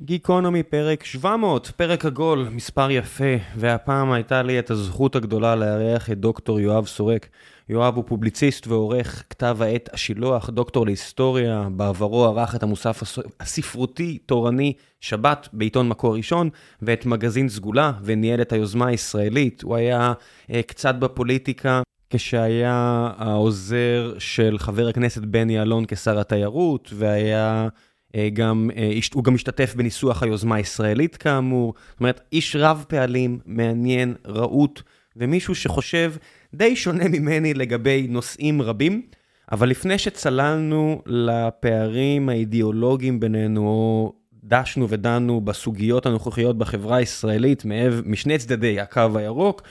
גיקונומי פרק 700, פרק עגול, מספר יפה, והפעם הייתה לי את הזכות הגדולה לארח את דוקטור יואב סורק. יואב הוא פובליציסט ועורך כתב העת השילוח, דוקטור להיסטוריה, בעברו ערך את המוסף הספרותי תורני שבת בעיתון מקור ראשון, ואת מגזין סגולה, וניהל את היוזמה הישראלית. הוא היה uh, קצת בפוליטיקה. כשהיה העוזר של חבר הכנסת בני אלון כשר התיירות, והיה אה, גם, אה, הוא גם השתתף בניסוח היוזמה הישראלית כאמור. זאת אומרת, איש רב פעלים, מעניין, רהוט, ומישהו שחושב די שונה ממני לגבי נושאים רבים. אבל לפני שצללנו לפערים האידיאולוגיים בינינו, או דשנו ודנו בסוגיות הנוכחיות בחברה הישראלית משני צדדי הקו הירוק,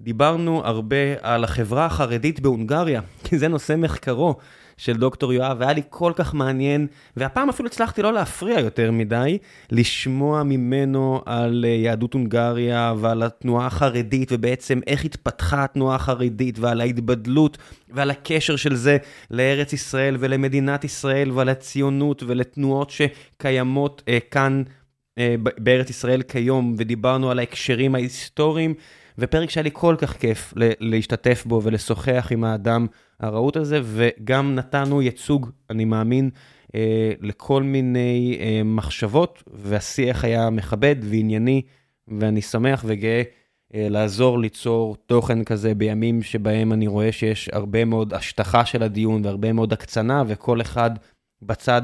דיברנו הרבה על החברה החרדית בהונגריה, כי זה נושא מחקרו של דוקטור יואב, והיה לי כל כך מעניין, והפעם אפילו הצלחתי לא להפריע יותר מדי, לשמוע ממנו על אה, יהדות הונגריה ועל התנועה החרדית, ובעצם איך התפתחה התנועה החרדית, ועל ההתבדלות ועל הקשר של זה לארץ ישראל ולמדינת ישראל ועל הציונות ולתנועות שקיימות אה, כאן אה, בארץ ישראל כיום, ודיברנו על ההקשרים ההיסטוריים. ופרק שהיה לי כל כך כיף להשתתף בו ולשוחח עם האדם הרהוט הזה, וגם נתנו ייצוג, אני מאמין, אה, לכל מיני אה, מחשבות, והשיח היה מכבד וענייני, ואני שמח וגאה אה, לעזור ליצור תוכן כזה בימים שבהם אני רואה שיש הרבה מאוד השטחה של הדיון והרבה מאוד הקצנה, וכל אחד בצד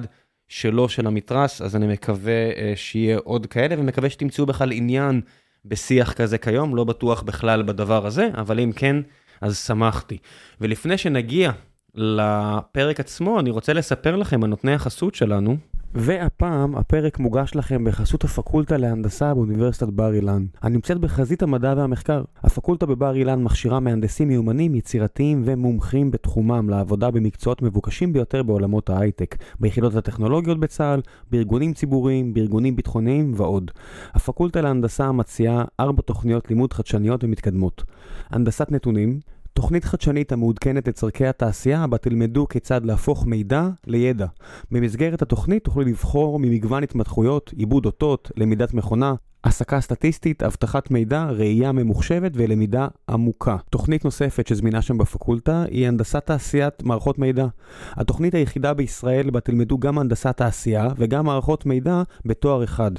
שלו של המתרס, אז אני מקווה שיהיה עוד כאלה, ומקווה שתמצאו בכלל עניין. בשיח כזה כיום, לא בטוח בכלל בדבר הזה, אבל אם כן, אז שמחתי. ולפני שנגיע לפרק עצמו, אני רוצה לספר לכם על נותני החסות שלנו. והפעם הפרק מוגש לכם בחסות הפקולטה להנדסה באוניברסיטת בר אילן, הנמצאת בחזית המדע והמחקר. הפקולטה בבר אילן מכשירה מהנדסים מיומנים, יצירתיים ומומחים בתחומם לעבודה במקצועות מבוקשים ביותר בעולמות ההייטק, ביחידות הטכנולוגיות בצה"ל, בארגונים ציבוריים, בארגונים ביטחוניים ועוד. הפקולטה להנדסה מציעה ארבע תוכניות לימוד חדשניות ומתקדמות. הנדסת נתונים, תוכנית חדשנית המעודכנת לצורכי התעשייה, בה תלמדו כיצד להפוך מידע לידע. במסגרת התוכנית תוכלו לבחור ממגוון התמתחויות, עיבוד אותות, למידת מכונה, הסקה סטטיסטית, אבטחת מידע, ראייה ממוחשבת ולמידה עמוקה. תוכנית נוספת שזמינה שם בפקולטה היא הנדסת תעשיית מערכות מידע. התוכנית היחידה בישראל בה תלמדו גם הנדסת תעשייה וגם מערכות מידע בתואר אחד.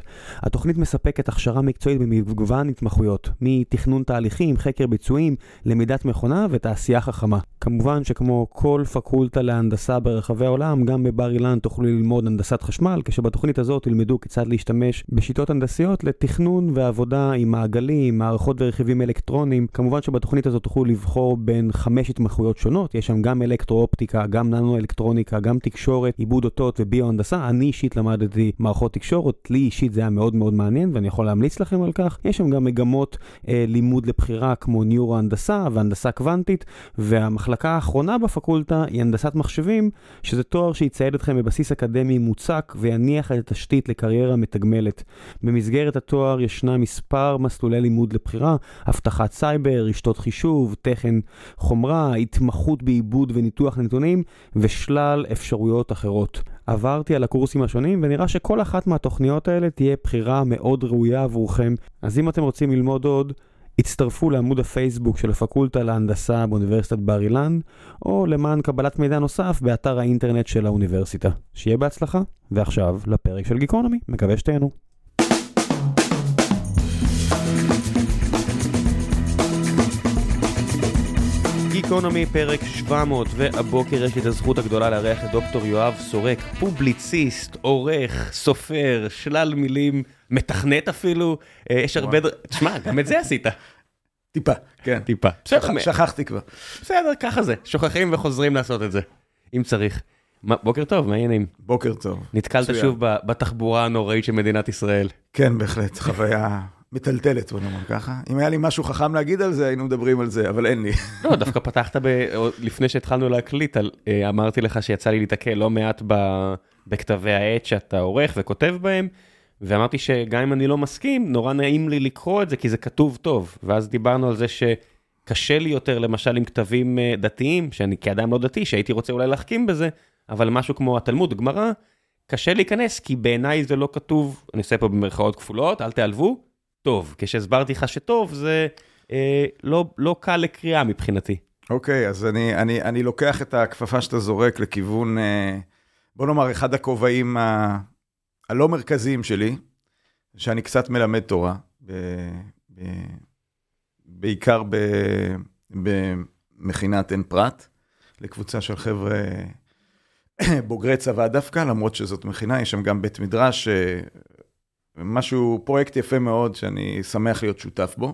התוכנית מספקת הכשרה מקצועית במגוון התמחויות, מתכנון תהליכים, חקר ביצועים, למידת מכונה ותעשייה חכמה. כמובן שכמו כל פקולטה להנדסה ברחבי העולם, גם בבר אילן תוכלו ללמוד הנדסת חשמל, כשבתוכנית הזאת תלמדו כיצד להשתמש בשיטות הנדסיות לתכנון תכנון ועבודה עם מעגלים, מערכות ורכיבים אלקטרוניים. כמובן שבתוכנית הזאת תוכלו לבחור בין חמש התמחויות שונות, יש שם גם אלקטרואופטיקה, גם ננו-אלקטרוניקה, גם תקשורת, עיבוד אותות וביו-הנדסה. אני אישית למדתי מערכות תקשורת, לי אישית זה היה מאוד מאוד מעניין ואני יכול להמליץ לכם על כך. יש שם גם מגמות אה, לימוד לבחירה כמו ניורו-הנדסה והנדסה קוונטית, והמחלקה האחרונה בפקולטה היא הנדסת מחשבים, שזה תואר שיצייד אתכם בבסיס אקדמי מוצק ויניח את התשתית לקריירה מתגמלת. במסגרת התואר התואר ישנה מספר מסלולי לימוד לבחירה, אבטחת סייבר, רשתות חישוב, תכן חומרה, התמחות בעיבוד וניתוח נתונים ושלל אפשרויות אחרות. עברתי על הקורסים השונים ונראה שכל אחת מהתוכניות האלה תהיה בחירה מאוד ראויה עבורכם. אז אם אתם רוצים ללמוד עוד, הצטרפו לעמוד הפייסבוק של הפקולטה להנדסה באוניברסיטת בר אילן, או למען קבלת מידע נוסף באתר האינטרנט של האוניברסיטה. שיהיה בהצלחה, ועכשיו לפרק של גיקונומי, מקווה שתהנו. גיקונומי פרק 700, והבוקר יש לי את הזכות הגדולה לארח את דוקטור יואב סורק, פובליציסט, עורך, סופר, שלל מילים, מתכנת אפילו, אה, יש הרבה... תשמע, גם את זה עשית. טיפה, כן. טיפה. שכחתי כבר. בסדר, ככה זה, שוכחים וחוזרים לעשות את זה, אם צריך. בוקר טוב, מה העניינים? בוקר טוב. נתקלת שוב בתחבורה הנוראית של מדינת ישראל. כן, בהחלט, חוויה מטלטלת, בוא נאמר ככה. אם היה לי משהו חכם להגיד על זה, היינו מדברים על זה, אבל אין לי. לא, דווקא פתחת, ב... לפני שהתחלנו להקליט, אה, אמרתי לך שיצא לי להתקל לא מעט ב... בכתבי העת שאתה עורך וכותב בהם, ואמרתי שגם אם אני לא מסכים, נורא נעים לי לקרוא את זה, כי זה כתוב טוב. ואז דיברנו על זה שקשה לי יותר, למשל, עם כתבים אה, דתיים, שאני כאדם לא דתי, שהייתי רוצה אולי להחכים בזה, אבל משהו כמו התלמוד, גמרא, קשה להיכנס, כי בעיניי זה לא כתוב, אני עושה פה במרכאות כפולות, אל תיעלבו, טוב. כשהסברתי לך שטוב, זה אה, לא, לא קל לקריאה מבחינתי. אוקיי, אז אני, אני, אני לוקח את הכפפה שאתה זורק לכיוון, אה, בוא נאמר, אחד הכובעים ה- הלא מרכזיים שלי, שאני קצת מלמד תורה, ב, ב, בעיקר ב, במכינת עין פרת, לקבוצה של חבר'ה בוגרי צבא דווקא, למרות שזאת מכינה, יש שם גם בית מדרש, אה, משהו, פרויקט יפה מאוד, שאני שמח להיות שותף בו.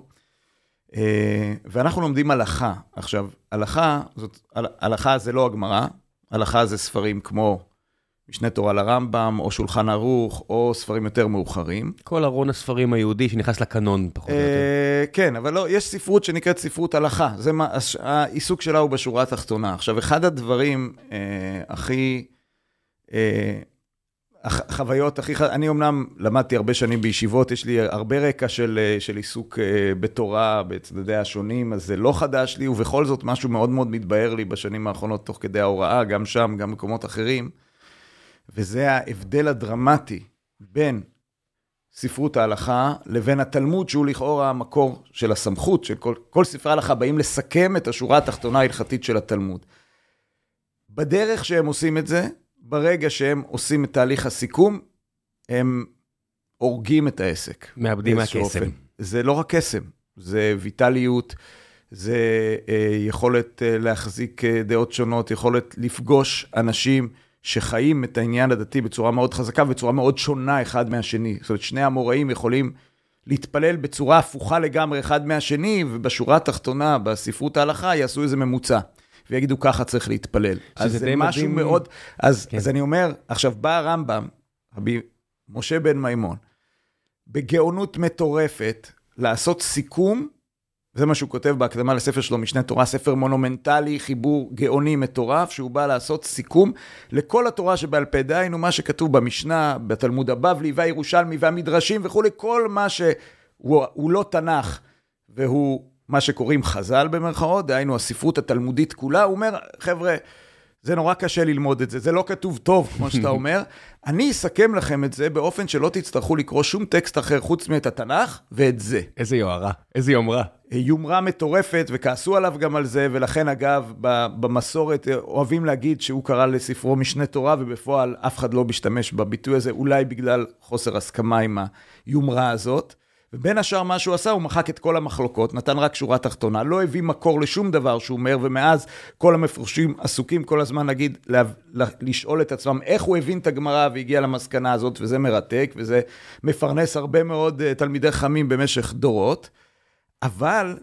אה, ואנחנו לומדים הלכה. עכשיו, הלכה, זאת, הל- הלכה זה לא הגמרא, הלכה זה ספרים כמו משנה תורה לרמב"ם, או שולחן ערוך, או ספרים יותר מאוחרים. כל ארון הספרים היהודי שנכנס לקנון, פחות או יותר. אה, כן, אבל לא, יש ספרות שנקראת ספרות הלכה. זה מה, העיסוק שלה הוא בשורה התחתונה. עכשיו, אחד הדברים אה, הכי... אה, החוויות הכי... ח- אני אמנם למדתי הרבה שנים בישיבות, יש לי הרבה רקע של, אה, של עיסוק אה, בתורה, בצדדיה השונים, אז זה לא חדש לי, ובכל זאת משהו מאוד מאוד מתבהר לי בשנים האחרונות תוך כדי ההוראה, גם שם, גם במקומות אחרים, וזה ההבדל הדרמטי בין ספרות ההלכה לבין התלמוד, שהוא לכאורה המקור של הסמכות, של כל, כל ספרי ההלכה באים לסכם את השורה התחתונה ההלכתית של התלמוד. בדרך שהם עושים את זה, ברגע שהם עושים את תהליך הסיכום, הם הורגים את העסק. מאבדים מהקסם. זה לא רק קסם, זה ויטליות, זה אה, יכולת אה, להחזיק אה, דעות שונות, יכולת לפגוש אנשים שחיים את העניין הדתי בצורה מאוד חזקה ובצורה מאוד שונה אחד מהשני. זאת אומרת, שני המוראים יכולים להתפלל בצורה הפוכה לגמרי אחד מהשני, ובשורה התחתונה, בספרות ההלכה, יעשו איזה ממוצע. ויגידו, ככה צריך להתפלל. אז זה משהו מדהים. מאוד... אז, כן. אז אני אומר, עכשיו בא הרמב"ם, רבי משה בן מימון, בגאונות מטורפת, לעשות סיכום, זה מה שהוא כותב בהקדמה לספר שלו, משנה תורה, ספר מונומנטלי, חיבור גאוני מטורף, שהוא בא לעשות סיכום לכל התורה שבעל פה, דהיינו מה שכתוב במשנה, בתלמוד הבבלי והירושלמי והמדרשים וכולי, כל מה שהוא הוא לא תנ"ך והוא מה שקוראים חז"ל במרכאות, דהיינו הספרות התלמודית כולה, הוא אומר, חבר'ה, זה נורא קשה ללמוד את זה, זה לא כתוב טוב, כמו שאתה אומר. אני אסכם לכם את זה באופן שלא תצטרכו לקרוא שום טקסט אחר חוץ מאת התנ"ך ואת זה. איזה יוהרה, איזה יומרה. יומרה מטורפת, וכעסו עליו גם על זה, ולכן אגב, במסורת אה, אוהבים להגיד שהוא קרא לספרו משנה תורה, ובפועל אף אחד לא משתמש בביטוי הזה, אולי בגלל חוסר הסכמה עם היומרה הזאת. ובין השאר מה שהוא עשה, הוא מחק את כל המחלוקות, נתן רק שורה תחתונה, לא הביא מקור לשום דבר שהוא אומר, ומאז כל המפרשים עסוקים כל הזמן, נגיד, לה, לה, לשאול את עצמם איך הוא הבין את הגמרא והגיע למסקנה הזאת, וזה מרתק, וזה מפרנס הרבה מאוד אה, תלמידי חכמים במשך דורות. אבל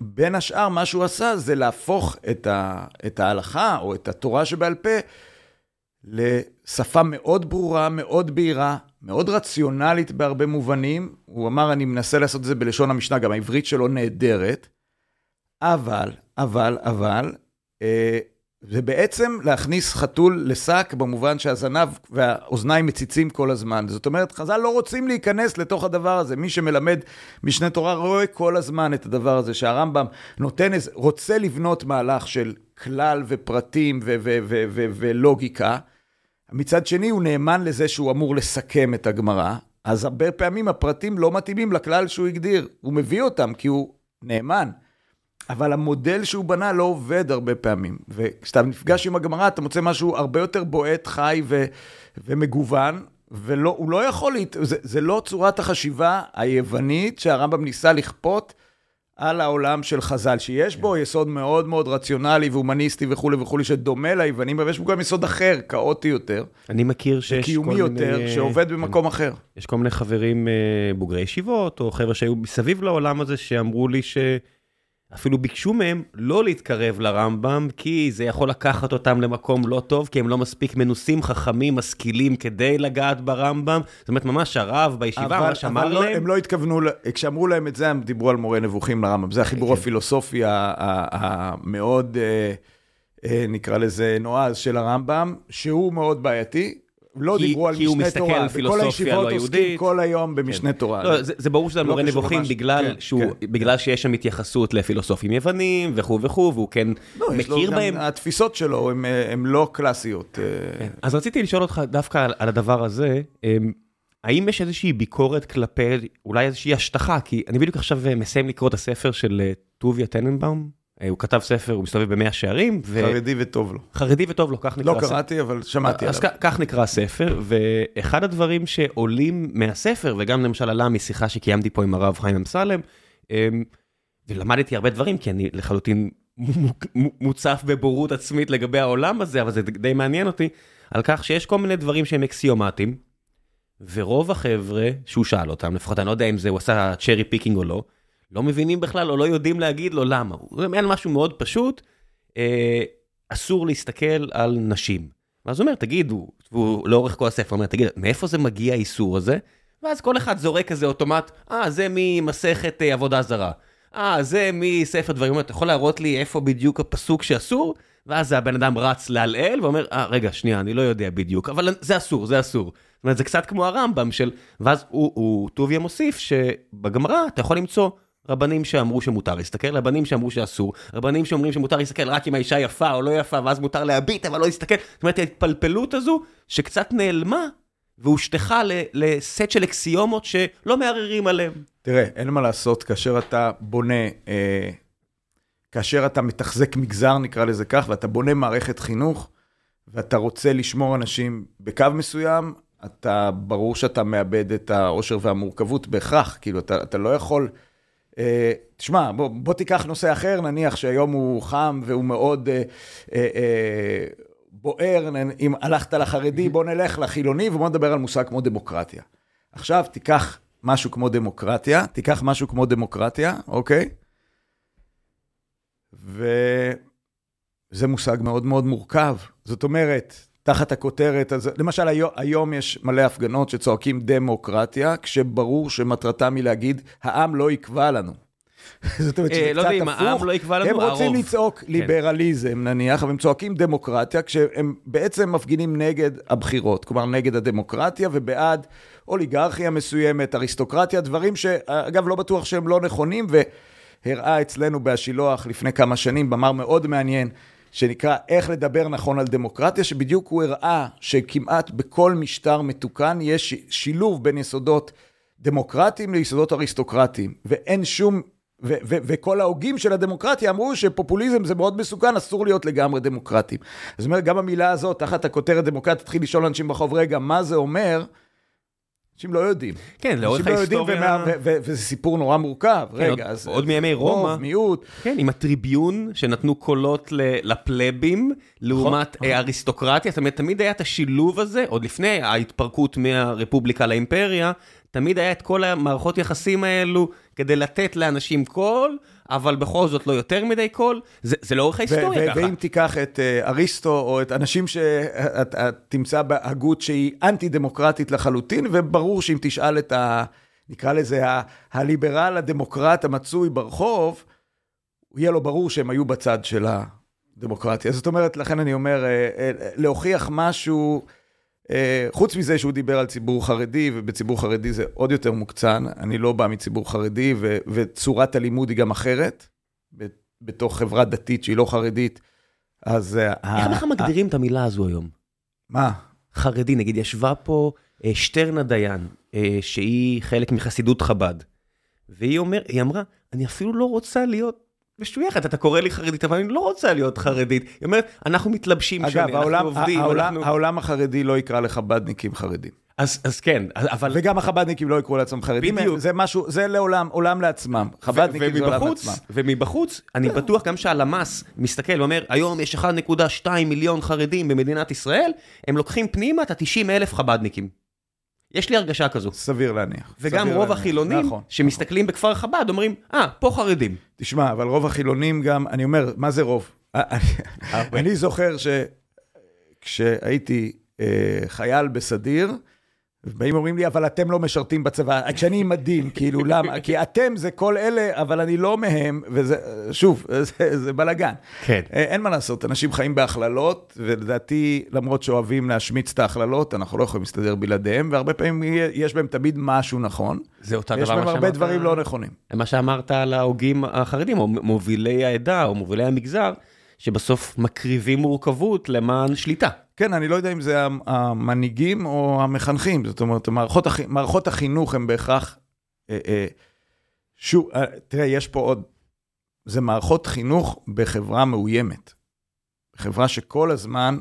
בין השאר, מה שהוא עשה זה להפוך את, ה, את ההלכה או את התורה שבעל פה לשפה מאוד ברורה, מאוד בהירה, מאוד רציונלית בהרבה מובנים. הוא אמר, אני מנסה לעשות את זה בלשון המשנה, גם העברית שלו נהדרת, אבל, אבל, אבל, אה, זה בעצם להכניס חתול לשק במובן שהזנב והאוזניים מציצים כל הזמן. זאת אומרת, חז"ל לא רוצים להיכנס לתוך הדבר הזה. מי שמלמד משנה תורה רואה כל הזמן את הדבר הזה, שהרמב"ם נותן, רוצה לבנות מהלך של כלל ופרטים ו- ו- ו- ו- ולוגיקה. מצד שני, הוא נאמן לזה שהוא אמור לסכם את הגמרא, אז הרבה פעמים הפרטים לא מתאימים לכלל שהוא הגדיר. הוא מביא אותם כי הוא נאמן. אבל המודל שהוא בנה לא עובד הרבה פעמים. וכשאתה נפגש עם הגמרא, אתה מוצא משהו הרבה יותר בועט, חי ו- ומגוון, והוא לא יכול, להת... זה, זה לא צורת החשיבה היוונית שהרמב"ם ניסה לכפות על העולם של חז"ל, שיש בו יסוד מאוד מאוד רציונלי והומניסטי וכולי וכולי, שדומה ליוונים, אבל יש בו גם יסוד אחר, כאוטי יותר, אני מכיר שיש כל מיני... יותר, שעובד במקום אחר. יש כל מיני חברים אה, בוגרי ישיבות, או חבר'ה שהיו מסביב לעולם הזה, שאמרו לי שאפילו ביקשו מהם לא להתקרב לרמב"ם, כי זה יכול לקחת אותם למקום לא טוב, כי הם לא מספיק מנוסים, חכמים, משכילים, כדי לגעת ברמב"ם. זאת אומרת, ממש הרב בישיבה ממש אמר אבל לא, להם... הם לא התכוונו, כשאמרו להם את זה, הם דיברו על מורה נבוכים לרמב"ם. זה החיבור כן. הפילוסופי המאוד, אה, אה, נקרא לזה, נועז של הרמב"ם, שהוא מאוד בעייתי. לא כי- דיברו על כי הוא משנה מסתכל תורה. על בכל פילוסופיה הישיבות לא עוסקים יהודית. כל היום במשנה תורה. לא, זה, זה ברור שזה לא מורה נבוכים ממש. בגלל, כן, שהוא, כן. בגלל שיש שם התייחסות לפילוסופים יוונים וכו' וכו', והוא כן לא, מכיר גם- בהם. התפיסות שלו הן לא קלאסיות. אה, כן. אז רציתי לשאול אותך דווקא על, על הדבר הזה, אמ, האם יש איזושהי ביקורת כלפי, אולי איזושהי השטחה, כי אני בדיוק עכשיו אה, מסיים לקרוא את הספר של אה, טוביה טננבאום, אה, הוא כתב ספר, הוא מסתובב במאה שערים, ו... חרדי וטוב לו. חרדי וטוב לו, כך נקרא לא הספר. קראתי, אבל שמעתי אז עליו. כ- כך נקרא הספר, ואחד הדברים שעולים מהספר, וגם למשל עלה משיחה שקיימתי פה עם הרב חיים אמסלם, אמ, ולמדתי הרבה דברים, כי אני לחלוטין מו- מו- מוצף בבורות עצמית לגבי העולם הזה, אבל זה די מעניין אותי, על כך שיש כל מיני דברים שהם אקסיומטיים, ורוב החבר'ה שהוא שאל אותם, לפחות אני לא יודע אם זה הוא עשה cherry picking או לא, לא מבינים בכלל או לא יודעים להגיד לו למה. הוא אומר משהו מאוד פשוט, אה, אסור להסתכל על נשים. ואז הוא אומר, תגידו, והוא לאורך כל הספר אומר, תגיד, מאיפה זה מגיע האיסור הזה? ואז כל אחד זורק כזה אוטומט, אה, זה ממסכת אה, עבודה זרה. אה, זה מספר דברים, הוא אתה יכול להראות לי איפה בדיוק הפסוק שאסור? ואז הבן אדם רץ להלעל ואומר, אה, רגע, שנייה, אני לא יודע בדיוק, אבל זה אסור, זה אסור. זאת אומרת, זה קצת כמו הרמב"ם של... ואז הוא, הוא טוביה מוסיף שבגמרא אתה יכול למצוא רבנים שאמרו שמותר להסתכל, רבנים שאמרו שאסור, רבנים שאומרים שמותר להסתכל רק אם האישה יפה או לא יפה, ואז מותר להביט אבל לא להסתכל. זאת אומרת, ההתפלפלות הזו שקצת נעלמה והושטחה לסט של אקסיומות שלא מערערים עליהם. תראה, אין מה לעשות, כאשר אתה בונה, אה, כאשר אתה מתחזק מגזר, נקרא לזה כך, ואתה בונה מערכת חינוך, ואתה רוצה לשמור אנשים בקו מסוים, אתה, ברור שאתה מאבד את העושר והמורכבות בהכרח, כאילו, אתה, אתה לא יכול... אה, תשמע, בוא, בוא תיקח נושא אחר, נניח שהיום הוא חם והוא מאוד אה, אה, אה, בוער, נ- אם הלכת לחרדי, בוא נלך לחילוני, ובוא נדבר על מושג כמו דמוקרטיה. עכשיו תיקח משהו כמו דמוקרטיה, תיקח משהו כמו דמוקרטיה, אוקיי? וזה מושג מאוד מאוד מורכב. זאת אומרת, תחת הכותרת, אז למשל היום, היום יש מלא הפגנות שצועקים דמוקרטיה, כשברור שמטרתם היא להגיד, העם לא יקבע לנו. זאת אומרת שזה אה, לא קצת יודע אם הפוך. העם לא יקבע לנו, הם רוצים הרוב. לצעוק כן. ליברליזם נניח, אבל הם צועקים דמוקרטיה, כשהם בעצם מפגינים נגד הבחירות, כלומר נגד הדמוקרטיה ובעד אוליגרכיה מסוימת, אריסטוקרטיה, דברים שאגב לא בטוח שהם לא נכונים, והראה אצלנו בהשילוח לפני כמה שנים במאמר מאוד מעניין, שנקרא איך לדבר נכון על דמוקרטיה, שבדיוק הוא הראה שכמעט בכל משטר מתוקן יש שילוב בין יסודות דמוקרטיים ליסודות אריסטוקרטיים, ואין שום ו- ו- וכל ההוגים של הדמוקרטיה אמרו שפופוליזם זה מאוד מסוכן, אסור להיות לגמרי דמוקרטיים. זאת אומרת, גם המילה הזאת, תחת הכותרת דמוקרטיה, תתחיל לשאול אנשים ברחוב, רגע, מה זה אומר? אנשים לא יודעים. כן, לאורך אנשים לא יודעים, ההיסטוריה... ומה- ו- ו- וזה סיפור נורא מורכב. כן, רגע, עוד- אז... עוד מימי רומא. רוב, מיעוט. כן, עם הטריביון שנתנו קולות ל- לפלבים, לעומת נכון. אה, אריסטוקרטיה, זאת אומרת, תמיד היה את השילוב הזה, עוד לפני ההתפרקות מהרפובליקה לאימפריה, תמיד היה את כל המערכות יחסים האלו כדי לתת לאנשים קול, אבל בכל זאת לא יותר מדי קול, זה זה לאורך ההיסטוריה ו- ככה. ואם תיקח את אה, אריסטו, או את אנשים שאתה תמצא בהגות שהיא אנטי דמוקרטית לחלוטין, וברור שאם תשאל את ה... נקרא לזה ה- הליברל הדמוקרט המצוי ברחוב, יהיה לו ברור שהם היו בצד של הדמוקרטיה. זאת אומרת, לכן אני אומר, אה, אה, להוכיח משהו, חוץ מזה שהוא דיבר על ציבור חרדי, ובציבור חרדי זה עוד יותר מוקצן, אני לא בא מציבור חרדי, ו- וצורת הלימוד היא גם אחרת, בתוך חברה דתית שהיא לא חרדית, אז... אה, איך בכלל מגדירים את המילה הזו היום? מה? חרדי, נגיד, ישבה פה אה, שטרנה דיין, אה, שהיא חלק מחסידות חב"ד, והיא אומר, היא אמרה, אני אפילו לא רוצה להיות משויכת, אתה קורא לי חרדית, אבל אני לא רוצה להיות חרדית. היא אומרת, אנחנו מתלבשים שונה, אגב, אנחנו העולם, עובדים, העולם, אנחנו... העולם החרדי לא יקרא לחב"דניקים חרדים. אז, אז כן, אבל... וגם החב"דניקים לא יקראו לעצמם חרדים, בדיוק. זה משהו, זה לעולם, עולם לעצמם. חב"דניקים זה עולם לעצמם. ומבחוץ, אני בטוח גם שהלמ"ס מסתכל ואומר, היום יש 1.2 מיליון חרדים במדינת ישראל, הם לוקחים פנימה את ה-90 אלף חב"דניקים. יש לי הרגשה כזו. סביר להניח. וגם סביר רוב להניח. החילונים נכון. שמסתכלים בכפר חב"ד אומרים, אה, פה חרדים. תשמע, אבל רוב החילונים גם, אני אומר, מה זה רוב? הרבה. אני זוכר שכשהייתי אה, חייל בסדיר, באים אומרים לי, אבל אתם לא משרתים בצבא. כשאני עם מדים, כאילו, למה? כי אתם זה כל אלה, אבל אני לא מהם, וזה, שוב, זה, זה בלאגן. כן. אה, אין מה לעשות, אנשים חיים בהכללות, ולדעתי, למרות שאוהבים להשמיץ את ההכללות, אנחנו לא יכולים להסתדר בלעדיהם, והרבה פעמים יש בהם תמיד משהו נכון. זה אותה דבר יש בהם הרבה דברים לא נכונים. מה שאמרת על ההוגים החרדים, או מובילי העדה, או מובילי המגזר, שבסוף מקריבים מורכבות למען שליטה. כן, אני לא יודע אם זה המנהיגים או המחנכים, זאת אומרת, מערכות, הח... מערכות החינוך הן בהכרח... אה, אה, שוב, אה, תראה, יש פה עוד... זה מערכות חינוך בחברה מאוימת. חברה שכל הזמן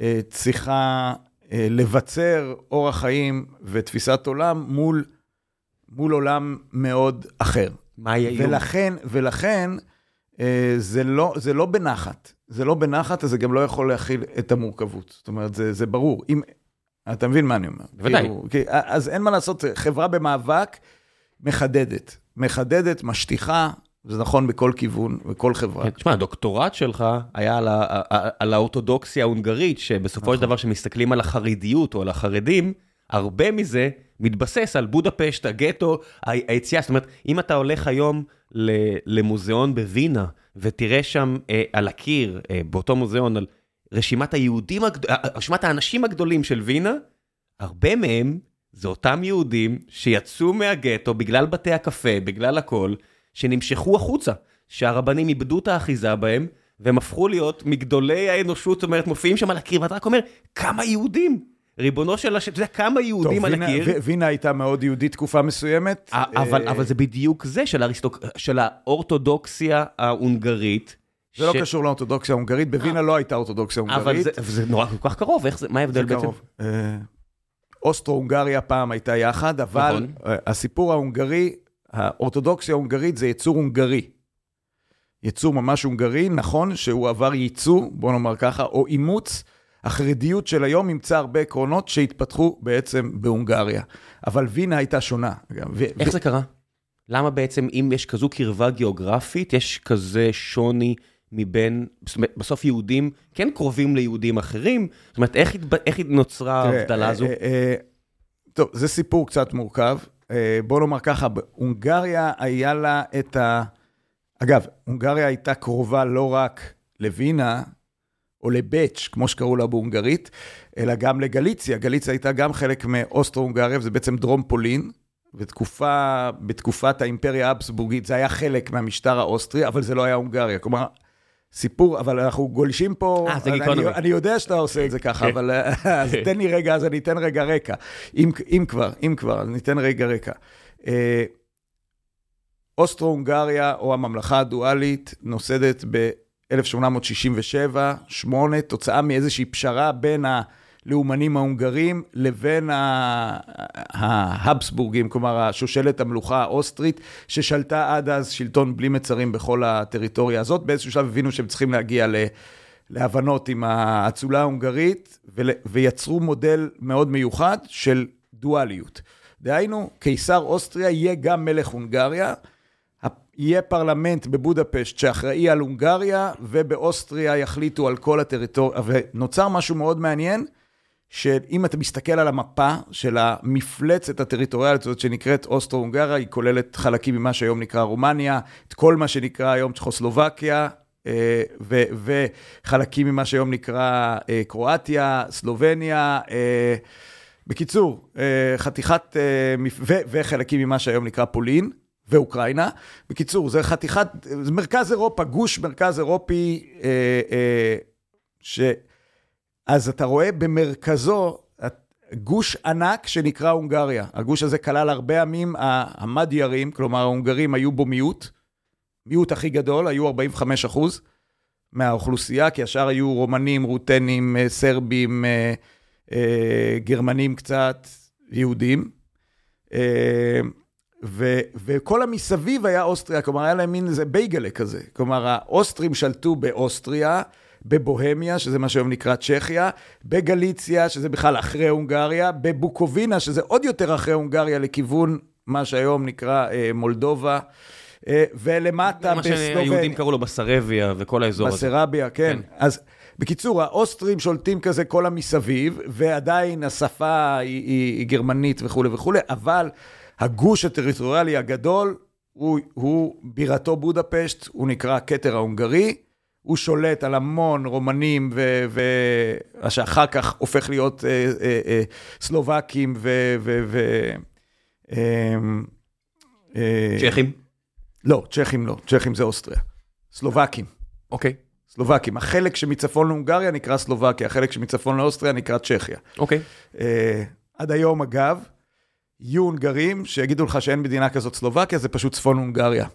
אה, צריכה אה, לבצר אורח חיים ותפיסת עולם מול, מול עולם מאוד אחר. מה יהיה? ולכן, ולכן אה, זה, לא, זה לא בנחת. זה לא בנחת, אז זה גם לא יכול להכיל את המורכבות. זאת אומרת, זה, זה ברור. אם, אתה מבין מה אני אומר? בוודאי. כאילו, אז אין מה לעשות, חברה במאבק מחדדת. מחדדת, משטיחה, זה נכון בכל כיוון, בכל חברה. כן, תשמע, הדוקטורט שלך היה על, ה, על האורתודוקסיה ההונגרית, שבסופו נכון. של דבר, כשמסתכלים על החרדיות או על החרדים, הרבה מזה מתבסס על בודפשט, הגטו, היציאה. זאת אומרת, אם אתה הולך היום למוזיאון בווינה, ותראה שם אה, על הקיר, אה, באותו מוזיאון, על רשימת היהודים. אה, רשימת האנשים הגדולים של וינה, הרבה מהם זה אותם יהודים שיצאו מהגטו בגלל בתי הקפה, בגלל הכל, שנמשכו החוצה, שהרבנים איבדו את האחיזה בהם, והם הפכו להיות מגדולי האנושות, זאת אומרת, מופיעים שם על הקיר, ואתה רק אומר, כמה יהודים? ריבונו של השם, אתה יודע כמה יהודים על הקיר. טוב, וינה הייתה מאוד יהודית תקופה מסוימת. אבל, אה, אבל זה בדיוק זה של, האורתודוקסיה ההונגרית. זה לא ש... לא קשור לאורתודוקסיה ההונגרית, בווינה לא הייתה אורתודוקסיה הונגרית. אבל זה, זה נורא כל כך קרוב, זה, מה ההבדל בעצם? קרוב. אה, אוסטרו-הונגריה פעם הייתה יחד, אבל נכון. אה, הסיפור ההונגרי, האורתודוקסיה ההונגרית זה יצור הונגרי. יצור ממש הונגרי, נכון שהוא עבר ייצוא, בוא נאמר ככה, או אימוץ. החרדיות של היום אימצה הרבה עקרונות שהתפתחו בעצם בהונגריה. אבל וינה הייתה שונה. איך ו- זה קרה? למה בעצם, אם יש כזו קרבה גיאוגרפית, יש כזה שוני מבין, זאת אומרת, בסוף יהודים כן קרובים ליהודים אחרים? זאת אומרת, איך, התב... איך נוצרה ההבדלה הזו? אה, אה, טוב, זה סיפור קצת מורכב. אה, בוא נאמר ככה, הונגריה היה לה את ה... אגב, הונגריה הייתה קרובה לא רק לווינה, או לבץ', כמו שקראו לה בהונגרית, אלא גם לגליציה. גליציה הייתה גם חלק מאוסטרו-הונגריה, וזה בעצם דרום פולין. בתקופה, בתקופת האימפריה האבסבורגית זה היה חלק מהמשטר האוסטרי, אבל זה לא היה הונגריה. כלומר, סיפור, אבל אנחנו גולשים פה, 아, זה אני, אני יודע שאתה עושה את זה ככה, אבל אז תן לי רגע, אז אני אתן רגע רקע. אם, אם כבר, אם כבר, אז ניתן רגע רקע. אה, אוסטרו-הונגריה, או הממלכה הדואלית, נוסדת ב... 1867, 8, תוצאה מאיזושהי פשרה בין הלאומנים ההונגרים לבין ההבסבורגים, כלומר השושלת המלוכה האוסטרית, ששלטה עד אז שלטון בלי מצרים בכל הטריטוריה הזאת. באיזשהו שלב הבינו שהם צריכים להגיע. להבנות עם האצולה ההונגרית, ויצרו מודל מאוד מיוחד של דואליות. דהיינו, קיסר אוסטריה יהיה גם מלך הונגריה, יהיה פרלמנט בבודפשט שאחראי על הונגריה, ובאוסטריה יחליטו על כל הטריטוריה, ונוצר משהו מאוד מעניין, שאם אתה מסתכל על המפה של המפלצת הטריטוריאלית הזאת שנקראת אוסטרו-הונגריה, היא כוללת חלקים ממה שהיום נקרא רומניה, את כל מה שנקרא היום צ'כוסלובקיה, אה, וחלקים ממה שהיום נקרא אה, קרואטיה, סלובניה, אה, בקיצור, חתיכת, וחלקים ממה שהיום נקרא פולין. ואוקראינה. בקיצור, זה חתיכת, זה מרכז אירופה, גוש מרכז אירופי, אה, אה, ש... אז אתה רואה במרכזו גוש ענק שנקרא הונגריה. הגוש הזה כלל הרבה עמים המדיירים, כלומר ההונגרים היו בו מיעוט, מיעוט הכי גדול, היו 45 אחוז מהאוכלוסייה, כי השאר היו רומנים, רוטנים, אה, סרבים, אה, אה, גרמנים קצת, יהודים. ו, וכל המסביב היה אוסטריה, כלומר היה להם מין איזה בייגלה כזה. כלומר, האוסטרים שלטו באוסטריה, בבוהמיה, שזה מה שהיום נקרא צ'כיה, בגליציה, שזה בכלל אחרי הונגריה, בבוקובינה, שזה עוד יותר אחרי הונגריה, לכיוון מה שהיום נקרא אה, מולדובה. אה, ולמטה בסלובניה. מה שהיהודים קראו לו בסרביה וכל האזור בסרביה, הזה. בסרביה, כן. כן. אז בקיצור, האוסטרים שולטים כזה כל המסביב, ועדיין השפה היא, היא, היא גרמנית וכולי וכולי, אבל הגוש הטריטוריאלי הגדול הוא, הוא בירתו בודפשט, הוא נקרא הכתר ההונגרי, הוא שולט על המון רומנים, ו... שאחר כך הופך להיות אה, אה, אה, סלובקים ו... ו, ו אה, אה, צ'כים? לא, צ'כים לא, צ'כים זה אוסטריה. סלובקים. אוקיי. Okay. סלובקים. החלק שמצפון להונגריה נקרא סלובקיה, החלק שמצפון לאוסטריה נקרא צ'כיה. אוקיי. Okay. אה, עד היום, אגב, יהיו הונגרים שיגידו לך שאין מדינה כזאת סלובקיה, זה פשוט צפון הונגריה.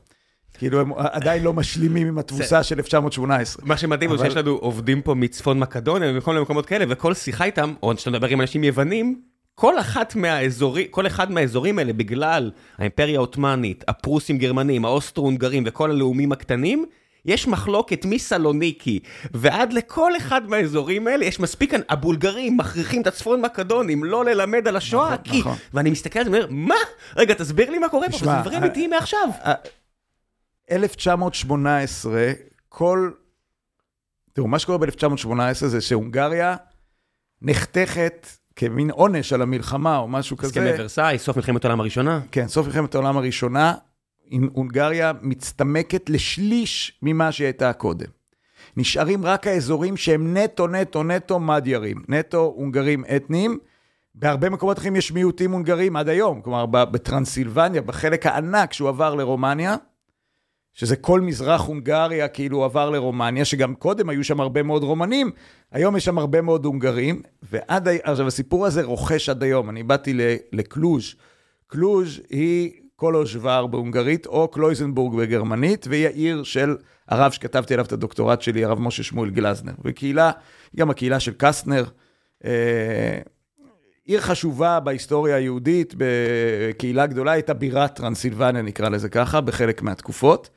כאילו, הם עדיין לא משלימים עם התבוסה של 1918. מה שמדהים הוא שיש לנו עובדים פה מצפון מקדוניה וכל מיני מקומות כאלה, וכל שיחה איתם, או כשאתה מדבר עם אנשים יוונים, כל אחת מהאזורים, כל אחד מהאזורים האלה, בגלל האימפריה העות'מאנית, הפרוסים גרמנים, האוסטרו-הונגרים וכל הלאומים הקטנים, יש מחלוקת מסלוניקי ועד לכל אחד מהאזורים האלה, יש מספיק כאן, הבולגרים מכריחים את הצפון מקדונים לא ללמד על השואה, נכון, כי... נכון. ואני מסתכל על זה ואומר, מה? רגע, תסביר לי מה קורה פה, זה דברים אה, אמיתיים מעכשיו. 1918, כל... תראו, מה שקורה ב-1918 זה שהונגריה נחתכת כמין עונש על המלחמה או משהו כזה. הסכמי ורסאי, סוף מלחמת העולם הראשונה. כן, סוף מלחמת העולם הראשונה, הונגריה מצטמקת לשליש ממה שהיא הייתה קודם. נשארים רק האזורים שהם נטו, נטו, נטו מדיירים, נטו הונגרים אתניים. בהרבה מקומות אחרים יש מיעוטים הונגרים עד היום, כלומר בטרנסילבניה, בחלק הענק שהוא עבר לרומניה, שזה כל מזרח הונגריה כאילו עבר לרומניה, שגם קודם היו שם הרבה מאוד רומנים, היום יש שם הרבה מאוד הונגרים, ועד עכשיו הסיפור הזה רוחש עד היום, אני באתי לקלוז', קלוז' היא קולוז'וואר בהונגרית, או קלויזנבורג בגרמנית, והיא העיר של הרב שכתבתי עליו את הדוקטורט שלי, הרב משה שמואל גלזנר. וקהילה, גם הקהילה של קסטנר, אה, עיר חשובה בהיסטוריה היהודית, בקהילה גדולה, הייתה בירת טרנסילבניה, נקרא לזה ככה, בחלק מהתקופות.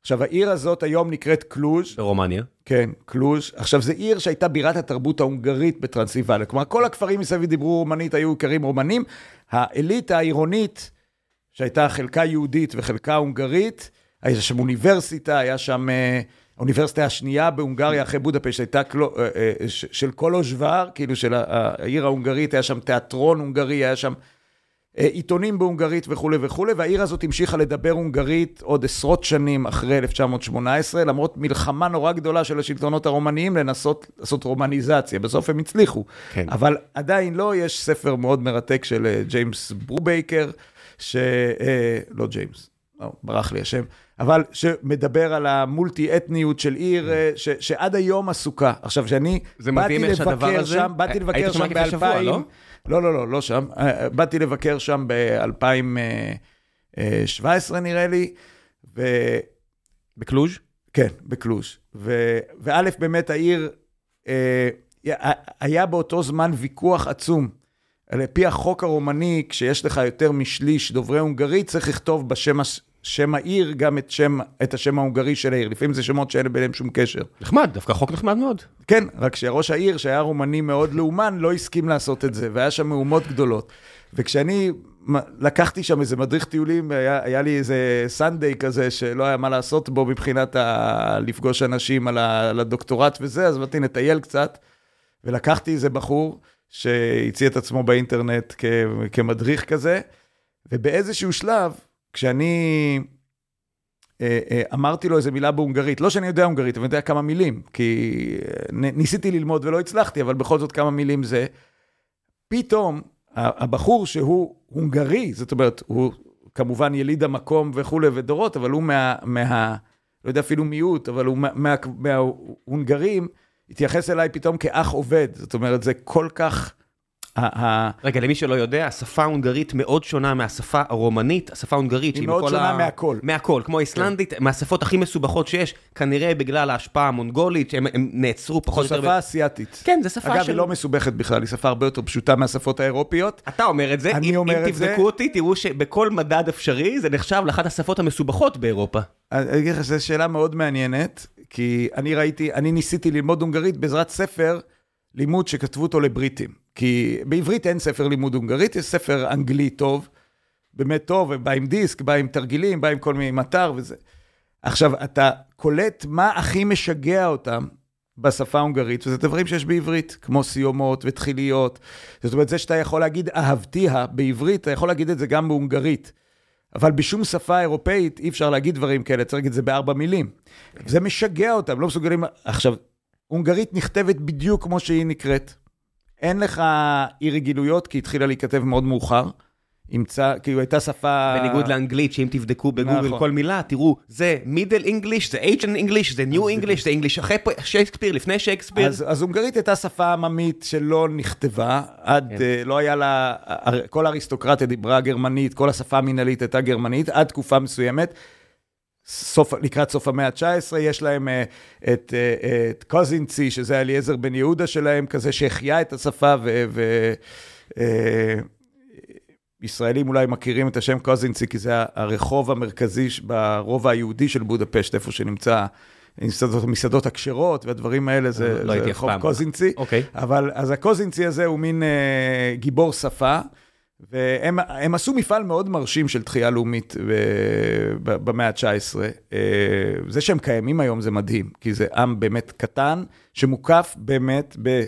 עכשיו, העיר הזאת היום נקראת קלוז'. ברומניה. כן, קלוז'. עכשיו, זו עיר שהייתה בירת התרבות ההונגרית בטרנסילבניה. כלומר, כל הכפרים מסביב דיברו רומנית, היו איכרים רומנים. האליטה העירונית, שהייתה חלקה יהודית וחלקה הונגרית, היה שם אוניברסיטה, היה שם... אה, האוניברסיטה השנייה בהונגריה אחרי בודפשט הייתה קלו, אה, אה, של קולוז'וואר, כאילו של העיר ההונגרית, היה שם תיאטרון הונגרי, היה שם עיתונים בהונגרית וכולי וכולי, והעיר הזאת המשיכה לדבר הונגרית עוד עשרות שנים אחרי 1918, למרות מלחמה נורא גדולה של השלטונות הרומניים לנסות לעשות רומניזציה. בסוף הם הצליחו. כן. אבל עדיין לא, יש ספר מאוד מרתק של ג'יימס ברובייקר, ש... לא ג'יימס, לא, ברח לי השם. אבל שמדבר על המולטי-אתניות של עיר, mm. ש, שעד היום עשוכה. עכשיו, שאני באתי לבקר שם, באתי לבקר שם ב-2000... לא? לא, לא, לא, לא שם. אה, אה, באתי לבקר שם ב-2017 נראה לי, ו... בקלוז'? כן, בקלוז'. ו... וא', באמת העיר, אה, היה באותו זמן ויכוח עצום. על פי החוק הרומני, כשיש לך יותר משליש דוברי הונגרית, צריך לכתוב בשם שם העיר, גם את, שם, את השם ההונגרי של העיר. לפעמים זה שמות שאין ביניהם שום קשר. נחמד, דווקא חוק נחמד מאוד. כן, רק שראש העיר, שהיה רומני מאוד לאומן, לא הסכים לעשות את זה, והיה שם מהומות גדולות. וכשאני לקחתי שם איזה מדריך טיולים, היה, היה לי איזה סנדיי כזה, שלא היה מה לעשות בו מבחינת ה... לפגוש אנשים על, ה... על הדוקטורט וזה, אז באתי לטייל קצת, ולקחתי איזה בחור שהציע את עצמו באינטרנט כ... כמדריך כזה, ובאיזשהו שלב, כשאני אה, אה, אמרתי לו איזה מילה בהונגרית, לא שאני יודע הונגרית, אבל אני יודע כמה מילים, כי אה, ניסיתי ללמוד ולא הצלחתי, אבל בכל זאת כמה מילים זה, פתאום הבחור שהוא הונגרי, זאת אומרת, הוא כמובן יליד המקום וכולי ודורות, אבל הוא מה, מה לא יודע אפילו מיעוט, אבל הוא מההונגרים, מה, התייחס אליי פתאום כאח עובד, זאת אומרת, זה כל כך... רגע, למי שלא יודע, השפה ההונגרית מאוד שונה מהשפה הרומנית, השפה ההונגרית, היא מאוד שונה מהכל. מהכל, כמו האיסלנדית, כן. מהשפות הכי מסובכות שיש, כנראה בגלל ההשפעה המונגולית, שהם נעצרו פחות או יותר. זו שפה אסיאתית. כן, זו שפה של... אגב, היא לא מסובכת בכלל, היא שפה הרבה יותר פשוטה מהשפות האירופיות. אתה אומר את זה, אני אומר את זה. אם תבדקו אותי, תראו שבכל מדד אפשרי, זה נחשב לאחת השפות המסובכות באירופה. אני אגיד לך, זו שאלה מאוד מעניינת, כי אני ראיתי, אני ניסיתי ללמוד הונגרית בעזרת ספר לימוד שכתבו אותו לבריטים. כי בעברית אין ספר לימוד הונגרית, יש ספר אנגלי טוב, באמת טוב, בא עם דיסק, בא עם תרגילים, בא עם כל מיני מטר וזה. עכשיו, אתה קולט מה הכי משגע אותם, בשפה ההונגרית, וזה דברים שיש בעברית, כמו סיומות ותחיליות. זאת אומרת, זה שאתה יכול להגיד אהבתיה בעברית, אתה יכול להגיד את זה גם בהונגרית. אבל בשום שפה אירופאית אי אפשר להגיד דברים כאלה, צריך להגיד את זה בארבע מילים. זה משגע אותם, לא מסוגלים... עכשיו, הונגרית נכתבת בדיוק כמו שהיא נקראת. אין לך אי רגילויות, כי התחילה להיכתב מאוד מאוחר. אימצה, כאילו הייתה שפה... בניגוד לאנגלית, שאם תבדקו בגוגל נכון. כל מילה, תראו, זה מידל אנגליש, זה אייג'ן אנגליש, זה ניו אנגליש, זה אנגליש אחרי שייקספיר, לפני שייקספיר. אז, אז הונגרית הייתה שפה עממית שלא נכתבה, עד, כן. כן. לא היה לה, כל האריסטוקרטיה דיברה גרמנית, כל השפה המינהלית הייתה גרמנית, עד תקופה מסוימת. סוף, לקראת סוף המאה ה-19, יש להם אה, את, אה, את קוזינצי, שזה אליעזר בן יהודה שלהם, כזה שהחיה את השפה, ו... ו אה, ישראלים אולי מכירים את השם קוזינצי, כי זה הרחוב המרכזי ברובע היהודי של בודפשט, איפה שנמצא מסעדות, המסעדות הכשרות והדברים האלה, זה, לא זה רחוב פעם. קוזינצי. אוקיי. אבל אז הקוזינצי הזה הוא מין אה, גיבור שפה, והם הם עשו מפעל מאוד מרשים של תחייה לאומית ב- במאה ה-19. אה, זה שהם קיימים היום זה מדהים, כי זה עם באמת קטן, שמוקף באמת ב...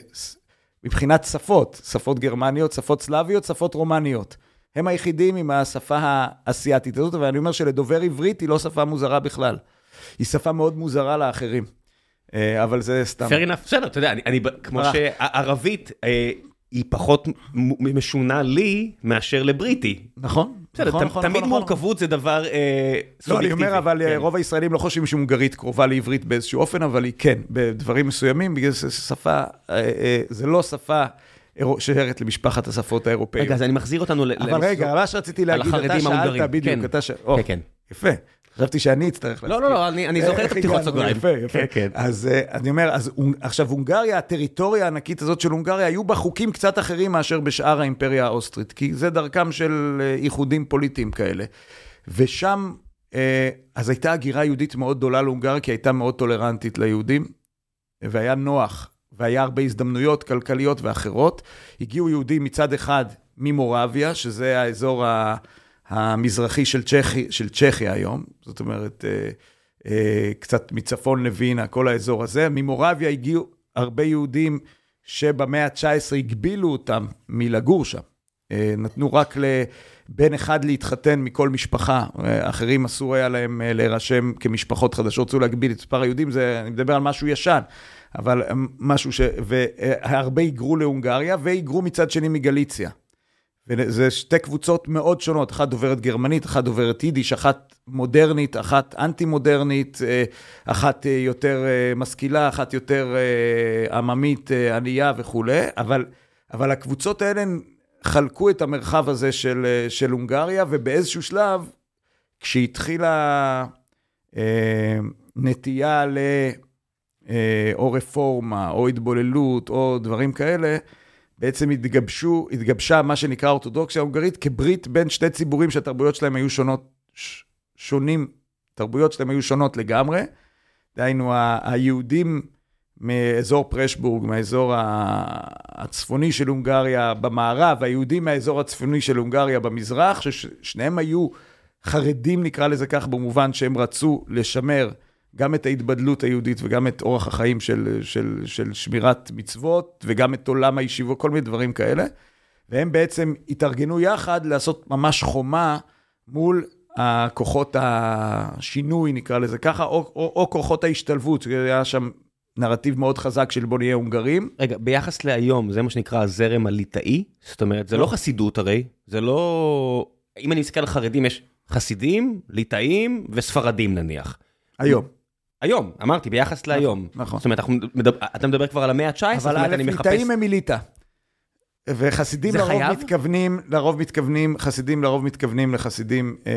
מבחינת שפות, שפות גרמניות, שפות סלאביות, שפות רומניות. הם היחידים עם השפה האסייתית הזאת, ואני אומר שלדובר עברית היא לא שפה מוזרה בכלל. היא שפה מאוד מוזרה לאחרים. אה, אבל זה סתם. fair enough, בסדר, אתה יודע, אני, אני, כמו. שערבית אה, היא פחות משונה לי מאשר לבריטי. נכון, בסדר, נכון, נכון, תמיד נכון, מורכבות זה דבר אה, לא, אני סובייקטיבי. אומר, אבל כן. כן. רוב הישראלים לא חושבים שהונגרית קרובה לעברית באיזשהו אופן, אבל היא כן, בדברים מסוימים, בגלל שזה שפה, אה, אה, זה לא שפה שייכת למשפחת השפות האירופאיות. רגע, אז אני מחזיר אותנו ל... אבל רגע, מה שרציתי להגיד, אתה. שאלת בדיוק, כן. אתה ש... או, כן, כן. יפה. חשבתי שאני אצטרך לא, לא, לא, אני אני זוכר את איך הפתיחות הגענו? סוגריים. יפה, יפה. כן, כן. אז אה, אני אומר, אז עכשיו הונגריה, הטריטוריה הענקית הזאת של הונגריה, היו בה חוקים קצת אחרים מאשר בשאר האימפריה האוסטרית, כי זה דרכם של אה, איחודים פוליטיים כאלה. ושם, אה, אז הייתה הגירה יהודית מאוד גדולה להונגריה, כי הייתה מאוד טולרנטית ליהודים, והיה נוח, והיה הרבה הזדמנויות כלכליות ואחרות. הגיעו יהודים מצד אחד ממורביה, שזה האזור. המזרחי של, צ'כי, של צ'כיה היום, זאת אומרת, אה, אה, קצת מצפון לווינה, כל האזור הזה. ממורביה הגיעו הרבה יהודים שבמאה ה-19 הגבילו אותם מלגור שם. אה, נתנו רק לבן אחד להתחתן מכל משפחה, אחרים אסור היה להם להירשם כמשפחות חדשות, רצו להגביל את מספר היהודים, זה, אני מדבר על משהו ישן, אבל אה, משהו ש... והרבה היגרו להונגריה, והיגרו מצד שני מגליציה. וזה שתי קבוצות מאוד שונות, אחת דוברת גרמנית, אחת דוברת יידיש, אחת מודרנית, אחת אנטי-מודרנית, אה, אחת אה, יותר משכילה, אחת יותר עממית, ענייה וכולי, אבל, אבל הקבוצות האלה חלקו את המרחב הזה של, של הונגריה, ובאיזשהו שלב, כשהתחילה אה, נטייה ל... אה, או רפורמה, או התבוללות, או דברים כאלה, בעצם התגבשו, התגבשה מה שנקרא אורתודוקסיה הונגרית כברית בין שתי ציבורים שהתרבויות שלהם היו שונות, ש, שונים, תרבויות שלהם היו שונות לגמרי. דהיינו, היהודים מאזור פרשבורג, מהאזור הצפוני של הונגריה במערב, והיהודים מהאזור הצפוני של הונגריה במזרח, ששניהם היו חרדים, נקרא לזה כך, במובן שהם רצו לשמר גם את ההתבדלות היהודית וגם את אורח החיים של, של, של שמירת מצוות וגם את עולם הישיבות, כל מיני דברים כאלה. והם בעצם התארגנו יחד לעשות ממש חומה מול הכוחות השינוי, נקרא לזה ככה, או, או, או כוחות ההשתלבות, היה שם נרטיב מאוד חזק של בוא נהיה הונגרים. רגע, ביחס להיום, זה מה שנקרא הזרם הליטאי? זאת אומרת, זה לא חסידות הרי, זה לא... אם אני מסתכל על חרדים, יש חסידים, ליטאים וספרדים נניח. היום. היום, אמרתי, ביחס להיום. נכון. זאת אומרת, אתה מדבר כבר על המאה ה-19, זאת אבל אומרת, אני מחפש... ליטאים הם מליטא. וחסידים לרוב חייב? מתכוונים, לרוב מתכוונים, חסידים לרוב מתכוונים לחסידים אה,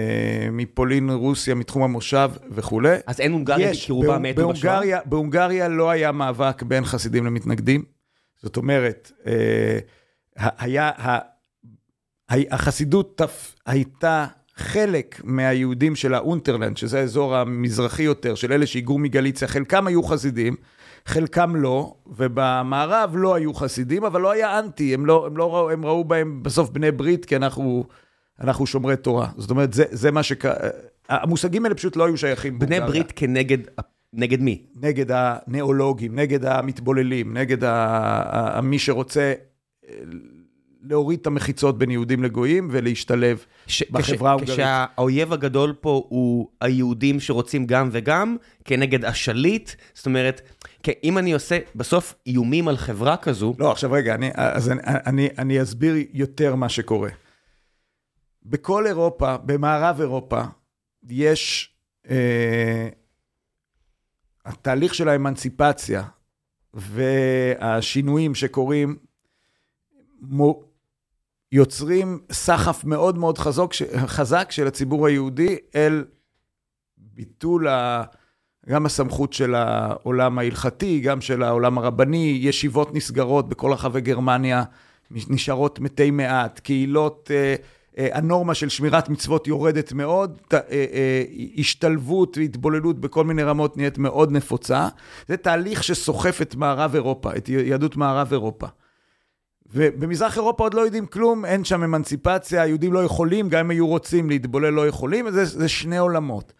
מפולין, רוסיה, מתחום המושב וכולי. אז אין הונגריה, כי רובם מתו בשואה? בהונגריה, לא היה מאבק בין חסידים למתנגדים. זאת אומרת, אה, היה, ה- ה- החסידות תפ- הייתה חלק מהיהודים של האונטרלנד, שזה האזור המזרחי יותר, של אלה שהיגרו מגליציה, חלקם היו חסידים, חלקם לא, ובמערב לא היו חסידים, אבל לא היה אנטי, הם, לא, הם, לא ראו, הם ראו בהם בסוף בני ברית, כי אנחנו, אנחנו שומרי תורה. זאת אומרת, זה, זה מה שק... המושגים האלה פשוט לא היו שייכים. בני בהונגריה. ברית כנגד נגד מי? נגד הניאולוגים, נגד המתבוללים, נגד ה... ה... מי שרוצה אה, להוריד את המחיצות בין יהודים לגויים ולהשתלב ש- בחברה ההונגרית. כשהאויב הגדול פה הוא היהודים שרוצים גם וגם, כנגד השליט, זאת אומרת, כי אם אני עושה בסוף איומים על חברה כזו, לא, עכשיו רגע, אני, אז אני, אני, אני אסביר יותר מה שקורה. בכל אירופה, במערב אירופה, יש אה, התהליך של האמנציפציה והשינויים שקורים, מו, יוצרים סחף מאוד מאוד חזק, חזק של הציבור היהודי אל ביטול ה... גם הסמכות של העולם ההלכתי, גם של העולם הרבני, ישיבות נסגרות בכל רחבי גרמניה, נשארות מתי מעט, קהילות, אה, אה, הנורמה של שמירת מצוות יורדת מאוד, ת, אה, אה, השתלבות והתבוללות בכל מיני רמות נהיית מאוד נפוצה. זה תהליך שסוחף את מערב אירופה, את יהדות מערב אירופה. ובמזרח אירופה עוד לא יודעים כלום, אין שם אמנציפציה, היהודים לא יכולים, גם אם היו רוצים להתבולל לא יכולים, זה, זה שני עולמות.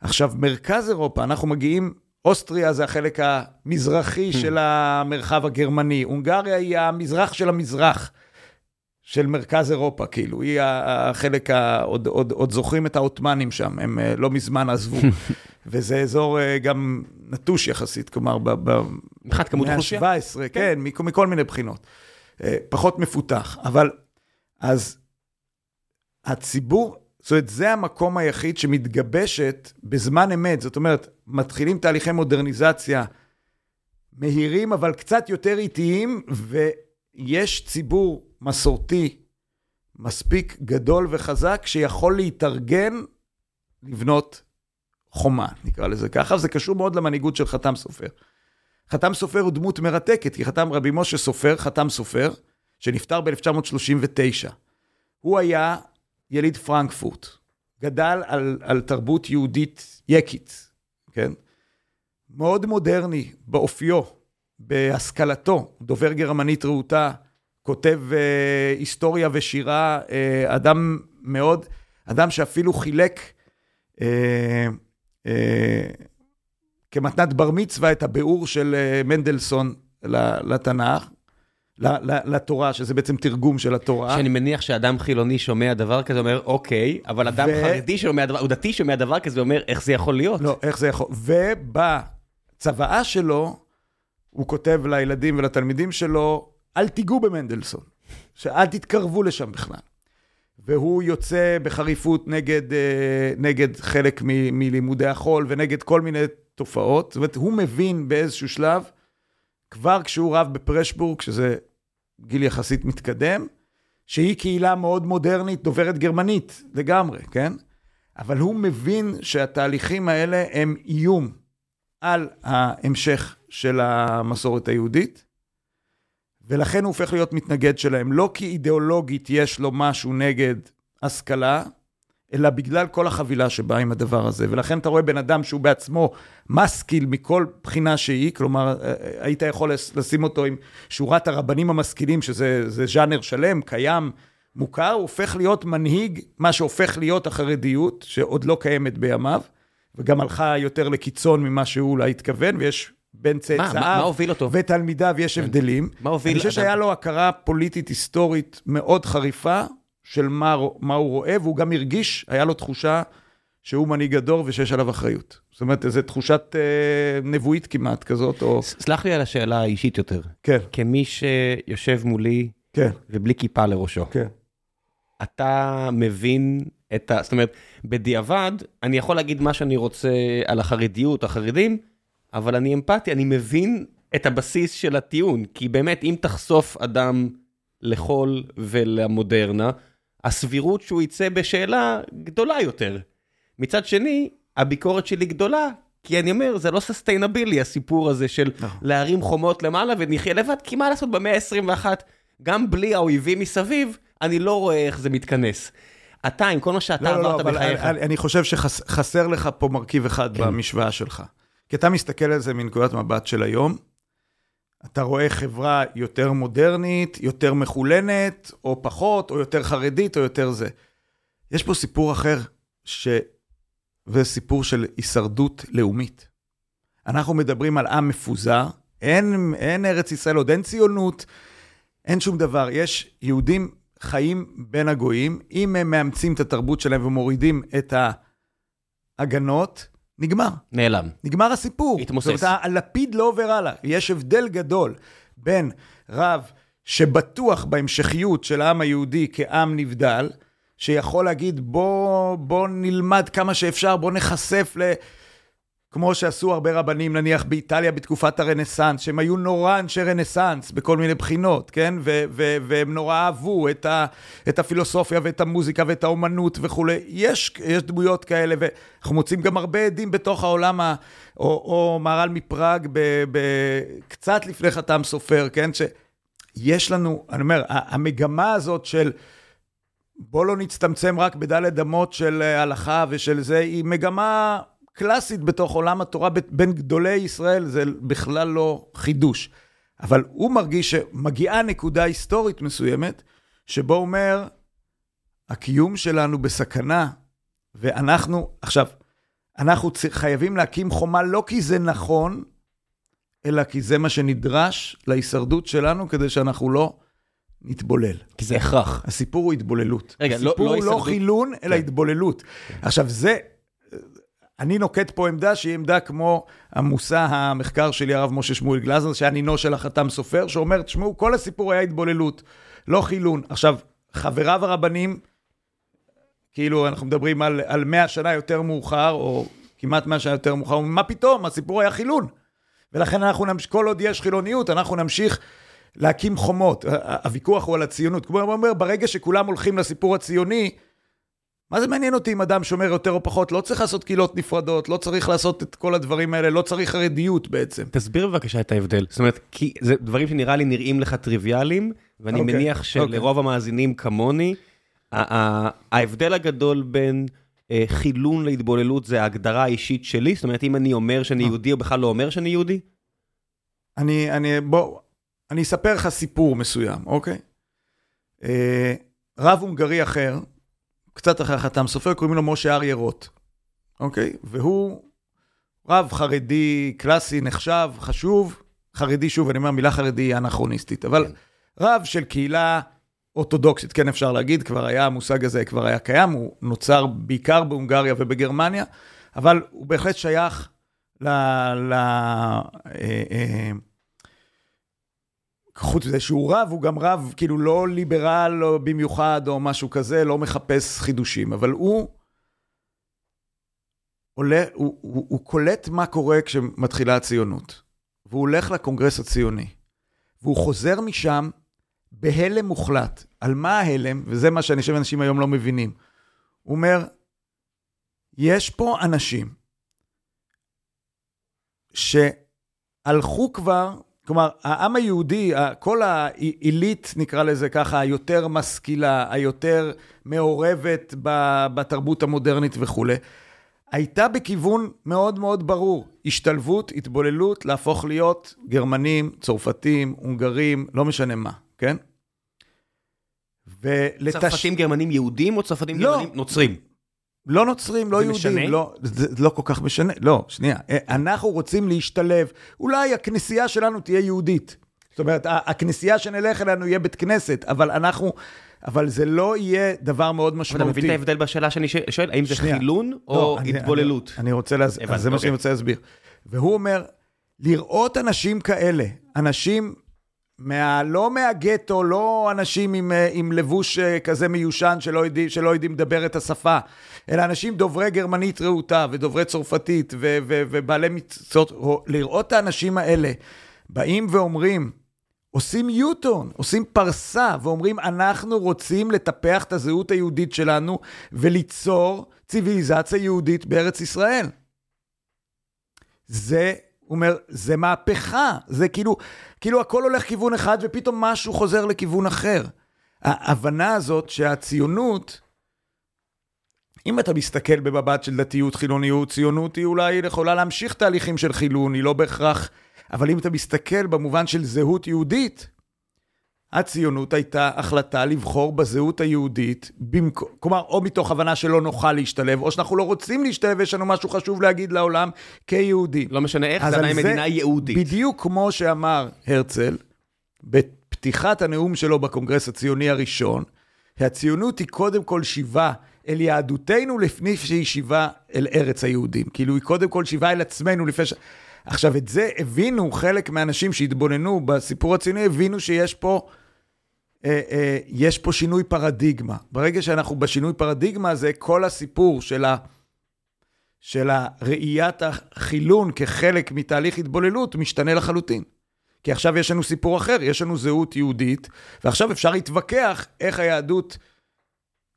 עכשיו, מרכז אירופה, אנחנו מגיעים, אוסטריה זה החלק המזרחי Hmm. של המרחב הגרמני, הונגריה היא המזרח של המזרח. של מרכז אירופה, כאילו, היא החלק, ה... עוד, עוד, עוד זוכרים את העות'מאנים שם, הם אה, לא מזמן עזבו. וזה אזור אה, גם נטוש יחסית, כלומר, ב... מבחינת כמות אוכלוסייה. ה-17, כן, מכ- מכל מיני בחינות. אה, פחות מפותח, אבל אז הציבור, זאת אומרת, זה המקום היחיד שמתגבשת בזמן אמת, זאת אומרת, מתחילים תהליכי מודרניזציה מהירים, אבל קצת יותר איטיים, ויש ציבור מסורתי מספיק גדול וחזק, שיכול להתארגן לבנות חומה, נקרא לזה ככה, וזה קשור מאוד למנהיגות של חתם סופר. חתם סופר הוא דמות מרתקת, כי חתם רבי משה סופר, חתם סופר, שנפטר ב-1939. הוא היה יליד פרנקפורט, גדל על, על תרבות יהודית יקית, כן? מאוד מודרני באופיו, בהשכלתו, דובר גרמנית רהוטה, כותב אה, היסטוריה ושירה, אה, אדם מאוד, אדם שאפילו חילק אה, אה, כמתנת בר מצווה את הביאור של אה, מנדלסון לתנ"ך, לתורה, שזה בעצם תרגום של התורה. שאני מניח שאדם חילוני שומע דבר כזה, אומר, אוקיי, אבל אדם ו- חרדי שומע דבר, הוא דתי שומע דבר כזה, אומר, איך זה יכול להיות? לא, איך זה יכול... ובצוואה שלו, הוא כותב לילדים ולתלמידים שלו, אל תיגעו במנדלסון, שאל תתקרבו לשם בכלל. והוא יוצא בחריפות נגד, אה, נגד חלק מ- מלימודי החול ונגד כל מיני תופעות. זאת אומרת, הוא מבין באיזשהו שלב, כבר כשהוא רב בפרשבורג, שזה גיל יחסית מתקדם, שהיא קהילה מאוד מודרנית, דוברת גרמנית לגמרי, כן? אבל הוא מבין שהתהליכים האלה הם איום על ההמשך של המסורת היהודית, ולכן הוא הופך להיות מתנגד שלהם. לא כי אידיאולוגית יש לו משהו נגד השכלה, אלא בגלל כל החבילה שבאה עם הדבר הזה. ולכן אתה רואה בן אדם שהוא בעצמו משכיל מכל בחינה שהיא, כלומר, אה, היית יכול לש- לשים אותו עם שורת הרבנים המשכילים, שזה זה ז'אנר שלם, קיים, מוכר, הוא הופך להיות מנהיג, מה שהופך להיות החרדיות, שעוד לא קיימת בימיו, וגם הלכה יותר לקיצון ממה שהוא אולי התכוון, ויש בין צאצאיו? ותלמידיו יש הבדלים. מה הוביל אני חושב שהיה לו הכרה פוליטית היסטורית מאוד חריפה של מה, מה הוא רואה, והוא גם הרגיש, היה לו תחושה שהוא מנהיג הדור ושיש עליו אחריות. זאת אומרת, איזו תחושת אה, נבואית כמעט כזאת, או... סלח לי על השאלה האישית יותר. כן, כמי שיושב מולי כן, ובלי כיפה לראשו, כן. אתה מבין את ה... זאת אומרת, בדיעבד, אני יכול להגיד מה שאני רוצה על החרדיות, החרדים, אבל אני אמפתי, אני מבין את הבסיס של הטיעון, כי באמת, אם תחשוף אדם לחול ולמודרנה, הסבירות שהוא יצא בשאלה גדולה יותר. מצד שני, הביקורת שלי גדולה, כי אני אומר, זה לא סוסטיינבילי הסיפור הזה של נכון. להרים חומות למעלה ונחיה לבד, כי מה לעשות במאה ה-21, גם בלי האויבים מסביב, אני לא רואה איך זה מתכנס. אתה, עם כל מה שאתה לא, לא, לא, עברת אבל בחייך, אני, אני חושב שחסר לך פה מרכיב אחד כן. במשוואה שלך. כי אתה מסתכל על זה מנקודת מבט של היום, אתה רואה חברה יותר מודרנית, יותר מחולנת, או פחות, או יותר חרדית, או יותר זה. יש פה סיפור אחר, ש... וסיפור של הישרדות לאומית. אנחנו מדברים על עם מפוזר, אין, אין ארץ ישראל עוד, אין ציונות, אין שום דבר. יש יהודים חיים בין הגויים, אם הם מאמצים את התרבות שלהם ומורידים את ההגנות, נגמר. נעלם. נגמר הסיפור. התמוסס. זאת אומרת, הלפיד לא עובר הלאה. יש הבדל גדול בין רב שבטוח בהמשכיות של העם היהודי כעם נבדל, שיכול להגיד, בוא, בוא נלמד כמה שאפשר, בוא נחשף ל... כמו שעשו הרבה רבנים, נניח באיטליה בתקופת הרנסאנס, שהם היו נורא אנשי רנסאנס בכל מיני בחינות, כן? ו- ו- והם נורא אהבו את, ה- את הפילוסופיה ואת המוזיקה ואת האומנות וכולי. יש, יש דמויות כאלה, ואנחנו מוצאים גם הרבה עדים בתוך העולם, ה- או, או מהר"ל מפראג, ב- ב- קצת לפני חתם סופר, כן? שיש לנו, אני אומר, המגמה הזאת של... בוא לא נצטמצם רק בדלת אמות של הלכה ושל זה, היא מגמה קלאסית בתוך עולם התורה בין גדולי ישראל, זה בכלל לא חידוש. אבל הוא מרגיש שמגיעה נקודה היסטורית מסוימת, שבו הוא אומר, הקיום שלנו בסכנה, ואנחנו, עכשיו, אנחנו חייבים להקים חומה לא כי זה נכון, אלא כי זה מה שנדרש להישרדות שלנו, כדי שאנחנו לא נתבולל. כי זה הכרח. הסיפור הוא התבוללות. רגע, לא, לא הסיפור הוא הישרדות... לא חילון, אלא כן. התבוללות. עכשיו, זה, אני נוקט פה עמדה שהיא עמדה כמו המושא המחקר שלי, הרב משה שמואל גלזר, שהיה נינו של החתם סופר, שאומר, תשמעו, כל הסיפור היה התבוללות, לא חילון. עכשיו, חבריו הרבנים, כאילו, אנחנו מדברים על, על 100 שנה יותר מאוחר, או כמעט 100 שנה יותר מאוחר, מה פתאום, הסיפור היה חילון. ולכן אנחנו נמשיך, כל עוד יש חילוניות, אנחנו נמשיך להקים חומות. הוויכוח הוא על הציונות. כמו הוא אומר, ברגע שכולם הולכים לסיפור הציוני, מה זה מעניין אותי אם אדם שומר יותר או פחות? לא צריך לעשות קהילות נפרדות, לא צריך לעשות את כל הדברים האלה, לא צריך חרדיות בעצם. תסביר בבקשה את ההבדל. זאת אומרת, כי זה דברים שנראה לי נראים לך טריוויאליים, ואני okay, מניח שלרוב okay. המאזינים כמוני, ההבדל הגדול בין אה, חילון להתבוללות זה ההגדרה האישית שלי? זאת אומרת, אם אני אומר שאני יהודי, או בכלל לא אומר שאני יהודי? אני, אני, בוא, אני אספר לך סיפור מסוים, אוקיי? אה, רב הונגרי אחר, קצת אחרי החתם סופר, קוראים לו משה אריה רוט, אוקיי? והוא רב חרדי קלאסי, נחשב, חשוב, חרדי, שוב, אני אומר, מילה חרדי היא אנכרוניסטית, אבל כן. רב של קהילה אורתודוקסית, כן אפשר להגיד, כבר היה, המושג הזה כבר היה קיים, הוא נוצר בעיקר בהונגריה ובגרמניה, אבל הוא בהחלט שייך ל... ל אה, אה, חוץ מזה שהוא רב, הוא גם רב, כאילו לא ליברל או במיוחד או משהו כזה, לא מחפש חידושים, אבל הוא עולה, הוא, הוא, הוא קולט מה קורה כשמתחילה הציונות, והוא הולך לקונגרס הציוני, והוא חוזר משם בהלם מוחלט. על מה ההלם? וזה מה שאני חושב שאנשים היום לא מבינים. הוא אומר, יש פה אנשים שהלכו כבר כלומר, העם היהודי, כל העילית, נקרא לזה ככה, היותר משכילה, היותר מעורבת בתרבות המודרנית וכולי, הייתה בכיוון מאוד מאוד ברור, השתלבות, התבוללות, להפוך להיות גרמנים, צרפתים, הונגרים, לא משנה מה, כן? ולתש... צרפתים גרמנים יהודים או צרפתים לא, גרמנים נוצרים? לא נוצרים, לא יהודים, משנה? לא, זה לא כל כך משנה, לא, שנייה, אה, אנחנו רוצים להשתלב, אולי הכנסייה שלנו תהיה יהודית. זאת אומרת, הכנסייה שנלך אלינו יהיה בית כנסת, אבל אנחנו, אבל זה לא יהיה דבר מאוד משמעותי. אתה מבין את ההבדל בשאלה שאני שואל, האם זה שנייה. חילון לא, או אני, התבוללות? אני, אני רוצה להסביר, זה מה שאני אוקיי. רוצה להסביר. והוא אומר, לראות אנשים כאלה, אנשים מה, לא מהגטו, לא אנשים עם, אה, עם לבוש אה, כזה מיושן שלא יודעים, שלא יודעים לדבר את השפה, אלא אנשים דוברי גרמנית רהוטה ודוברי צרפתית ו, ו, ובעלי מקצועות, לראות את האנשים האלה באים ואומרים, עושים יוטון, עושים פרסה, ואומרים, אנחנו רוצים לטפח את הזהות היהודית שלנו וליצור ציוויליזציה יהודית בארץ ישראל. זה הוא אומר, זה מהפכה, זה כאילו, כאילו הכל הולך כיוון אחד ופתאום משהו חוזר לכיוון אחר. ההבנה הזאת שהציונות, אם אתה מסתכל במבט של דתיות, חילוניות, ציונות היא אולי יכולה להמשיך תהליכים של חילון, היא לא בהכרח, אבל אם אתה מסתכל במובן של זהות יהודית, הציונות הייתה החלטה לבחור בזהות היהודית, במק... כלומר, או מתוך הבנה שלא נוכל להשתלב, או שאנחנו לא רוצים להשתלב, יש לנו משהו חשוב להגיד לעולם כיהודים. לא משנה איך, זה עדיין מדינה יהודית. בדיוק כמו שאמר הרצל, בפתיחת הנאום שלו בקונגרס הציוני הראשון, הציונות היא קודם כל שיבה אל יהדותנו לפני שהיא שיבה אל ארץ היהודים. כאילו, היא קודם כל שיבה אל עצמנו לפני ש... עכשיו, את זה הבינו חלק מהאנשים שהתבוננו בסיפור הציוני, הבינו שיש פה, יש פה שינוי פרדיגמה. ברגע שאנחנו בשינוי פרדיגמה הזה, כל הסיפור של, ה, של הראיית החילון כחלק מתהליך התבוללות משתנה לחלוטין. כי עכשיו יש לנו סיפור אחר, יש לנו זהות יהודית, ועכשיו אפשר להתווכח איך היהדות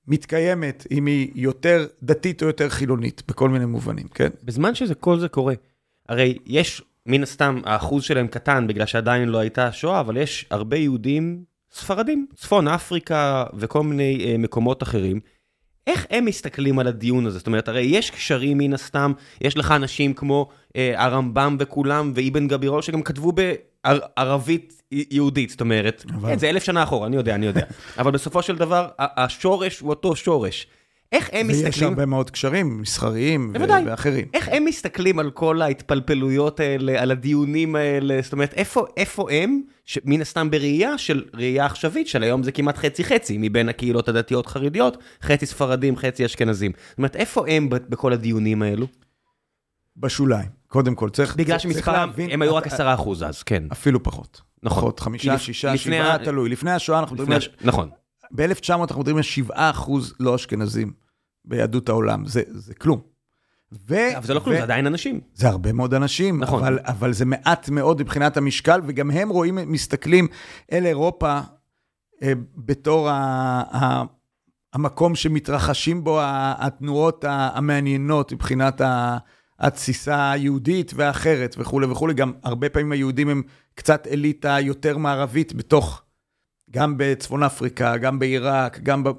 מתקיימת, אם היא יותר דתית או יותר חילונית, בכל מיני מובנים, כן? בזמן שכל זה קורה, הרי יש, מן הסתם, האחוז שלהם קטן בגלל שעדיין לא הייתה שואה, אבל יש הרבה יהודים ספרדים, צפון אפריקה וכל מיני אה, מקומות אחרים. איך הם מסתכלים על הדיון הזה? זאת אומרת, הרי יש קשרים מן הסתם, יש לך אנשים כמו אה, הרמב"ם וכולם, ואיבן גבירול, שגם כתבו בערבית יהודית, זאת אומרת, אבל... זה אלף שנה אחורה, אני יודע, אני יודע. אבל בסופו של דבר, השורש הוא אותו שורש. איך הם מסתכלים... ויש הרבה מאוד קשרים מסחריים ו- ואחרים. איך הם מסתכלים על כל ההתפלפלויות האלה, על הדיונים האלה? זאת אומרת, איפה, איפה הם, מן הסתם בראייה של ראייה עכשווית, של היום זה כמעט חצי-חצי, מבין הקהילות הדתיות-חרדיות, חצי ספרדים, חצי אשכנזים. זאת אומרת, איפה הם בכל הדיונים האלו? בשוליים. קודם כל, צריך בגלל שמספרם, הם היו רק עשרה אחוז אז, כן. אפילו פחות. נכון. פחות, חמישה, שישה, שבעה, תלוי. לפני השואה אנחנו מדברים. נכון. ב-1900 אנחנו מדברים על 7 אחוז לא אשכנזים ביהדות העולם, זה, זה כלום. ו- אבל זה לא כלום, ו- זה עדיין אנשים. זה הרבה מאוד אנשים, נכון. אבל, אבל זה מעט מאוד מבחינת המשקל, וגם הם רואים, מסתכלים אל אירופה אה, בתור ה- ה- המקום שמתרחשים בו התנועות המעניינות מבחינת התסיסה היהודית והאחרת וכולי וכולי. גם הרבה פעמים היהודים הם קצת אליטה יותר מערבית בתוך גם בצפון אפריקה, גם בעיראק, גם ב...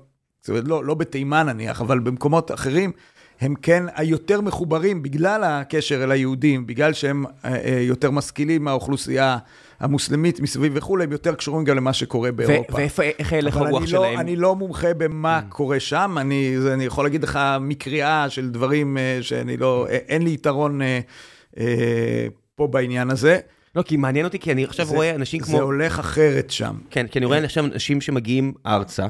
זאת אומרת, לא, לא בתימן נניח, אבל במקומות אחרים, הם כן היותר מחוברים בגלל הקשר אל היהודים, בגלל שהם אה, אה, יותר משכילים מהאוכלוסייה המוסלמית מסביב וכולי, הם יותר קשורים גם למה שקורה באירופה. ואיפה, איך הלך הרוח לא, שלהם? אני לא מומחה במה mm. קורה שם, אני, זה, אני יכול להגיד לך מקריאה של דברים אה, שאני לא, אין לי יתרון אה, אה, פה בעניין הזה. לא, כי מעניין אותי, כי אני עכשיו זה, רואה אנשים כמו... זה הולך אחרת שם. כן, כי אני רואה עכשיו אנשים שמגיעים ארצה,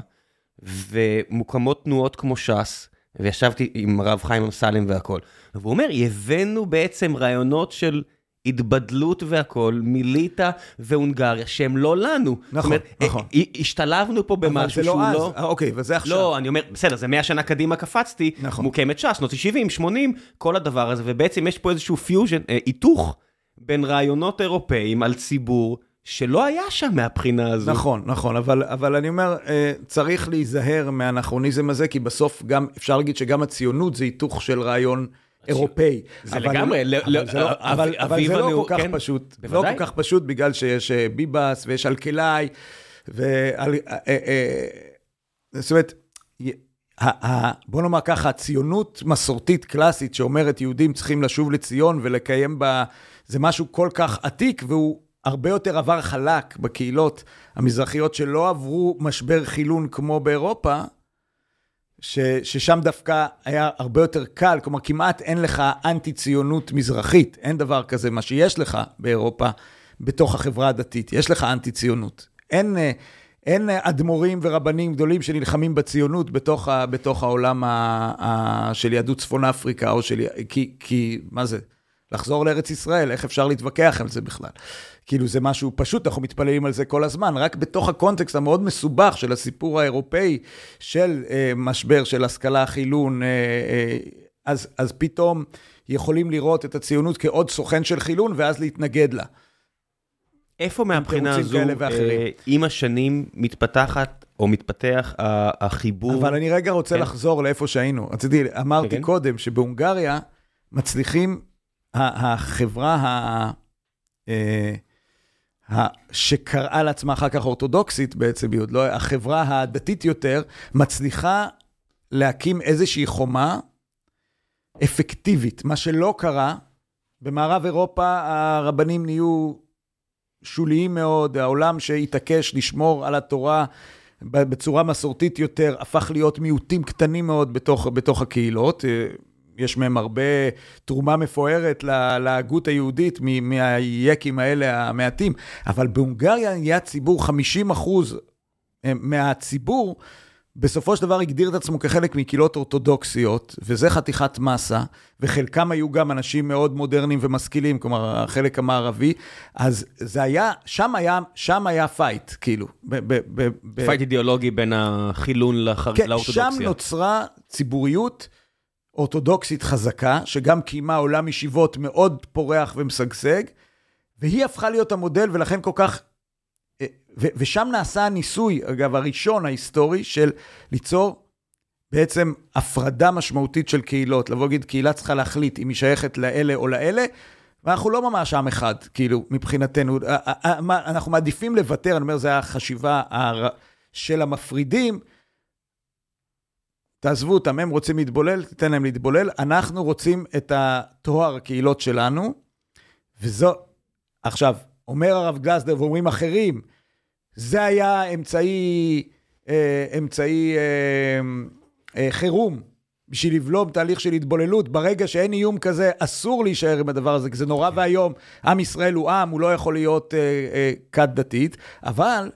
ומוקמות תנועות כמו ש"ס, וישבתי עם הרב חיים אמסלם והכל, והוא אומר, הבאנו בעצם רעיונות של... התבדלות והכל מליטא והונגריה, שהם לא לנו. נכון, אומרת, נכון. השתלבנו פה במשהו שהוא לא... אבל זה לא אז, אוקיי, וזה עכשיו. לא, אני אומר, בסדר, זה 100 שנה קדימה קפצתי, נכון. מוקמת ש"ס, שנות ה-70, 80, כל הדבר הזה, ובעצם יש פה איזשהו פיוז'ן, היתוך. בין רעיונות אירופאים על ציבור שלא היה שם מהבחינה הזו. נכון, נכון, אבל, אבל אני אומר, אה, צריך להיזהר מהאנכרוניזם הזה, כי בסוף גם, אפשר להגיד שגם הציונות זה היתוך של רעיון אירופאי. זה לגמרי, אבל זה לא כל כך כן? פשוט. לא כל כך פשוט, בגלל שיש אה, ביבס ויש אלקלעי, ועל... אה, זאת אומרת, בוא נאמר ככה, הציונות מסורתית קלאסית שאומרת יהודים צריכים לשוב לציון ולקיים בה זה משהו כל כך עתיק, והוא הרבה יותר עבר חלק בקהילות המזרחיות שלא עברו משבר חילון כמו באירופה, ש, ששם דווקא היה הרבה יותר קל, כלומר כמעט אין לך אנטי-ציונות מזרחית, אין דבר כזה, מה שיש לך באירופה בתוך החברה הדתית, יש לך אנטי-ציונות. אין, אין אדמו"רים ורבנים גדולים שנלחמים בציונות בתוך, ה, בתוך העולם ה, ה, של יהדות צפון אפריקה, או של... כי, כי מה זה? לחזור לארץ ישראל, איך אפשר להתווכח על זה בכלל? כאילו זה משהו פשוט, אנחנו מתפללים על זה כל הזמן, רק בתוך הקונטקסט המאוד מסובך של הסיפור האירופאי, של אה, משבר של השכלה, חילון, אה, אה, אז, אז פתאום יכולים לראות את הציונות כעוד סוכן של חילון, ואז להתנגד לה. איפה מהבחינה הזו, אה, עם השנים מתפתחת או מתפתח החיבור? אבל אני רגע רוצה כן. לחזור לאיפה שהיינו. רציתי, אמרתי כן. קודם שבהונגריה מצליחים החברה ה... אה, שקראה לעצמה אחר כך אורתודוקסית בעצם, היא עוד לא, החברה הדתית יותר, מצליחה להקים איזושהי חומה אפקטיבית, מה שלא קרה. במערב אירופה הרבנים נהיו שוליים מאוד, העולם שהתעקש לשמור על התורה בצורה מסורתית יותר, הפך להיות מיעוטים קטנים מאוד בתוך, בתוך הקהילות. יש מהם הרבה תרומה מפוארת להגות היהודית מהיקים האלה המעטים, אבל בהונגריה נהיה ציבור, 50 אחוז מהציבור, בסופו של דבר הגדיר את עצמו כחלק מקהילות אורתודוקסיות, וזה חתיכת מסה, וחלקם היו גם אנשים מאוד מודרניים ומשכילים, כלומר, החלק המערבי, אז זה היה, שם היה, שם היה fight, כאילו. fight אידיאולוגי בין החילון. כן, לאורתודוקסיה. שם נוצרה ציבוריות אורתודוקסית חזקה, שגם קיימה עולם ישיבות מאוד פורח ומשגשג, והיא הפכה להיות המודל, ולכן כל כך ו- ושם נעשה הניסוי, אגב, הראשון ההיסטורי, של ליצור בעצם הפרדה משמעותית של קהילות. לבוא להגיד, קהילה צריכה להחליט אם היא שייכת לאלה או לאלה, ואנחנו לא ממש עם אחד, כאילו, מבחינתנו. אנחנו מעדיפים לוותר, אני אומר, זו החשיבה של המפרידים. תעזבו אותם, הם רוצים להתבולל, תיתן להם להתבולל. אנחנו רוצים את התואר הקהילות שלנו, וזו... עכשיו, אומר הרב גלסדר ואומרים אחרים, זה היה אמצעי, אה, אמצעי אה, אה, חירום בשביל לבלום תהליך של התבוללות. ברגע שאין איום כזה, אסור להישאר עם הדבר הזה, כי זה נורא ואיום. עם ישראל הוא עם, הוא לא יכול להיות אה, אה, כת דתית, אבל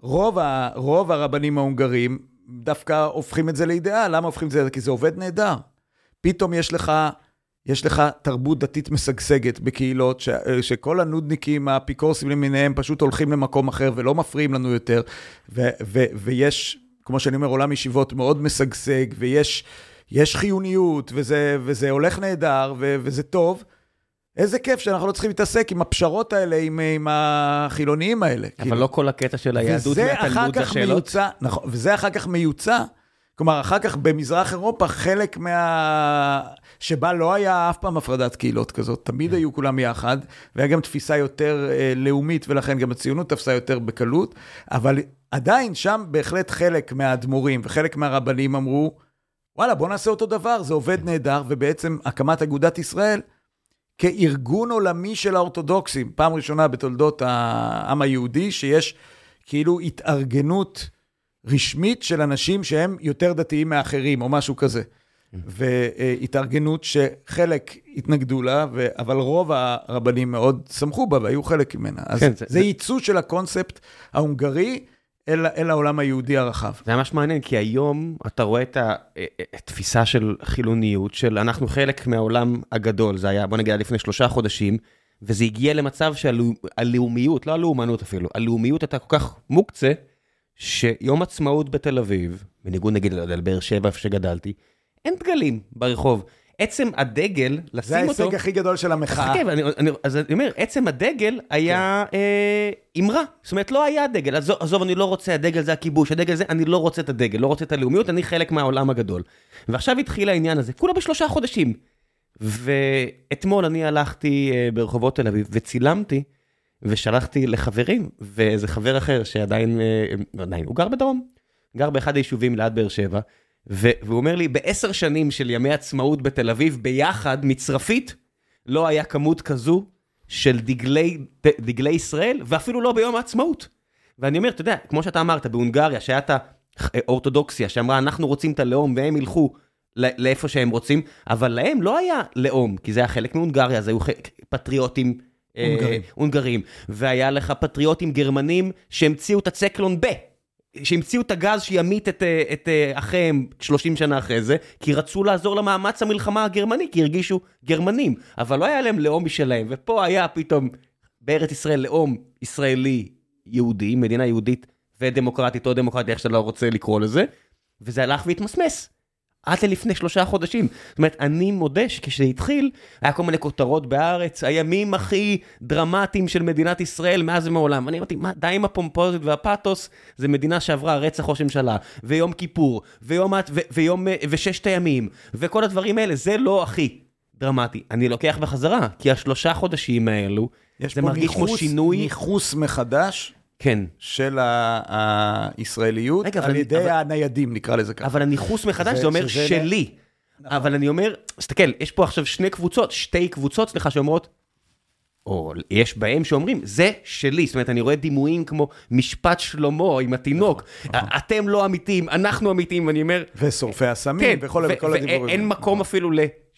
רוב, ה, רוב הרבנים ההונגרים דווקא הופכים את זה לאידאל. למה הופכים את זה? כי זה עובד נהדר. פתאום יש לך... יש לך תרבות דתית משגשגת בקהילות, ש, שכל הנודניקים האפיקורסים למיניהם פשוט הולכים למקום אחר ולא מפריעים לנו יותר, ו, ו, ויש, כמו שאני אומר, עולם ישיבות מאוד משגשג, ויש יש חיוניות, וזה, וזה הולך נהדר, ו, וזה טוב. איזה כיף שאנחנו לא צריכים להתעסק עם הפשרות האלה, עם, עם החילוניים האלה. אבל כאילו. לא כל הקטע של היהדות מהתלמוד זה שאלות. מיוצא, נכון, וזה אחר כך מיוצא. כלומר, אחר כך במזרח אירופה, חלק מה... שבה לא היה אף פעם הפרדת קהילות כזאת, תמיד היו כולם יחד, והיה גם תפיסה יותר אה, לאומית, ולכן גם הציונות תפסה יותר בקלות, אבל עדיין שם בהחלט חלק מהאדמו"רים וחלק מהרבנים אמרו, וואלה, בוא נעשה אותו דבר, זה עובד נהדר, ובעצם הקמת אגודת ישראל, כארגון עולמי של האורתודוקסים, פעם ראשונה בתולדות העם היהודי, שיש כאילו התארגנות רשמית של אנשים שהם יותר דתיים מאחרים, או משהו כזה. והתארגנות שחלק התנגדו לה, ו... אבל רוב הרבנים מאוד שמחו בה והיו חלק ממנה. אז כן, זה, זה ייצוא של הקונספט ההונגרי אל, אל העולם היהודי הרחב. זה ממש מעניין, כי היום אתה רואה את התפיסה של חילוניות, של אנחנו חלק מהעולם הגדול, זה היה, בוא נגיד, לפני שלושה חודשים, וזה הגיע למצב שהלאומיות, לא הלאומנות אפילו, הלאומיות הייתה כל כך מוקצה, שיום עצמאות בתל אביב, בניגוד נגיד לבאר שבע איפה שגדלתי, אין דגלים ברחוב. עצם הדגל, לשים אותו... זה ההישג הכי גדול של המחאה. חכה, אני, אני, אז אני אומר, עצם הדגל היה כן. אה, אמרה. זאת אומרת, לא היה דגל. עזוב, עזוב, אני לא רוצה, הדגל זה הכיבוש, הדגל זה, אני לא רוצה את הדגל, לא רוצה את הלאומיות, אני חלק מהעולם הגדול. ועכשיו התחיל העניין הזה, כולה בשלושה חודשים. ואתמול אני הלכתי אה, ברחובות תל אביב וצילמתי, ושלחתי לחברים, ואיזה חבר אחר שעדיין, אה, עדיין, הוא גר בדרום, גר באחד היישובים ליד באר שבע. והוא אומר לי, בעשר שנים של ימי עצמאות בתל אביב, ביחד, מצרפית, לא היה כמות כזו של דגלי, דגלי ישראל, ואפילו לא ביום העצמאות. ואני אומר, אתה יודע, כמו שאתה אמרת, בהונגריה, שהיה את האורתודוקסיה, שאמרה, אנחנו רוצים את הלאום, והם ילכו לאיפה שהם רוצים, אבל להם לא היה לאום, כי זה היה חלק מהונגריה, זה היו פטריוטים אה, הונגרים. אה, הונגרים. והיה לך פטריוטים גרמנים שהמציאו את הצקלון ב. שהמציאו את הגז שימית את, אה, את אה, אחיהם 30 שנה אחרי זה, כי רצו לעזור למאמץ המלחמה הגרמני, כי הרגישו גרמנים, אבל לא היה להם לאום משלהם, ופה היה פתאום בארץ ישראל לאום ישראלי יהודי, מדינה יהודית ודמוקרטית או דמוקרטית, איך שאתה לא רוצה לקרוא לזה, וזה הלך והתמסמס. עד ללפני שלושה חודשים. זאת אומרת, אני מודה שכשזה התחיל, היה כל מיני כותרות בהארץ, הימים הכי דרמטיים של מדינת ישראל מאז ומעולם. ואני אמרתי, מה, די עם הפומפוזית והפאתוס, זה מדינה שעברה רצח ראש הממשלה, ויום כיפור, ויום, ו, ויום, וששת הימים, וכל הדברים האלה, זה לא הכי דרמטי. אני לוקח בחזרה, כי השלושה חודשים האלו, זה מרגיש כמו שינוי... יש פה ניכוס מחדש כן. של הישראליות, רגע, על ידי אבל, הניידים, נקרא לזה ככה. אבל הניכוס מחדש, זה, זה אומר שלי. נכון. אבל אני אומר, תסתכל, יש פה עכשיו שני קבוצות, שתי קבוצות, סליחה, שאומרות, או יש בהם שאומרים, זה שלי. זאת אומרת, אני רואה דימויים כמו משפט שלמה עם התינוק. נכון, אתם לא אמיתיים, אנחנו אמיתיים, ואני אומר... ושורפי הסמים, כן, וכל ו- וכל הדיבורים. ואין מקום אפילו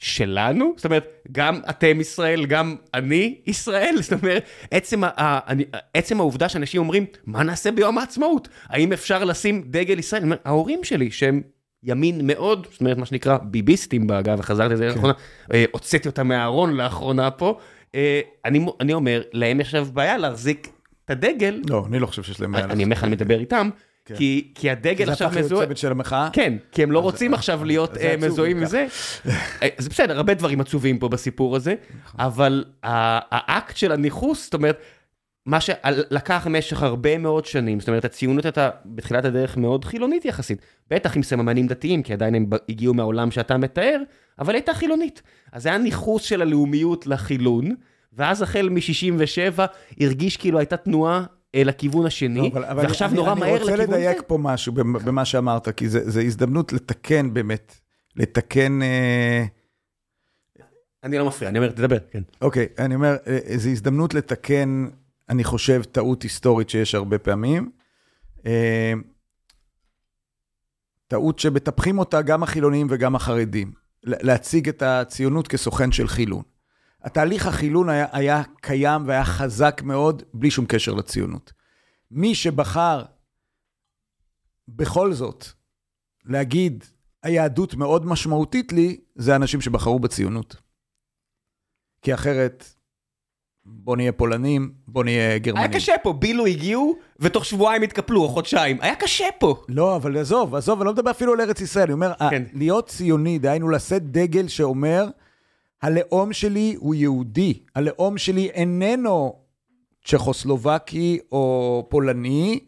לשלנו, זאת אומרת, גם אתם ישראל, גם אני ישראל, זאת אומרת, עצם, ה- אני- עצם העובדה שאנשים אומרים, מה נעשה ביום העצמאות? האם אפשר לשים דגל ישראל? אני אומר, ההורים שלי, שהם ימין מאוד, זאת אומרת, מה שנקרא ביביסטים, אגב, וחזרתי לזה לאחרונה, אה, הוצאתי אותם מהארון לאחרונה פה, אה, אני אני אומר, להם יש עכשיו בעיה להחזיק את הדגל, לא, אני לא חושב שיש להם בעיה. אני אומר לך, אני מדבר איתם, כן. כי כי הדגל זה עכשיו הפך להיות מזוהה... צוות של המחאה? כן, כי הם לא רוצים עכשיו להיות זה אה, מזוהים עם. זה. אה, זה בסדר, הרבה דברים עצובים פה בסיפור הזה, נכון. אבל האקט של הניכוס, זאת אומרת, מה שלקח במשך הרבה מאוד שנים, זאת אומרת, הציונות הייתה בתחילת הדרך מאוד חילונית יחסית, בטח עם סממנים דתיים, כי עדיין הם הגיעו מהעולם שאתה מתאר, אבל הייתה חילונית. אז זה היה ניכוס של הלאומיות לחילון, ואז החל מ-67' הרגיש כאילו הייתה תנועה אל הכיוון לא, השני, אבל- אבל ועכשיו אני- נורא מהר אני רוצה לכיוון זה. לדייק פה משהו במ- במה שאמרת, כי זה זה הזדמנות לתקן באמת, לתקן... אה, אני לא מפריע, אני אומר, תדבר, כן. אוקיי, אני אומר, אה, זו הזדמנות לתקן, אני חושב, טעות היסטורית שיש הרבה פעמים. אה, טעות שמטפחים אותה גם החילונים וגם החרדים. להציג את הציונות כסוכן של חילון. התהליך החילון היה, היה קיים והיה חזק מאוד, בלי שום קשר לציונות. מי שבחר בכל זאת להגיד, היהדות מאוד משמעותית לי, זה אנשים שבחרו בציונות. כי אחרת, בוא נהיה פולנים, בוא נהיה גרמנים. היה קשה פה, בילו הגיעו, ותוך שבועיים התקפלו, או חודשיים. היה קשה פה. לא, אבל עזוב, עזוב, אני לא מדבר אפילו על ארץ ישראל, אני אומר, כן. להיות ציוני, דהיינו לשאת דגל שאומר, הלאום שלי הוא יהודי, הלאום שלי איננו צ'כוסלובקי או פולני,